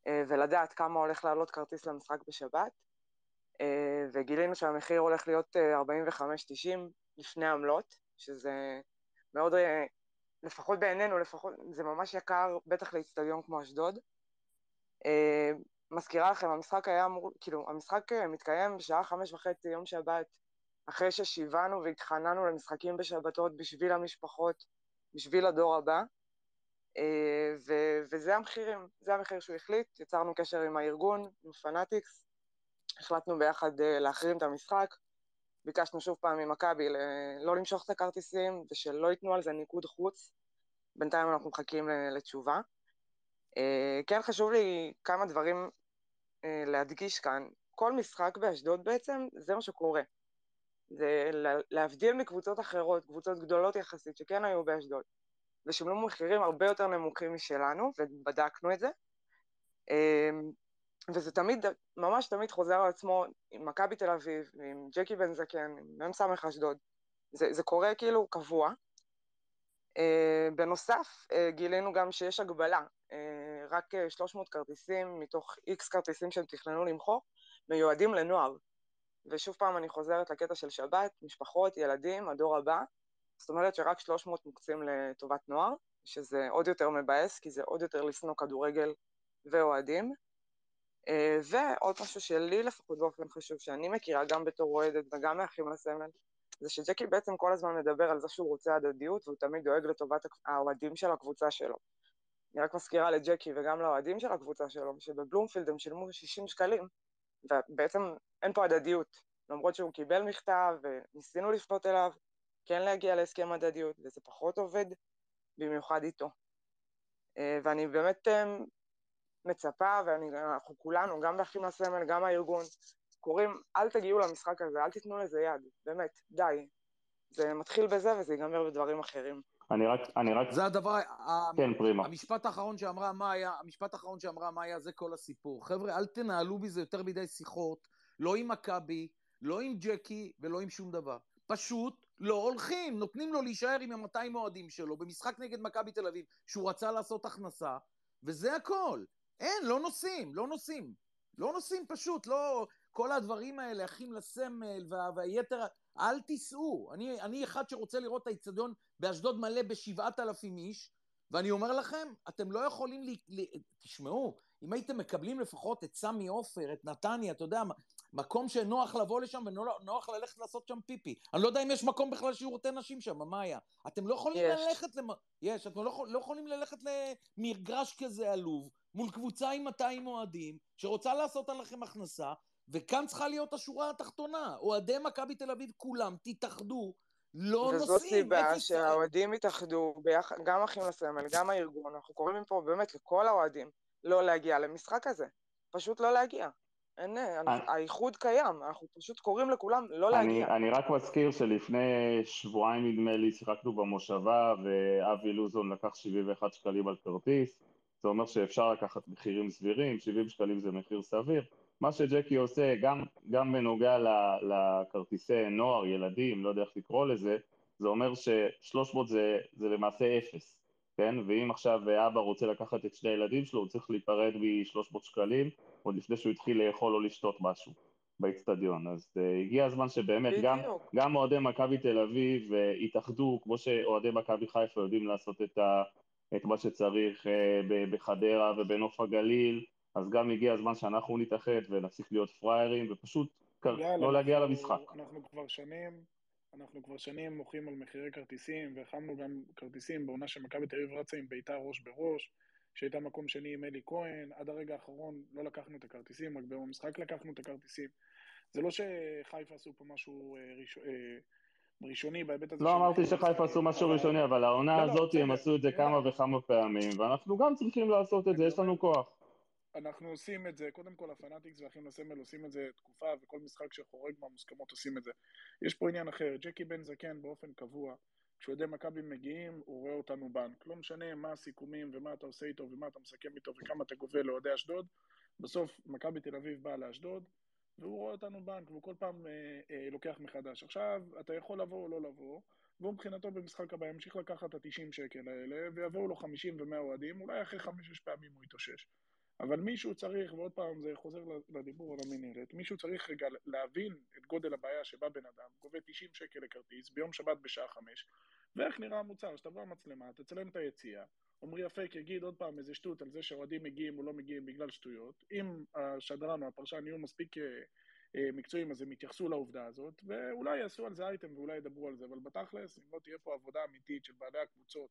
ולדעת כמה הולך לעלות כרטיס למשחק בשבת, וגילינו שהמחיר הולך להיות אה, 45.90 לפני עמלות, שזה מאוד, לפחות בעינינו, לפחות, זה ממש יקר, בטח לאיצטדיון כמו אשדוד. אה, מזכירה לכם, המשחק היה אמור, כאילו, המשחק אה, מתקיים בשעה חמש וחצי יום שבת, אחרי ששיווענו והתחננו למשחקים בשבתות בשביל המשפחות, בשביל הדור הבא. אה, ו- וזה המחירים, זה המחיר שהוא החליט, יצרנו קשר עם הארגון, עם פנאטיקס, החלטנו ביחד להחרים את המשחק, ביקשנו שוב פעם ממכבי לא למשוך את הכרטיסים ושלא ייתנו על זה ניקוד חוץ, בינתיים אנחנו מחכים לתשובה. אה, כן חשוב לי כמה דברים אה, להדגיש כאן, כל משחק באשדוד בעצם זה מה שקורה. זה לה- להבדיל מקבוצות אחרות, קבוצות גדולות יחסית שכן היו באשדוד, ושילמו מחירים הרבה יותר נמוכים משלנו, ובדקנו את זה. וזה תמיד, ממש תמיד חוזר על עצמו עם מכבי תל אביב, עם ג'קי בן זקן, עם מ"ס אשדוד. זה, זה קורה כאילו קבוע. אה, בנוסף, אה, גילינו גם שיש הגבלה, אה, רק אה, 300 כרטיסים מתוך איקס כרטיסים שהם תכננו למכור, מיועדים לנוער. ושוב פעם אני חוזרת לקטע של שבת, משפחות, ילדים, הדור הבא. זאת אומרת שרק 300 מוקצים לטובת נוער, שזה עוד יותר מבאס, כי זה עוד יותר לשנוא כדורגל ואוהדים. אה, ועוד משהו שלי לפחות באופן חשוב, שאני מכירה גם בתור אוהדת וגם מאחים לסמל, זה שג'קי בעצם כל הזמן מדבר על זה שהוא רוצה הדדיות, והוא תמיד דואג לטובת האוהדים של הקבוצה שלו. אני רק מזכירה לג'קי וגם לאוהדים של הקבוצה שלו, שבבלומפילד הם שילמו 60 שקלים, ובעצם אין פה הדדיות. למרות שהוא קיבל מכתב וניסינו לפנות אליו, כן להגיע להסכם הדדיות, וזה פחות עובד, במיוחד איתו. אה, ואני באמת אה, מצפה, ואנחנו כולנו, גם באחים לסמל, גם הארגון, קוראים, אל תגיעו למשחק הזה, אל תיתנו לזה יד, באמת, די. זה מתחיל בזה וזה ייגמר בדברים אחרים. אני רק, אני רק... זה הדבר, כן, פרימה. המשפט האחרון שאמרה מאיה, המשפט האחרון שאמרה מאיה, זה כל הסיפור. חבר'ה, אל תנהלו בזה יותר מדי שיחות, לא עם מכבי, לא עם ג'קי ולא עם שום דבר. פשוט לא הולכים, נותנים לו להישאר עם ה-200 אוהדים שלו במשחק נגד מכבי תל אביב, שהוא רצה לעשות הכנסה, וזה הכל. אין, לא נוסעים, לא נוסעים. לא נוסעים פשוט, לא... כל הדברים האלה, אחים לסמל וה, והיתר, אל תיסעו. אני, אני אחד שרוצה לראות את האיצטדיון באשדוד מלא בשבעת אלפים איש, ואני אומר לכם, אתם לא יכולים, ל... ל... תשמעו, אם הייתם מקבלים לפחות את סמי עופר, את נתניה, אתה יודע, מקום שנוח לבוא לשם ונוח ללכת לעשות שם פיפי. אני לא יודע אם יש מקום בכלל שירותי נשים שם, מה היה? אתם לא יכולים יש. ללכת למ... יש, אתם לא, לא יכולים ללכת למגרש כזה עלוב, מול קבוצה עם 200 אוהדים, שרוצה לעשות עליכם הכנסה, וכאן צריכה להיות השורה התחתונה. אוהדי מכבי תל אביב כולם, תתאחדו, לא נוסעים. וזאת סיבה שהאוהדים יתאחדו, ביח... גם אחים לסמל, גם הארגון, אנחנו קוראים מפה באמת לכל האוהדים לא להגיע למשחק הזה. פשוט לא להגיע. אין, אני... האיחוד קיים, אנחנו פשוט קוראים לכולם לא להגיע. אני רק מזכיר שלפני שבועיים נדמה לי שיחקנו במושבה ואבי לוזון לקח 71 שקלים על כרטיס, זה אומר שאפשר לקחת מחירים סבירים, 70 שקלים זה מחיר סביר. מה שג'קי עושה, גם, גם בנוגע לכרטיסי נוער, ילדים, לא יודע איך לקרוא לזה, זה אומר ש-300 זה, זה למעשה אפס, כן? ואם עכשיו אבא רוצה לקחת את שני הילדים שלו, הוא צריך להיפרד מ-300 שקלים, עוד לפני שהוא התחיל לאכול או לשתות משהו באיצטדיון. אז uh, הגיע הזמן שבאמת גם, גם אוהדי מכבי תל אביב uh, יתאחדו, כמו שאוהדי מכבי חיפה יודעים לעשות את, ה, את מה שצריך uh, בחדרה ובנוף הגליל, אז גם הגיע הזמן שאנחנו נתאחד ונפסיק להיות פראיירים, ופשוט לא להגיע למשחק. אנחנו כבר שנים, אנחנו כבר שנים מוחים על מחירי כרטיסים, והחמנו גם כרטיסים בעונה שמכבי תל אביב רצה עם ביתר ראש בראש, שהייתה מקום שני עם אלי כהן, עד הרגע האחרון לא לקחנו את הכרטיסים, רק ביום המשחק לקחנו את הכרטיסים. זה לא שחיפה עשו פה משהו אה, ראש... אה, ראשוני בהיבט הזה. לא אמרתי שחיפה עשו משהו ראשוני, אבל העונה לא, לא, הזאת הם עשו את זה כמה וכמה פעמים, ואנחנו גם צריכים לעשות את זה, יש לנו כוח. אנחנו עושים את זה, קודם כל הפנאטיקס והאחים לסמל עושים את זה תקופה, וכל משחק שחורג מהמוסכמות עושים את זה. יש פה עניין אחר, ג'קי בן זקן באופן קבוע, כשאוהדי מכבי מגיעים, הוא רואה אותנו בנק. לא משנה מה הסיכומים ומה אתה עושה איתו ומה אתה מסכם איתו וכמה אתה גובה לאוהדי אשדוד, בסוף מכבי תל אביב באה לאשדוד, והוא רואה אותנו בנק, והוא כל פעם אה, אה, לוקח מחדש. עכשיו, אתה יכול לבוא או לא לבוא, והוא מבחינתו במשחק הבא ימשיך לקחת את ה-90 שקל האלה, ויבואו לו 50 ו-100 אוהדים, אולי אחרי 5-6 פעמים הוא יתאושש. אבל מישהו צריך, ועוד פעם זה חוזר לדיבור על המנהלת, מישהו צריך רגע להבין את גודל הבעיה שבא בן אדם, גובה 90 שקל לכרטיס ביום שבת בשעה 5, ואיך נראה המוצר, שתבוא המצלמה, תצלם את היציאה, עמרי אפק יגיד עוד פעם איזה שטות על זה שאוהדים מגיעים או לא מגיעים בגלל שטויות, אם השדרן או הפרשן יהיו מספיק אה, אה, מקצועיים אז הם יתייחסו לעובדה הזאת, ואולי יעשו על זה אייטם ואולי ידברו על זה, אבל בתכלס, אם לא תהיה פה עבודה אמיתית של בעלי הקבוצות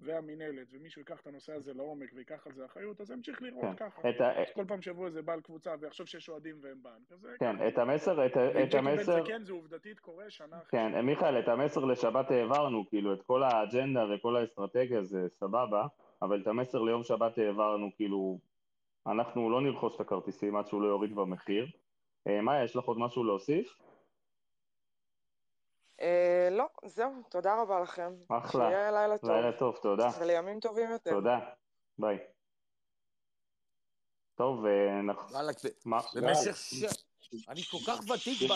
והמינהלת, ומישהו ייקח את הנושא הזה לעומק ויקח על זה אחריות, אז ימשיך לראות כן. ככה. ה... כל פעם שיבוא איזה בעל קבוצה ויחשוב שיש אוהדים והם בנק, אז כן, ככה. את המסר, את, את המסר... כן, זה עובדתית קורה שנה אחרי כן, שנה. מיכאל, את המסר לשבת העברנו, כאילו, את כל האג'נדה וכל האסטרטגיה זה סבבה, אבל את המסר ליום שבת העברנו, כאילו, אנחנו לא נרכוש את הכרטיסים עד שהוא לא יוריד במחיר. אה, מאיה, יש לך עוד משהו להוסיף? אה, לא, זהו, תודה רבה לכם. אחלה. שיהיה לילה טוב. לילה טוב, תודה. ולימים טובים יותר. תודה, ביי. טוב, אנחנו... במשך ש... אני כל כך ותיק ב...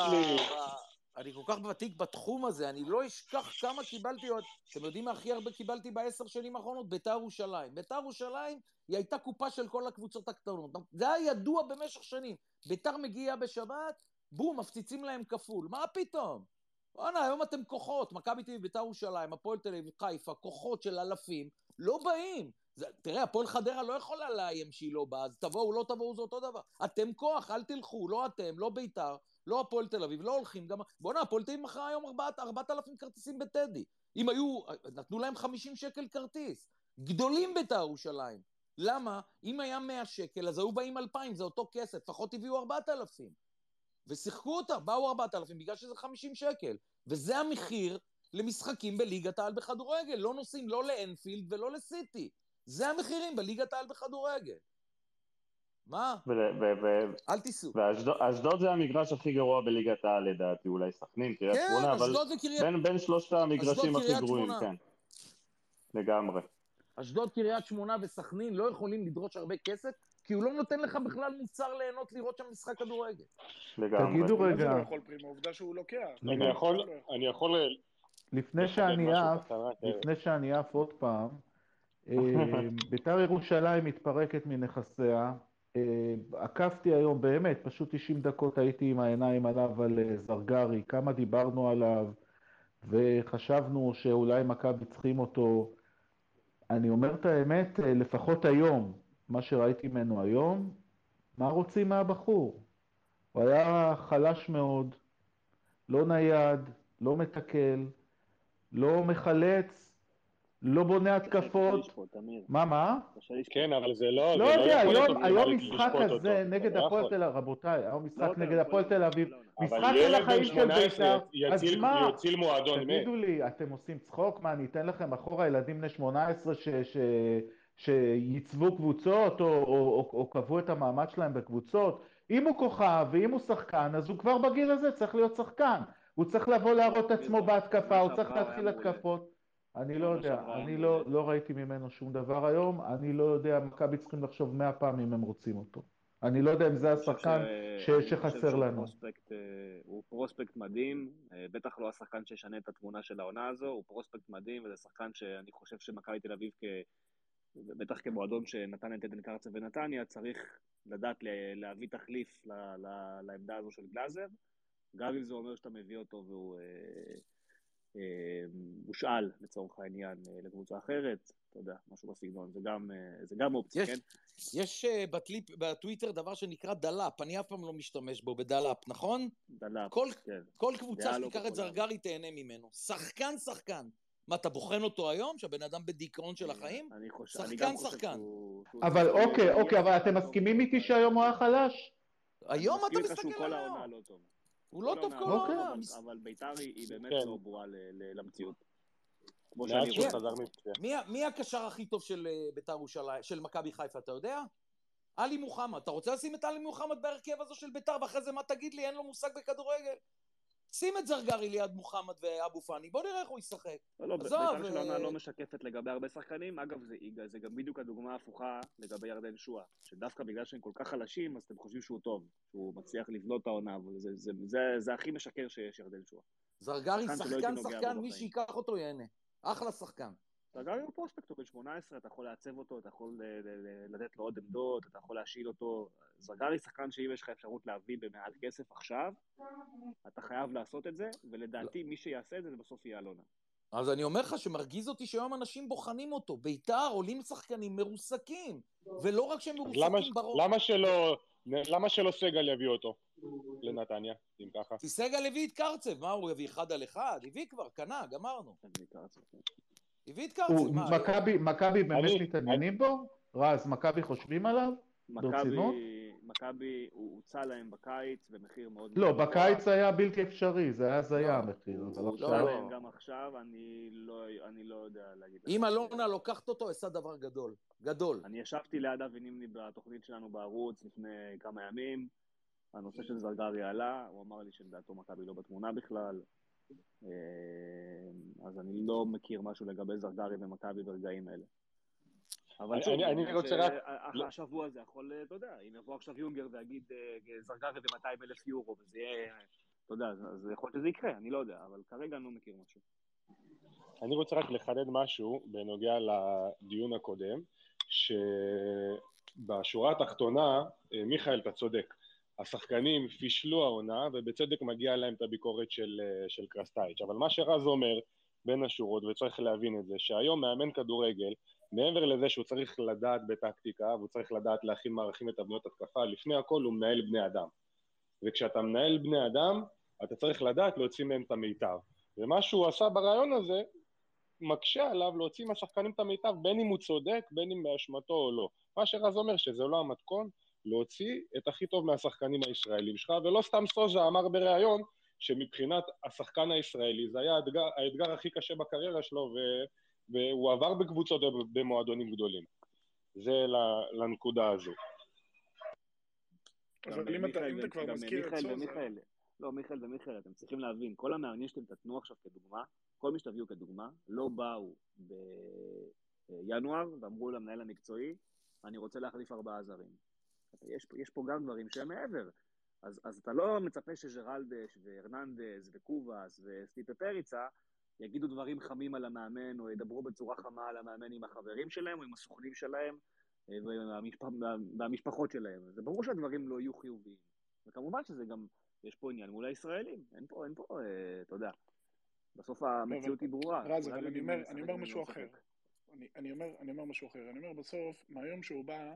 אני כל כך ותיק בתחום הזה, אני לא אשכח כמה קיבלתי עוד... אתם יודעים מה הכי הרבה קיבלתי בעשר שנים האחרונות? ביתר ירושלים. ביתר ירושלים היא הייתה קופה של כל הקבוצות הקטנות. זה היה ידוע במשך שנים. ביתר מגיעה בשבת, בום, מפציצים להם כפול. מה פתאום? וואנה, היום אתם כוחות, מכבי תל אביב, בית"ר ירושלים, הפועל תל אביב, חיפה, כוחות של אלפים, לא באים. זה, תראה, הפועל חדרה לא יכולה לאיים שהיא לא באה, אז תבואו, לא תבואו, זה אותו דבר. אתם כוח, אל תלכו, לא אתם, לא בית"ר, לא הפועל תל אביב, לא הולכים גם... בואנה, הפועל תל אביב מכרה היום 4,000 כרטיסים בטדי. אם היו, נתנו להם 50 שקל כרטיס. גדולים בית"ר ירושלים. למה? אם היה 100 שקל, אז היו באים 2,000, זה אותו כסף, לפחות הביאו 4,000. ושיחקו אותה, באו 4,000 בגלל שזה 50 שקל. וזה המחיר למשחקים בליגת העל בכדורגל. לא נוסעים לא לאנפילד ולא לסיטי. זה המחירים בליגת העל בכדורגל. מה? אל תיסעו. ואשדוד אשדוד זה המגרש הכי גרוע בליגת העל לדעתי, אולי סכנין, קריית כן, שמונה, אבל. בין, שלושת המגרשים הכי גרועים. כן. לגמרי. אשדוד, קריית שמונה וסכנין לא יכולים לדרוש הרבה כסף, כי הוא לא נותן לך בכלל מוצר ליהנות לראות שם משחק כדורגל. לגמרי. תגידו רגע, לא יכול פרימו? עובדה שהוא לוקח. אני יכול, אני יכול לפני שאני עף, רק, אה, לפני שאני עף עוד פעם, אה, <laughs> ביתר ירושלים מתפרקת מנכסיה. אה, עקבתי היום, באמת, פשוט 90 דקות הייתי עם העיניים עליו, על אה, זרגרי, כמה דיברנו עליו, וחשבנו שאולי מכבי צריכים אותו. אני אומר את האמת, לפחות היום, מה שראיתי ממנו היום, מה רוצים מהבחור? הוא היה חלש מאוד, לא נייד, לא מתקל, לא מחלץ, לא בונה התקפות. מה, מה? כן, אבל זה לא... לא זה יודע, היום, משחק אותו. נגד לא הפועל. תל אביב, רבותיי, היום משחק לא יודע, נגד הפועל תל אביב, משחק בן החיים של 18 בית"ר, אז מה? יציל מועדון מת. תגידו לי, אתם עושים צחוק? מה, אני אתן לכם אחורה ילדים בני 18 ש, ש, שייצבו קבוצות או, או, או, או קבעו את המעמד שלהם בקבוצות? אם הוא כוכב ואם הוא שחקן, אז הוא כבר בגיל הזה צריך להיות שחקן. הוא צריך לבוא להראות את עצמו בהתקפה, הוא צריך להתחיל התקפות. אני לא יודע, אני לא, לא ראיתי ממנו שום דבר היום, אני לא יודע, מכבי צריכים לחשוב מאה פעם אם הם רוצים אותו. אני לא יודע אם זה השחקן ש- שחסר לנו. פרוספקט, אה, הוא פרוספקט מדהים, אה, בטח לא השחקן שישנה את התמונה של העונה הזו, הוא פרוספקט מדהים, וזה שחקן שאני חושב שמכבי תל אביב, כ... בטח כמועדון שנתן את עדן קרצב ונתניה, צריך לדעת להביא תחליף ל... ל... לעמדה הזו של גלאזר, גם אם זה אומר שאתה מביא אותו והוא אה, אה, הושאל לצורך העניין אה, לקבוצה אחרת, אתה יודע, משהו בסגנון, זה גם, אה, זה גם אופציה, יש- כן? יש אה, בטליפ, בטוויטר דבר שנקרא דלאפ, אני אף פעם לא משתמש בו בדלאפ, נכון? דלאפ, כל, כן. כל קבוצה לא שתיקח את. זרגרי תהנה ממנו. שחקן שחקן. מה, אתה בוחן אותו היום, שהבן אדם בדיכאון של החיים? אני חושב, אני שחקן, גם חושב שחקן. שהוא... אבל אוקיי, אוקיי, אבל אתם. מסכימים איתי שהיום הוא היה חלש? היום אני אתה מסתכל כל על היום. לא. הוא לא טוב כל העונה אוקיי. העונה. אבל ביתר היא באמת כן. לא ברורה למציאות. כמו שאני רואה. מי הקשר הכי טוב של אה, ביתר ירושלים, של מכבי חיפה, אתה יודע? עלי מוחמד. אתה רוצה לשים את עלי מוחמד בהרכב הזו של ביתר, ואחרי זה מה תגיד לי, אין לו מושג בכדורגל? שים את זרגרי ליד מוחמד ואבו פאני, בוא נראה איך הוא ישחק. לא, לא, ביתר של העונה אה, לא משקפת לגבי הרבה שחקנים. אגב, זה, זה גם בדיוק הדוגמה ההפוכה לגבי ירדן שואה. שדווקא בגלל שהם כל כך חלשים, אז אתם חושבים שהוא טוב. שהוא מצליח לבלוט את העונה, אבל זה, זה, זה, זה הכי משקר שיש ירדן שואה. זרגרי שחקן שחקן מי. שייקח אותו ייהנה. אחלה שחקן. אתה גם עם פרוספקט, הוא בן 18, אתה יכול לעצב אותו, אתה יכול ל- ל- ל- לתת לו עוד עמדות, אתה יכול להשאיל אותו. זרגרי שחקן שאם יש לך אפשרות להביא במעט כסף עכשיו, אתה חייב לעשות את זה, ולדעתי מי שיעשה את זה, זה בסוף יהיה אלונה. אז אני אומר לך שמרגיז אותי שהיום אנשים בוחנים אותו. ביתר עולים שחקנים מרוסקים. ולא רק שהם מרוסקים בראש. למה שלא... למה שלא סגל יביא אותו לנתניה, אם ככה? כי סגל הביא את קרצב, מה הוא הביא אחד על אחד? הביא כבר, קנה, גמרנו. הביא את הוא- מה? מכבי באמת מתעניינים בו? רז, מכבי חושבים עליו? ברצינות? מכבי, הוא הוצע להם בקיץ במחיר מאוד לא. בקיץ היה בלתי אפשרי, זה היה הזיה לא. המחיר, הוא. הוצע לא. להם גם עכשיו, אני לא, אני לא יודע להגיד. אם אלונה לוקחת אותו, עשה דבר גדול. גדול. אני ישבתי ליד אבי נימני בתוכנית שלנו בערוץ לפני כמה ימים, הנושא של זרגרי עלה, הוא אמר לי שלדעתו מכבי לא בתמונה בכלל, אז אני לא מכיר משהו לגבי זרגרי ומכבי ברגעים אלה. אבל אני- שוב, אני- רוצה חושב רק- שהשבוע הזה יכול, אתה יודע, אם יבוא עכשיו יונגר ויגיד אה, זרגרי ו-200 אלף יורו, וזה יהיה, אתה יודע, אז- יכול להיות שזה יקרה, אני לא יודע, אבל כרגע אני לא מכיר משהו. אני רוצה רק לחדד משהו בנוגע לדיון הקודם, שבשורה התחתונה, אה, מיכאל, אתה צודק. השחקנים פישלו העונה, ובצדק מגיע להם את הביקורת של, אה, של קרסטייץ'. אבל מה שרז אומר בין השורות, וצריך להבין את זה, שהיום מאמן כדורגל, מעבר לזה שהוא צריך לדעת בטקטיקה, והוא צריך לדעת להכין מערכים לתבניות התקפה, לפני הכל הוא מנהל בני אדם. וכשאתה מנהל בני אדם, אתה צריך לדעת להוציא מהם את המיטב. ומה שהוא עשה ברעיון הזה, מקשה עליו להוציא מהשחקנים את המיטב, בין אם הוא צודק, בין אם באשמתו או לא. מה שרז אומר, שזה לא המתכון, להוציא את הכי טוב מהשחקנים הישראלים שלך, ולא סתם סוזה אמר בריאיון, שמבחינת השחקן הישראלי זה היה האתגר, האתגר הכי קשה בקריירה שלו, ו, והוא עבר בקבוצות ובמועדונים גדולים. זה לנקודה הזו. אבל אם אתה, אם אתה כבר מזכיר את סוזה... לא, מיכאל ומיכאל, אתם צריכים להבין, כל המאמנים שאתם תתנו עכשיו כדוגמה, כל מי שתביאו כדוגמה, לא באו בינואר ואמרו למנהל המקצועי, אני רוצה להחליף ארבעה זרים. יש, יש פה גם דברים שהם מעבר. אז, אז אתה לא מצפה שג'רלדש והרננדז וקובאס וסטיפה פריצה יגידו דברים חמים על המאמן, או ידברו בצורה חמה על המאמן עם החברים שלהם, או עם הסוכנים שלהם, והמשפח, והמשפחות שלהם. זה ברור שהדברים לא יהיו חיוביים. וכמובן שזה גם, יש פה עניין מול הישראלים. אין פה, אין פה, אה, אתה יודע, בסוף המציאות היא ברורה. רז, אבל אני אומר, אומר משהו אחר. אני, אני, אומר, אני אומר משהו אחר. אני אומר, בסוף, מהיום שהוא בא,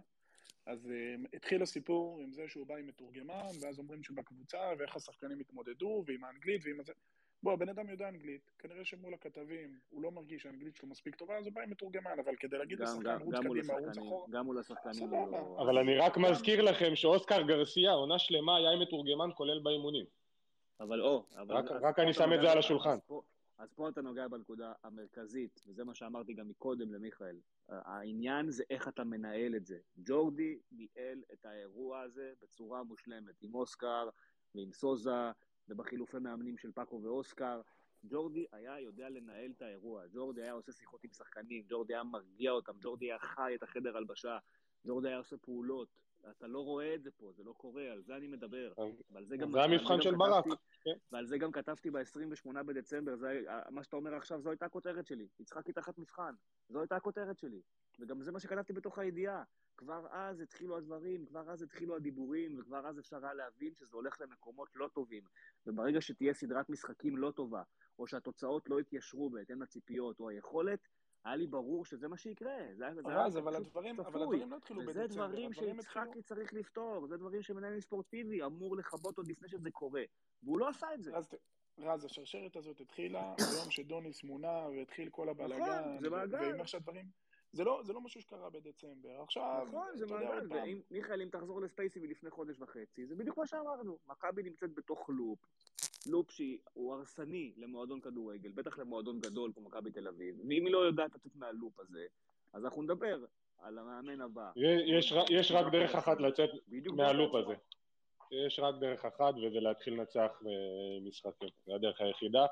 אז uh, התחיל הסיפור עם זה שהוא בא עם מתורגמן, ואז אומרים שבקבוצה, ואיך השחקנים התמודדו, ועם האנגלית, ועם הזה. בוא, הבן אדם יודע אנגלית, כנראה שמול הכתבים הוא לא מרגיש שהאנגלית שלו מספיק טובה, אז הוא בא עם מתורגמן, אבל כדי להגיד לשחקן רוץ קדימה, רוץ אחורה... גם מול השחקנים לא... אבל אני רק מזכיר לכם שאוסקר גרסיה, עונה שלמה, היה עם מתורגמן כולל באימונים. אבל או... רק אני שם את זה על השולחן. אז פה אתה נוגע בנקודה המרכזית, וזה מה שאמרתי גם מקודם למיכאל. העניין זה איך אתה מנהל את זה. ג'ורדי ניהל את האירוע הזה בצורה מושלמת, עם אוסקר ועם סוזה, ובחילופי מאמנים של פאקו ואוסקר. ג'ורדי היה יודע לנהל את האירוע, ג'ורדי היה עושה שיחות עם שחקנים, ג'ורדי היה מרגיע אותם, ג'ורדי היה חי את החדר הלבשה, ג'ורדי היה עושה פעולות. אתה לא רואה את זה פה, זה לא קורה, על זה אני מדבר. זה, זה המבחן של ברק. כן. ועל זה גם כתבתי ב-28 בדצמבר, זה, מה שאתה אומר עכשיו, זו הייתה הכותרת שלי. יצחקי תחת מבחן, זו הייתה הכותרת שלי. וגם זה מה שכתבתי בתוך הידיעה. כבר אז התחילו הדברים, כבר אז התחילו הדיבורים, וכבר אז אפשר היה להבין שזה הולך למקומות לא טובים. וברגע שתהיה סדרת משחקים לא טובה, או שהתוצאות לא יתיישרו בהתאם לציפיות או היכולת, היה לי ברור שזה מה שיקרה. זה, היה אבל הדברים, אבל הדברים לא התחילו בדצמבר. וזה דברים שיצחקי. צריך לפתור, זה דברים שמנהל ספורטיבי אמור לכבות עוד לפני שזה קורה. והוא לא עשה את זה. רז, השרשרת הזאת התחילה <coughs> ביום שדוניס מונה והתחיל כל הבלאגן. נכון, זה מעגל. ועם איך שהדברים... זה לא, זה לא משהו שקרה בדצמבר. עכשיו, נכון, זה מעגל. ואם, מיכאל, אם תחזור לספייסי מלפני חודש וחצי, זה בדיוק מה שאמרנו. מכבי נמצאת בתוך לופ. לופ שהוא הרסני למועדון כדורגל, בטח למועדון גדול כמו מכבי תל אביב. ואם היא לא יודעת לצאת מהלופ הזה, אז אנחנו נדבר על המאמן הבא. יש, יש רק דרך אחת לצאת מהלופ הזה. יש רק דרך אחת, וזה להתחיל לנצח אה, משחקים. זו הדרך היחידה.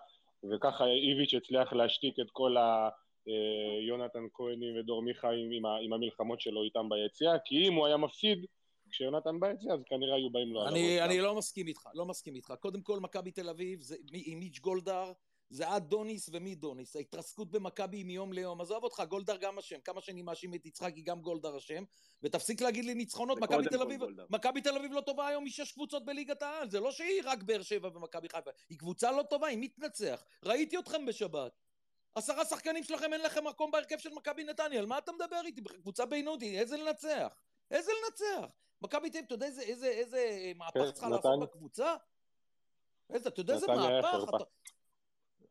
וככה איביץ' הצליח להשתיק את כל ה... אה, יונתן כהנים ודור מיכה עם, עם המלחמות שלו איתם ביציאה, כי אם הוא היה מפסיד כשיונתן ביציאה, אז כנראה היו באים לו על הראש. אני לא מסכים איתך, לא מסכים איתך. קודם כל, מכבי תל אביב, זה, עם מיץ' גולדהר, זה עד דוניס ומי דוניס. ההתרסקות במכבי היא מיום ליום. עזוב אותך, גולדהר גם אשם. כמה שאני מאשים את יצחקי, גם גולדהר אשם. ותפסיק להגיד לי ניצחונות. מכבי תל אביב, מכבי תל אביב לא טובה היום משש קבוצות בליגת העל. זה לא שהיא רק באר שבע ומכבי חיפה. היא קבוצה לא טובה, היא מתנצח. ראיתי אתכם בשבת. עשרה שחקנים שלכם, אין לכם מקום בהרכב של מכבי נתניה, על מה אתה מדבר איתי? קבוצה בינוני, איזה לנצח? איזה לנצח? מכבי תל אביב, אתה יודע איזה, איזה, איזה מהפך כן, צריכה לעשות בקבוצה? איזה, אתה יודע איזה מהפך?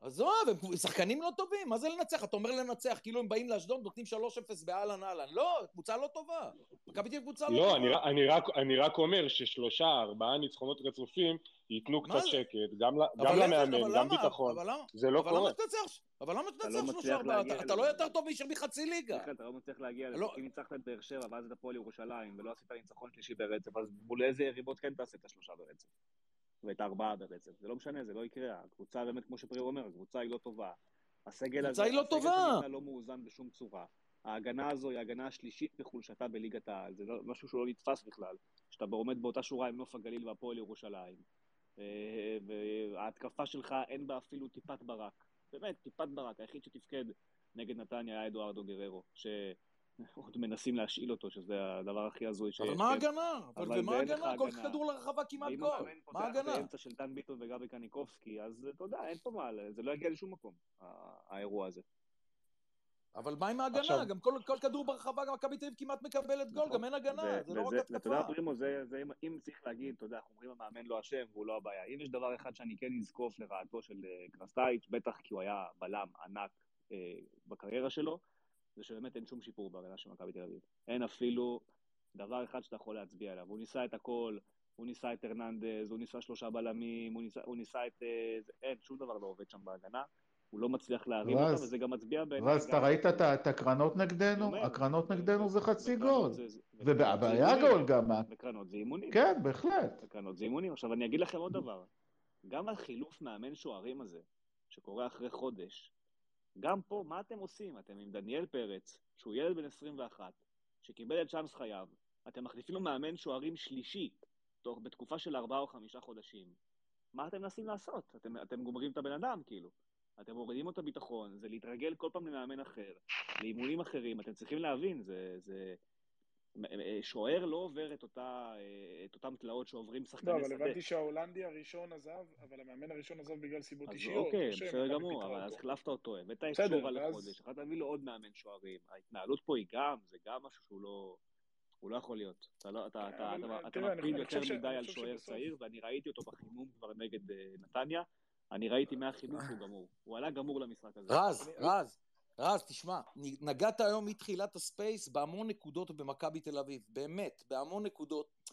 עזוב, הם שחקנים לא טובים, מה זה לנצח? אתה אומר לנצח, כאילו הם באים לאשדוד, נותנים 3-0 באהלן אהלן. לא, קבוצה לא טובה. מכבי תהיה קבוצה לא, לא טובה. לא, אני, רק, אני רק אומר ששלושה, ארבעה ניצחונות רצופים ייתנו קצת שקט, גם, גם למאמן, גם ביטחון. אבל זה לא קורה. אבל למה תנצח לא שלושה ארבעה? אתה לא יותר טוב מאשר מחצי ליגה. אתה לא מצליח להגיע לזה. אם ניצחת את באר שבע ואז את הפועל ירושלים, ולא עשית ניצחון שלישי ברצף, אז מול איזה יריבות כן תעשה את השלושה ברצף? ואת הארבעה ברצף. זה לא משנה, זה לא יקרה. הקבוצה באמת, כמו שפריר אומר, הקבוצה היא לא טובה. הסגל הזה, היא לא טובה. לא מאוזן בשום צורה. ההגנה הזו היא ההגנה השלישית בחולשתה בליגת העל. זה לא, משהו שהוא לא נתפס בכלל. שאתה עומד באותה שורה עם נוף הגליל והפועל ירושלים. וההתקפה שלך אין בה אפילו טיפת ברק. באמת, טיפת ברק. היחיד שתפקד נגד נתניה היה אדוארדו גררו. ש... עוד מנסים להשאיל אותו, שזה הדבר הכי הזוי שיש. אבל מה ההגנה? אבל ומה ההגנה? כל כדור לרחבה כמעט גול. מה ההגנה? באמצע של דן ביטון וגבי קניקובסקי, אז אתה יודע, אין פה מה, זה לא יגיע לשום מקום, האירוע הזה. אבל מה עם ההגנה? עכשיו... גם כל, כל כדור ברחבה, גם מכבי תל אביב כמעט מקבלת גול, נכון. גם אין הגנה, ו- זה לא רק התקפה. אתה יודע, פרימו, זה, זה, אם צריך להגיד, אתה יודע, אנחנו אומרים המאמן לא אשם והוא לא הבעיה. אם יש דבר אחד שאני כן אזקוף לרעתו של אה, קרסטייץ', בטח כי הוא היה בלם ענק אה, בקריירה שלו, זה שבאמת אין שום שיפור בהגנה של מכבי תל אביב. אין אפילו דבר אחד שאתה יכול להצביע עליו. הוא ניסה את הכל, הוא ניסה את הרננדז, הוא ניסה שלושה בלמים, הוא ניסה, הוא ניסה את... אה, אין, שום דבר לא עובד שם בהגנה. הוא לא מצליח להרים אותה, וזה גם מצביע בעיניי רז, אתה. ראית את הקרנות נגדנו? הקרנות נגדנו זה חצי גול. והיה אימונים, גול גם. וקרנות זה אימונים. כן, בהחלט. וקרנות זה אימונים. עכשיו, אני אגיד לכם עוד דבר. גם החילוף מאמן שוערים הזה, שקורה אחרי חודש, גם פה, מה אתם עושים? אתם עם דניאל פרץ, שהוא ילד בן 21, שקיבל את צ'אנס חייו, אתם מחליפים לו מאמן שוערים שלישי, תוך, בתקופה של ארבעה או חמישה חודשים. מה אתם מנסים לעשות? אתם, אתם גומרים את הבן אדם, כאילו. אתם מורידים לו את הביטחון, זה להתרגל כל פעם למאמן אחר, לאימונים אחרים, אתם צריכים להבין, זה... זה... שוער לא עובר את, אותה, את אותם תלאות שעוברים לא, שחקני אבל שדה. הבנתי שההולנדי הראשון עזב, אבל המאמן הראשון עזב בגלל סיבות אז אישיות. אוקיי, לא שמכבי בסדר גמור, אבל אז. החלפת אותו, הבאת את ואז- לחודש, יכולת להביא לו עוד מאמן שוערים. ההתנהלות פה היא גם, זה גם משהו שהוא לא... הוא לא יכול להיות. אתה, לא, אתה, אתה, אבל, אתה, אה, אתה מקפיד יותר מדי על שוער צעיר, ואני ראיתי אותו בחימום כבר נגד אה, נתניה. אני ראיתי מהחימום שהוא גמור. הוא עלה גמור למשחק הזה. רז, רז, רז, תשמע, נגעת היום מתחילת הספייס בהמון נקודות במכבי תל אביב, באמת, בהמון נקודות.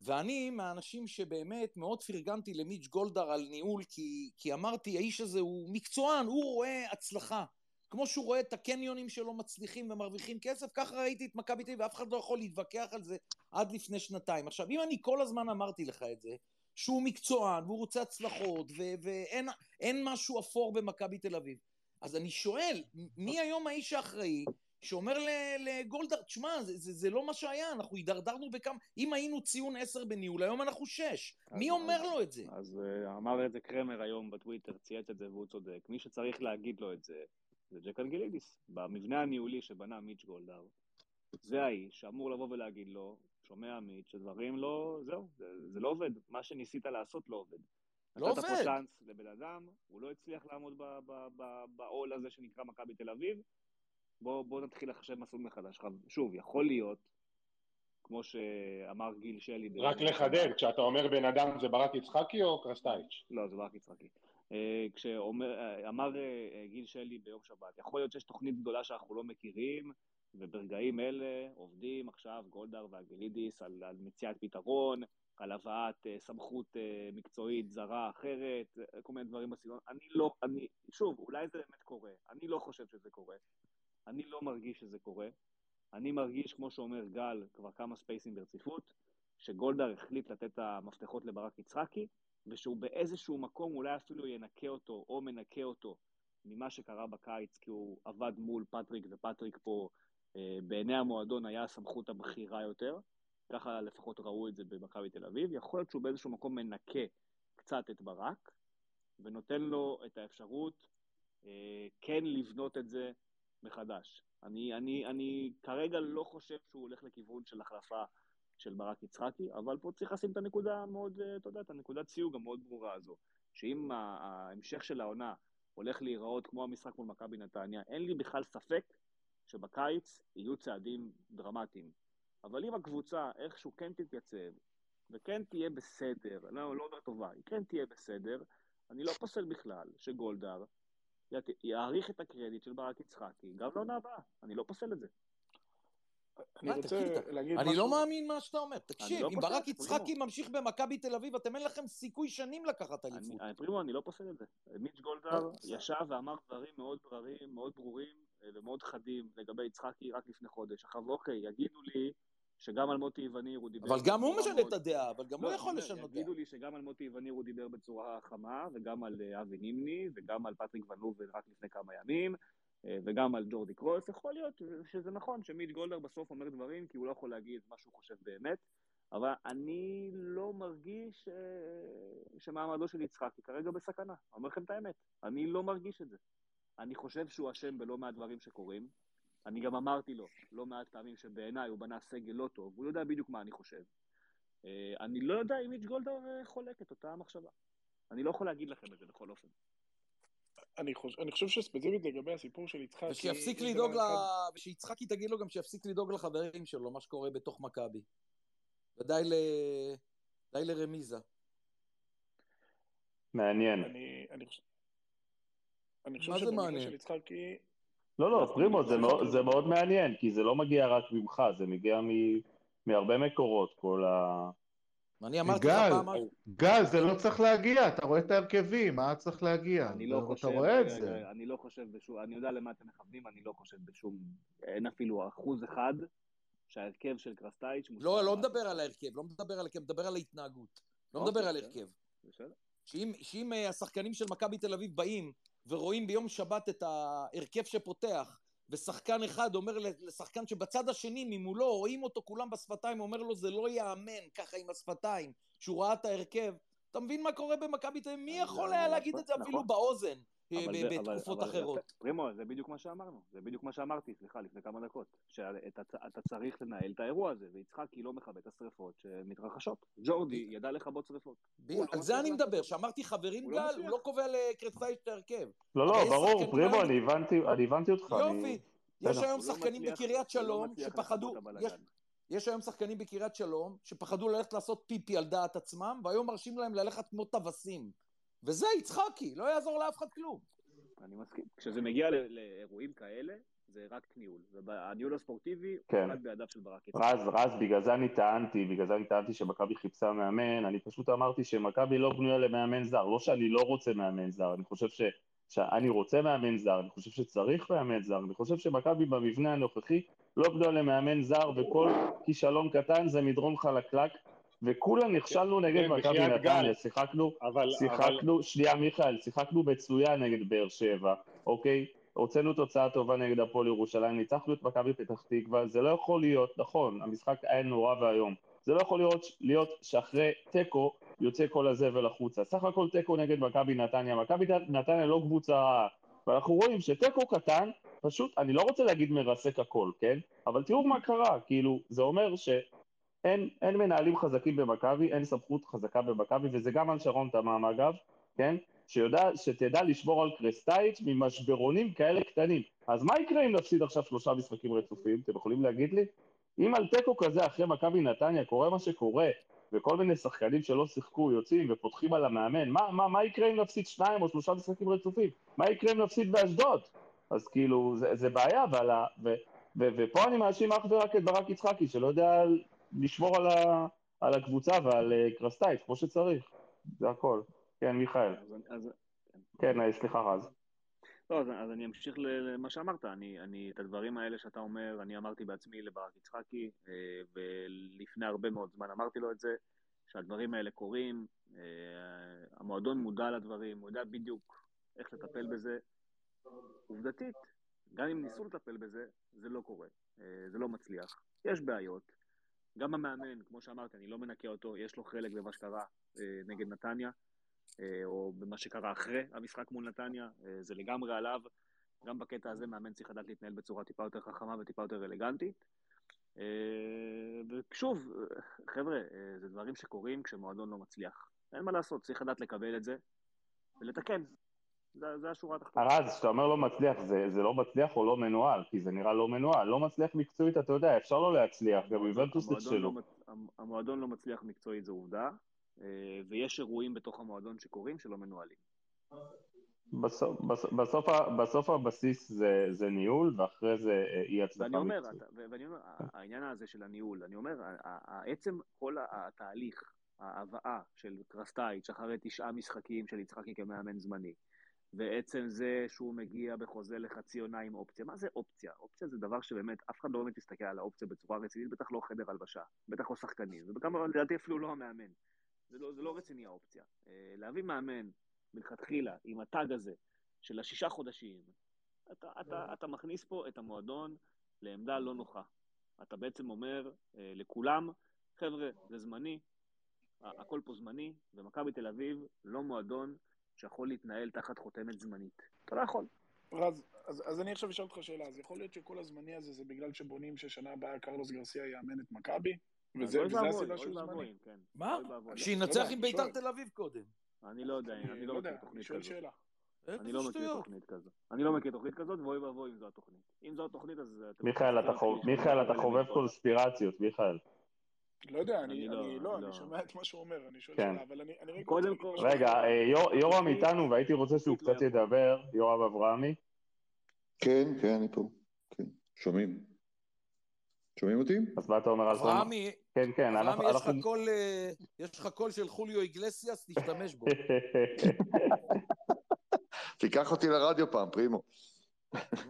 ואני מהאנשים שבאמת מאוד פרגנתי למיץ' גולדהר על ניהול, כי, כי אמרתי, האיש הזה הוא מקצוען, הוא רואה הצלחה. כמו שהוא רואה את הקניונים שלו מצליחים ומרוויחים כסף, ככה ראיתי את מכבי תל אביב, ואף אחד לא יכול להתווכח על זה עד לפני שנתיים. עכשיו, אם אני כל הזמן אמרתי לך את זה, שהוא מקצוען והוא רוצה הצלחות, ו- ואין אין משהו אפור במכבי תל אביב, אז אני שואל, מי היום האיש האחראי שאומר לגולדהר, תשמע, זה, זה, זה לא מה שהיה, אנחנו הידרדרנו בכמה... אם היינו ציון עשר בניהול, היום אנחנו שש. מי אומר אז- לו את זה? אז אה, אמר את זה קרמר היום בטוויטר, צייץ את זה והוא צודק. מי שצריך להגיד לו את זה, זה ג'ק אנגלידיס. במבנה הניהולי שבנה מיץ' גולדהר, זה האיש שאמור לבוא ולהגיד לו, שומע מיץ', שדברים לא, זהו, זה, זה לא עובד. מה שניסית לעשות לא עובד. לא נתת פה עובד. צ'אנס לבן אדם, הוא לא הצליח לעמוד בעול הזה שנקרא מכבי תל אביב, בוא, בוא נתחיל לחשב מסלול מחדש. שוב, יכול להיות, כמו שאמר גיל שלי... רק לחדד, כשאתה אומר בן אדם זה ברק יצחקי או קרסטייץ'? לא, זה ברק יצחקי. אה, כשאמר גיל שלי ביום שבת, יכול להיות שיש תוכנית גדולה שאנחנו לא מכירים, וברגעים אלה עובדים עכשיו גולדהר והגלידיס על, על מציאת פתרון, על הבאת אה, סמכות אה, מקצועית זרה אחרת, אה, כל מיני דברים בסגנון. אני לא, אני, שוב, אולי זה באמת קורה, אני לא חושב שזה קורה. אני לא מרגיש שזה קורה. אני מרגיש, כמו שאומר גל, כבר כמה ספייסים ברציפות, שגולדהר החליט לתת את המפתחות לברק יצחקי, ושהוא באיזשהו מקום אולי אפילו ינקה אותו, או מנקה אותו, ממה שקרה בקיץ, כי הוא עבד מול פטריק, ופטריק פה, בעיני המועדון, היה הסמכות הבכירה יותר. ככה לפחות ראו את זה במכבי תל אביב. יכול להיות שהוא באיזשהו מקום מנקה קצת את ברק, ונותן לו את האפשרות אה, כן לבנות את זה מחדש. אני, אני, אני כרגע לא חושב שהוא הולך לכיוון של החלפה של ברק יצחקי, אבל פה צריך לשים את הנקודה המאוד, אה, אתה יודע, את הנקודת סיוג המאוד ברורה הזו, שאם ההמשך של העונה הולך להיראות כמו המשחק מול מכבי נתניה, אין לי בכלל ספק שבקיץ יהיו צעדים דרמטיים. אבל אם הקבוצה איכשהו כן תתייצב, וכן תהיה בסדר, לא, לא אומר טובה, היא כן תהיה בסדר, אני לא פוסל בכלל שגולדהר יעריך את הקרדיט של ברק יצחקי, גם לעונה הבאה, אני לא פוסל את זה. אני מה, רוצה להגיד אני. לא מאמין מה שאתה אומר. תקשיב, לא אם ברק. יצחקי ממשיך במכבי תל אביב, אתם אין לכם סיכוי שנים לקחת אליפות. אני, פרימו, אני לא פוסל את זה. מיץ' גולדהר ישב ואמר דברים מאוד בררים, מאוד ברורים אה, ומאוד חדים לגבי יצחקי רק לפני חודש. עכשיו, אוקיי, יגידו לי שגם על מוטי וניר הוא דיבר... אבל גם הוא משנה מאוד- את הדעה, אבל גם לא, הוא יכול לשנות דעה. יגידו לי שגם על מוטי וניר הוא דיבר בצורה חמה, וגם על אה, אבי נימני, וגם על פטריק ון לובן רק לפני כמה ימים, אה, וגם על ג'ורדי קרויף. יכול להיות שזה נכון שמיץ' גולדהר בסוף אומר דברים, כי הוא לא יכול להגיד מה שהוא חושב באמת, אבל אני לא מרגיש אה, שמעמדו של יצחקי כרגע בסכנה. אני אומר לכם את האמת, אני לא מרגיש את זה. אני חושב שהוא אשם בלא מעט דברים שקורים. אני גם אמרתי לו לא מעט פעמים שבעיניי הוא בנה סגל לא טוב, הוא יודע בדיוק מה אני חושב. אה, אני לא יודע אם מיץ' גולדהר אה, חולק את אותה המחשבה. אני לא יכול להגיד לכם את זה בכל אופן. אני חושב, אני חושב שספציפית לגבי הסיפור של יצחקי... ושיפסיק לדאוג, ל... אחד- ושיצחקי תגיד לו גם שיפסיק לדאוג לחברים שלו, מה שקורה בתוך מכבי. ודי ל... די לרמיזה. מעניין. אני, אני. אני חושב מה זה שבמקרה מעניין? של יצחקי... לא, לא, פרימו, זה חושב מאוד, זה מאוד מעניין, כי זה לא מגיע רק ממך, זה מגיע מ, מהרבה מקורות, כל, ה, אני אמרתי לך גל, פעם... גל, זה לא צריך להגיע, אתה רואה את ההרכבים, מה צריך להגיע? אני לא אתה חושב, רואה את זה. אני לא חושב בשום, אני יודע למה אתם מכוונים, אני לא חושב בשום, אין אפילו אחוז אחד שההרכב של קרסטייץ' לא, לא מדבר על ההרכב, לא מדבר על ההרכב, מדבר על ההתנהגות. לא אוקיי, מדבר על בסדר. הרכב. בסדר. שאם, שאם אה, השחקנים של מכבי תל אביב באים ורואים ביום שבת את ההרכב שפותח, ושחקן אחד אומר לשחקן שבצד השני ממולו, רואים אותו כולם בשפתיים, אומר לו זה לא ייאמן, ככה עם השפתיים, שהוא ראה את ההרכב, אתה מבין מה קורה במכבי תל אביב? מי יכול היה להגיד את זה אפילו נכון. באוזן בתקופות אבל- אבל אחרות? יפה. פרימו, זה בדיוק מה שאמרנו, זה בדיוק מה שאמרתי, סליחה, לפני כמה דקות, שאתה אתה צריך לנהל את האירוע הזה, ויצחקי לא מכבד את השרפות שמתרחשות. ג'ורדי ידע לכבות הוא לא על זה אני מדבר. שאמרתי חברים לא גל, הוא. לא קובע לקרסטייץ' את ההרכב. לא, לא, ברור, פרימו, אני הבנתי, אותך. יופי, יש. היום לא שחקנים בקריית שלום שפחדו, יש היום שחקנים בקריית שלום שפחדו ללכת לעשות פיפי על דעת עצמם, והיום מרשים להם ללכת כמו טווסים. וזה יצחקי, לא יעזור לאף אחד כלום. אני מסכים. כשזה מגיע לאירועים כאלה, זה רק ניהול. והניהול הספורטיבי כן. הוא רק בידיו של ברק. רז, רז, בגלל זה אני טענתי, בגלל זה אני טענתי שמכבי חיפשה מאמן, אני פשוט אמרתי שמכבי לא בנויה למאמן זר, לא שאני לא רוצה מאמן זר, אני חושב ש... שאני רוצה מאמן זר, אני חושב שצריך מאמן זר, אני חושב שמכבי במבנה הנוכחי לא בנויה למאמן זר, וכל כישלון קטן זה מדרון חלקלק, וכולה נכשלנו נגד כן, מכבי נתניה. שיחקנו, אבל, אבל שיחקנו, שנייה מיכאל, שיחקנו מצוין נגד באר שבע, אוקיי? הוצאנו תוצאה טובה נגד הפועל ירושלים, ניצחנו את מכבי פתח תקווה, זה לא יכול להיות, נכון, המשחק היה נורא ואיום, זה לא יכול להיות, להיות שאחרי תיקו יוצא כל הזבל החוצה. סך הכל תיקו נגד מכבי נתניה, מכבי נתניה לא קבוצה רעה, ואנחנו רואים שתיקו קטן, פשוט, אני לא רוצה להגיד מרסק הכל, כן? אבל תראו מה קרה, כאילו, זה אומר שאין אין מנהלים חזקים במכבי, אין סמכות חזקה במכבי, וזה גם על שרון תמם אגב, כן? שיודע, שתדע לשמור על קרסטייץ' ממשברונים כאלה קטנים. אז מה יקרה אם נפסיד עכשיו שלושה משחקים רצופים? אתם יכולים להגיד לי? אם על תיקו כזה אחרי מכבי נתניה קורה מה שקורה, וכל מיני שחקנים שלא שיחקו יוצאים ופותחים על המאמן, מה, מה, מה יקרה אם נפסיד שניים או שלושה משחקים רצופים? מה יקרה אם נפסיד באשדוד? אז כאילו, זה, זה בעיה, ועל ה, ו, ו, ופה אני מאשים אך ורק את ברק יצחקי, שלא יודע לשמור על, ה, על הקבוצה ועל אה, קרסטייץ' כמו שצריך. זה הכל. כן, מיכאל. אז, אז, כן, אה, סליחה רז. לא, אז, אז אני אמשיך למה שאמרת. אני, אני, את הדברים האלה שאתה אומר, אני אמרתי בעצמי לברק יצחקי, אה, ולפני הרבה מאוד זמן אמרתי לו את זה, שהדברים האלה קורים, המועדון מודע לדברים, הוא יודע בדיוק איך לטפל בזה. עובדתית, גם אם ניסו לטפל בזה, זה לא קורה, זה לא מצליח. יש בעיות. גם המאמן, כמו שאמרתי, אני לא מנקה אותו, יש לו חלק במה שקרה אה, נגד נתניה. אה, או במה שקרה אחרי המשחק מול נתניה, אה, זה לגמרי עליו. גם בקטע הזה מאמן צריך לדעת להתנהל בצורה טיפה יותר חכמה וטיפה יותר אלגנטית. ושוב, חבר'ה, זה דברים שקורים כשמועדון לא מצליח. אין מה לעשות, צריך לדעת לקבל את זה ולתקן. זה, השורה התחתונה. רז, כשאתה אומר לא מצליח, זה, זה לא מצליח או לא מנוהל, כי זה נראה לא מנוהל. לא מצליח מקצועית, אתה יודע, אפשר לא להצליח, גם נכשלו. לא, מצ- המועדון לא מצליח מקצועית, זו עובדה, אה, ויש אירועים בתוך המועדון שקורים שלא מנוהלים. בסוף, בסוף, בסוף, הבסיס זה, זה ניהול, ואחרי זה אה, אי הצלחה מקצועית. ואני אומר, העניין הזה של הניהול, אני אומר, עצם כל התהליך, ההבאה של קרסטייץ' אחרי תשעה משחקים של יצחקי כמאמן זמני, ועצם זה שהוא מגיע בחוזה לחצי עונה עם אופציה, מה זה אופציה? אופציה זה דבר שבאמת, אף אחד לא באמת מסתכל על האופציה בצורה רצינית, בטח לא חדר הלבשה, בטח לא שחקנים, וגם לדעתי אפילו לא המאמן. זה לא, זה לא רציני האופציה. אה, להביא מאמן מלכתחילה עם הטאג הזה של השישה חודשים, אתה, אתה, אתה מכניס פה את המועדון לעמדה לא נוחה. אתה בעצם אומר אה, לכולם, חבר'ה, זה זמני, הכל פה זמני, ומכבי תל אביב לא מועדון שיכול להתנהל תחת חותמת זמנית. אתה לא יכול. רז, אז, אז אני עכשיו אשאל אותך שאלה, אז יכול להיות שכל הזמני הזה זה בגלל שבונים ששנה הבאה קרלוס גרסיה יאמן את מכבי? וזה, הסיבה שהוא זמני? כן. מה? ואבוי. שינצח לא עם אני ביתר שואל. תל אביב קודם. אני לא יודע, אני לא לא מכיר תוכנית שואל כזאת. שאלה. אני לא מכיר. תוכנית כזאת. אני לא מכיר תוכנית כזאת, ואוי ואבוי אם זו התוכנית. אם זו התוכנית, אז... מיכאל, אתה חובב קונספירציות, מיכאל. לא יודע, אני אני, לא- אני לא, אני אני לא. שומע את מה שהוא אומר, אני שואל כן. שאלה, אבל אני, אני רגע קודם כל-. רגע, אה, יור- יורם איתנו, והייתי רוצה שהוא קצת. ידבר, יורם אברהמי. כן, כן, אני פה. כן, שומעים. שומעים אותי? אז מה אתה אומר על תומאס? אברהמי, כן, כן, אברהמי, אנחנו... יש לך אנחנו- קול, אה, יש לך קול של חוליו איגלסיאס, תשתמש בו. <laughs> תיקח אותי לרדיו פעם, פרימו.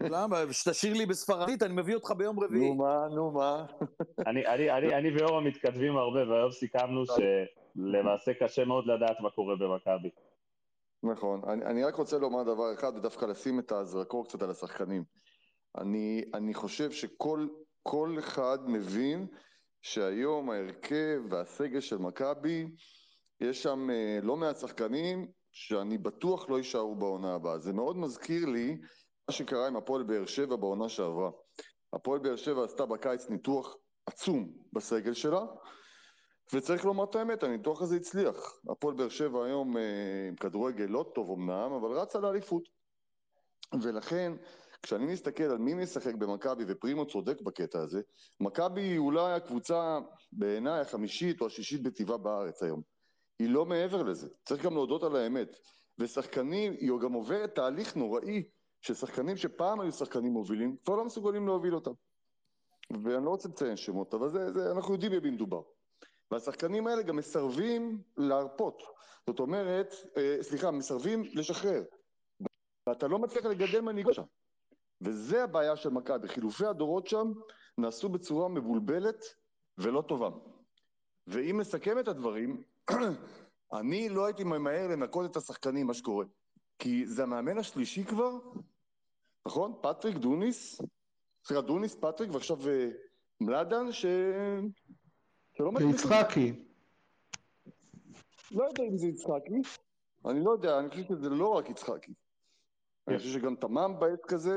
למה? שתשאיר לי בספרדית, אני מביא אותך ביום רביעי. נו מה, נו מה. <laughs> אני, ויורם מתכתבים הרבה, והיום סיכמנו שלמעשה קשה מאוד לדעת מה קורה במכבי. נכון. אני, אני רק רוצה לומר דבר אחד, ודווקא לשים את הזרקור קצת על השחקנים. אני, אני חושב שכל כל אחד מבין שהיום ההרכב והסגל של מכבי, יש שם אה, לא מעט שחקנים שאני בטוח לא יישארו בעונה הבאה. זה מאוד מזכיר לי מה שקרה עם הפועל באר שבע בעונה שעברה. הפועל באר שבע עשתה בקיץ ניתוח עצום בסגל שלה, וצריך לומר את האמת, הניתוח הזה הצליח. הפועל באר שבע היום אה, עם כדורגל לא טוב אמנם, אבל רצה לאליפות. ולכן, כשאני מסתכל על מי משחק במכבי, ופרימו צודק בקטע הזה, מכבי היא אולי הקבוצה בעיניי החמישית או השישית בטבעה בארץ היום. היא לא מעבר לזה, צריך גם להודות על האמת. ושחקנים, היא גם עוברת תהליך נוראי, ששחקנים שפעם היו שחקנים מובילים, כבר לא מסוגלים להוביל אותם. ואני לא רוצה לציין שמות, אבל זה, זה, אנחנו יודעים במי מדובר. והשחקנים האלה גם מסרבים להרפות. זאת אומרת, אה, סליחה, מסרבים לשחרר. ואתה לא מצליח לגדל מנהיגות שם. וזה הבעיה של מכבי. חילופי הדורות שם נעשו בצורה מבולבלת ולא טובה. ואם נסכם את הדברים, <clears throat> אני לא הייתי ממהר לנקות את השחקנים, מה שקורה. כי זה המאמן השלישי כבר, נכון? פטריק, דוניס, סליחה, דוניס, פטריק, ועכשיו אה, מלאדן, ש... שלא מצליחים. ויצחקי. לא יודע אם זה יצחקי, אני לא יודע, אני חושב שזה לא רק יצחקי. אני חושב שגם תמם בעת כזה,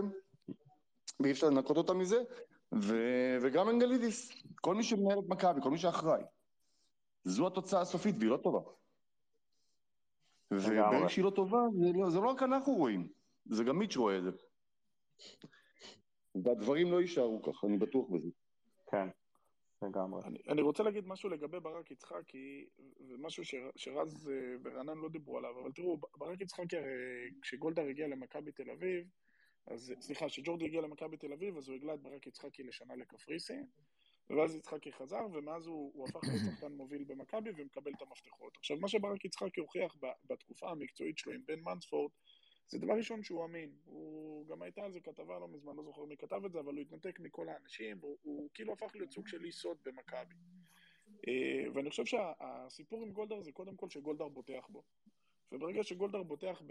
ואי אפשר לנקות אותה מזה, ו... וגם אנגלידיס, כל מי שמנהל את מכבי, כל מי שאחראי. זו התוצאה הסופית, והיא לא טובה. וברגע שהיא לא טובה, זה לא, זה לא רק אנחנו רואים, זה גם מיץ' רואה את זה. והדברים לא יישארו ככה, אני בטוח בזה. כן, לגמרי. אני, אני רוצה להגיד משהו לגבי ברק יצחקי, ומשהו ש, שרז אה, ורענן לא דיברו עליו, אבל תראו, ברק יצחקי, הרי כשגולדהר הגיע למכבי תל אביב, אז סליחה, כשג'ורדי הגיע למכבי תל אביב, אז הוא הגלה את ברק יצחקי לשנה לקפריסין, ואז יצחקי חזר, ומאז הוא, הוא הפך להיות <coughs> שחקן מוביל במכבי ומקבל את המפתחות. עכשיו, מה שברק יצחקי הוכיח בתקופה המקצועית שלו עם בן מנספורד, זה דבר ראשון שהוא אמין. הוא, גם הייתה על זה כתבה לא מזמן, לא זוכר מי כתב את זה, אבל הוא התנתק מכל האנשים, והוא הוא כאילו הפך להיות סוג של אי סוד במכבי. אה, ואני חושב שהסיפור עם גולדהר זה קודם כל שגולדהר בוטח בו. וברגע שגולדהר בוטח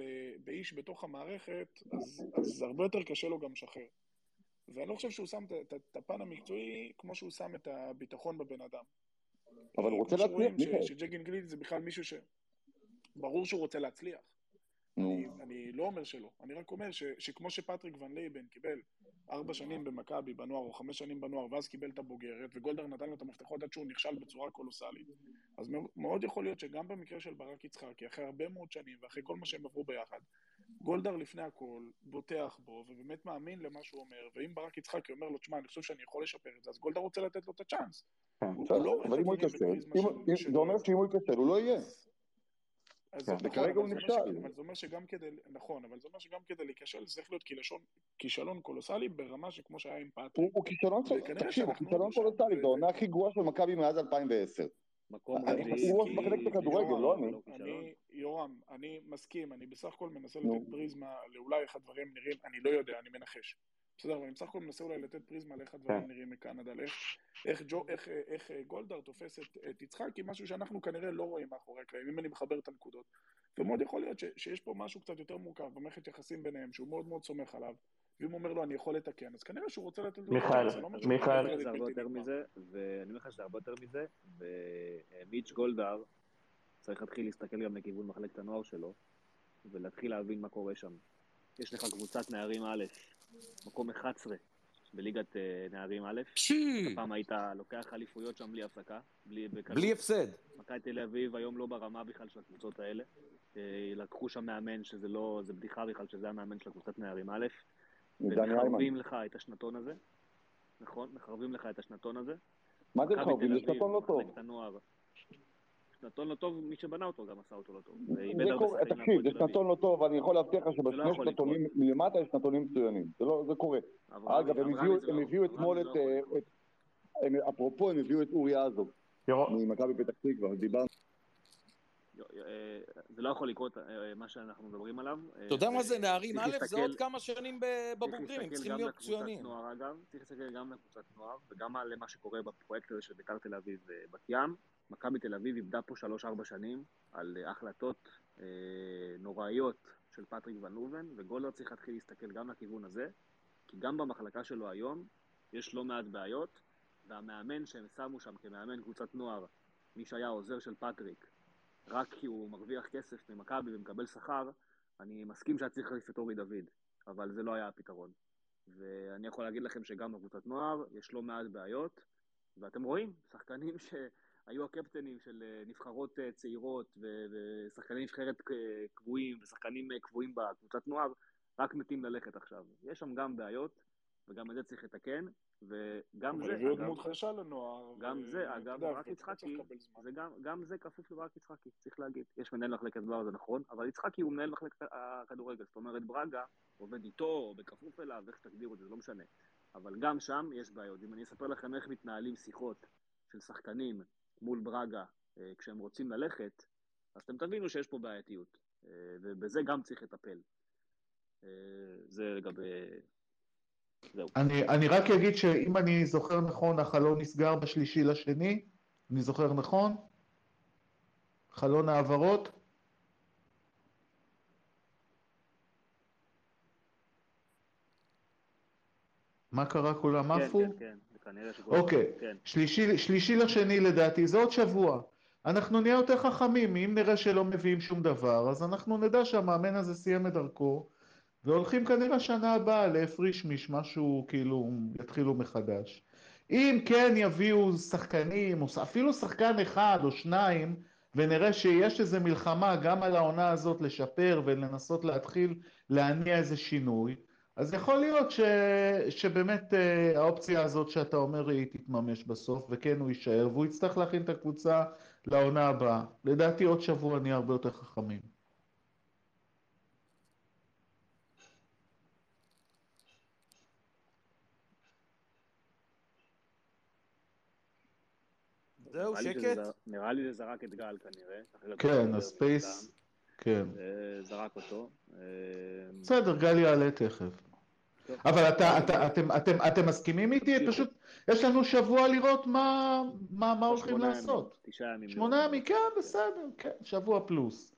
באיש בתוך המערכת, אז, אז הרבה יותר קשה לו גם לשחרר. ואני לא חושב שהוא שם את- הפן המקצועי כמו שהוא שם את הביטחון בבן אדם. אבל הוא רוצה להצליח, מיכאל. ש- שג'ק אינגליד זה בכלל מישהו ש... ברור שהוא רוצה להצליח. אני, אני לא אומר שלא, אני רק אומר ש, שכמו שפטריק ון לוון קיבל ארבע שנים במכבי בנוער או חמש שנים בנוער ואז קיבל את הבוגרת וגולדהר נתן לו את המפתחות עד שהוא נכשל בצורה קולוסלית אז מאוד יכול להיות שגם במקרה של ברק יצחקי אחרי הרבה מאוד שנים ואחרי כל מה שהם עברו ביחד גולדהר לפני הכל בוטח בו ובאמת מאמין למה שהוא אומר ואם ברק יצחקי אומר לו תשמע אני חושב שאני יכול לשפר את זה אז גולדהר רוצה לתת לו את הצ'אנס כן. לא אבל אם הוא ייכשל, של- זה אומר שאם הוא ייכשל הוא לא יהיה. אז כן. הוא זה נכשל. אבל זה אומר שגם כדי, נכון, אבל זה אומר שגם כדי להיכשל זה צריך להיות כישלון, קולוסלי ברמה שכמו שהיה עם פטריק. הוא כישלון, לא קולוסלי, זו העונה הכי גרועה של מכבי מאז 2010. מקום אני- רביעי, הוא ראש מחלקת כי- הכדורגל, כי- לא אני. אני, יורם, אני מסכים, אני בסך הכל מנסה. לתת פריזמה לאולי איך הדברים נראים, אני לא יודע, אני מנחש. בסדר, אבל אני בסך הכל מנסה אולי לתת פריזמה לאיך הדברים כן. נראים מקנדה, לאיך איך, ג'ו, איך, איך אה, גולדהר תופס את, את יצחקי, משהו שאנחנו כנראה לא רואים מאחורי הקלעים, אם אני מחבר את הנקודות. ומאוד יכול להיות שיש פה משהו קצת יותר מורכב במערכת יחסים ביניהם, שהוא מאוד מאוד סומך עליו, ואם הוא אומר לו אני יכול לתקן, אז כנראה שהוא רוצה לתת לו... את מיכאל, לא מיכאל. זה קרדיט הרבה יותר. מזה, ואני אומר לך שזה הרבה יותר מזה, ומיץ' גולדהר צריך להתחיל להסתכל גם לכיוון מחלקת הנוער שלו, ולהתחיל להבין מה קורה שם. יש לך קבוצת נערים א', מקום 11 בליגת אה, נערים א'! פעם היית לוקח אליפויות שם בלי הפסקה, בלי. בלי הפסד. מכבי תל אביב היום לא ברמה בכלל של הקבוצות האלה. אה, לקחו שם מאמן שזה לא, זה בדיחה בכלל שזה המאמן של הקבוצת נערים א'. ומחרבים לך את השנתון הזה, נכון? מחרבים לך את השנתון הזה. מה זה מחרבים? תל זה שנתון לא טוב. שנתון לא טוב, מי שבנה אותו גם עשה אותו לא טוב. תקשיב, זה. שנתון לא טוב, אני יכול להבטיח לך לא שבשני שנתונים מלמטה יש נתונים מצוינים. זה לא, זה קורה. אגב, הם אברהם הביאו מזרחי, הם הביאו אתמול את... אה, אפרופו, הם הביאו את אורי עזוב ממכבי פתח תקווה, דיברנו. אה, זה לא יכול לקרות, אה, מה שאנחנו מדברים עליו. אתה יודע מה זה נערים צריך א', זה להסתכל- עוד כמה שנים בבוגרים, הם צריך צריכים להסתכל להיות גם לקבוצת מצוינים. נוער אגב, צריך להסתכל גם לקבוצת נוער וגם על מה שקורה בפרויקט הזה של בית"ר תל אביב ובת ים. מכבי תל אביב איבדה פה שלוש-ארבע שנים על אה, החלטות אה, נוראיות של פטריק ון לוון, וגולדהר צריך להתחיל להסתכל גם לכיוון הזה, כי גם במחלקה שלו היום יש לא מעט בעיות, והמאמן שהם שמו שם כמאמן קבוצת נוער, מי שהיה העוזר של פטריק, רק כי הוא מרוויח כסף ממכבי ומקבל שכר, אני מסכים שהיה צריך להחליף את אורי דוד, אבל זה לא היה הפתרון. ואני יכול להגיד לכם שגם בקבוצת נוער יש לא מעט בעיות, ואתם רואים, שחקנים שהיו הקפטנים של אה, נבחרות אה, צעירות ו- ושחקני נבחרת אה, קבועים ושחקנים קבועים בקבוצת נוער, רק מתים ללכת עכשיו. יש שם גם בעיות, וגם את זה צריך לתקן, וגם זה, הביאו אגב, דמות חדשה לנוער. גם זה, אתה אגב, ברק יצחקי, גם, זה כפוף לברק יצחקי, צריך להגיד. יש מנהל מחלקת נוער, זה נכון, אבל יצחקי הוא מנהל מחלקת הכדורגל. זאת אומרת, ברגה עובד איתו, או בכפוף אליו, איך שתגדירו את זה, זה לא משנה. אבל גם שם יש בעיות. אם אני אספר לכם איך מתנהלים שיחות של שחקנים מול ברגה אה, כשהם רוצים ללכת, אז אתם תבינו שיש פה בעייתיות. אה, ובזה גם צריך לטפל. אה, זה לגבי... זהו. אני, אני רק אגיד שאם אני זוכר נכון, החלון נסגר בשלישי לשני, אני זוכר נכון? חלון העברות? מה קרה? כולם כן, עפו? כן, כן, כנראה שכולם... אוקיי, כן. שלישי, שלישי לשני לדעתי, זה עוד שבוע. אנחנו נהיה יותר חכמים, אם נראה שלא מביאים שום דבר, אז אנחנו נדע שהמאמן הזה סיים את דרכו, והולכים כנראה שנה הבאה להפריש מיש, משהו כאילו, יתחילו מחדש. אם כן יביאו שחקנים, או אפילו שחקן אחד או שניים, ונראה שיש איזו מלחמה גם על העונה הזאת לשפר ולנסות להתחיל להניע איזה שינוי, אז יכול להיות ש... שבאמת אה, האופציה הזאת שאתה אומר היא תתממש בסוף, וכן הוא יישאר, והוא יצטרך להכין את הקבוצה לעונה הבאה. לדעתי עוד שבוע נהיה הרבה יותר חכמים. זהו, שקט? נראה לי זה זרק את גל כנראה. כן, הספייס, כן. זה זרק אותו. אה, בסדר, גל יעלה תכף. אבל אתה, אתה, אתם, אתם, אתם מסכימים איתי? פשוט, יש לנו שבוע לראות מה, מה, מה הולכים לעשות. תשעה ימים. שמונה. ימים, כן, בסדר, כן, שבוע פלוס.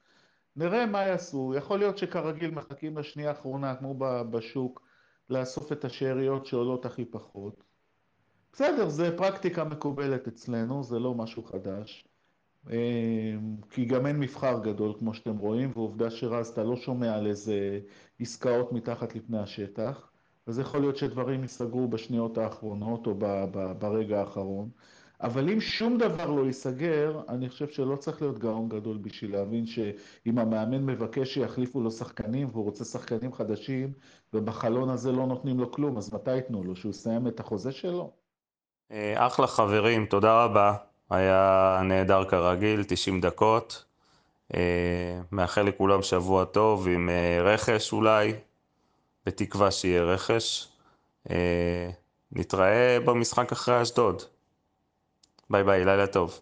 נראה מה יעשו. יכול להיות שכרגיל מחכים לשנייה האחרונה, כמו ב- בשוק, לאסוף את השאריות שעולות הכי פחות. בסדר, זה פרקטיקה מקובלת אצלנו, זה לא משהו חדש. אה, כי גם אין מבחר גדול, כמו שאתם רואים, ועובדה שרז, אתה לא שומע על איזה עסקאות מתחת לפני השטח. אז יכול להיות שדברים ייסגרו בשניות האחרונות או ב- ב- ברגע האחרון. אבל אם שום דבר לא ייסגר, אני חושב שלא צריך להיות גאון גדול בשביל להבין שאם המאמן מבקש שיחליפו לו שחקנים והוא רוצה שחקנים חדשים, ובחלון הזה לא נותנים לו כלום, אז מתי ייתנו לו? שהוא יסיים את החוזה שלו? אה, אחלה חברים, תודה רבה. היה נהדר כרגיל, 90 דקות. אה, מאחל לכולם שבוע טוב עם אה, רכש אולי, בתקווה שיהיה רכש. אה, נתראה במשחק אחרי אשדוד. ביי ביי, לילה טוב.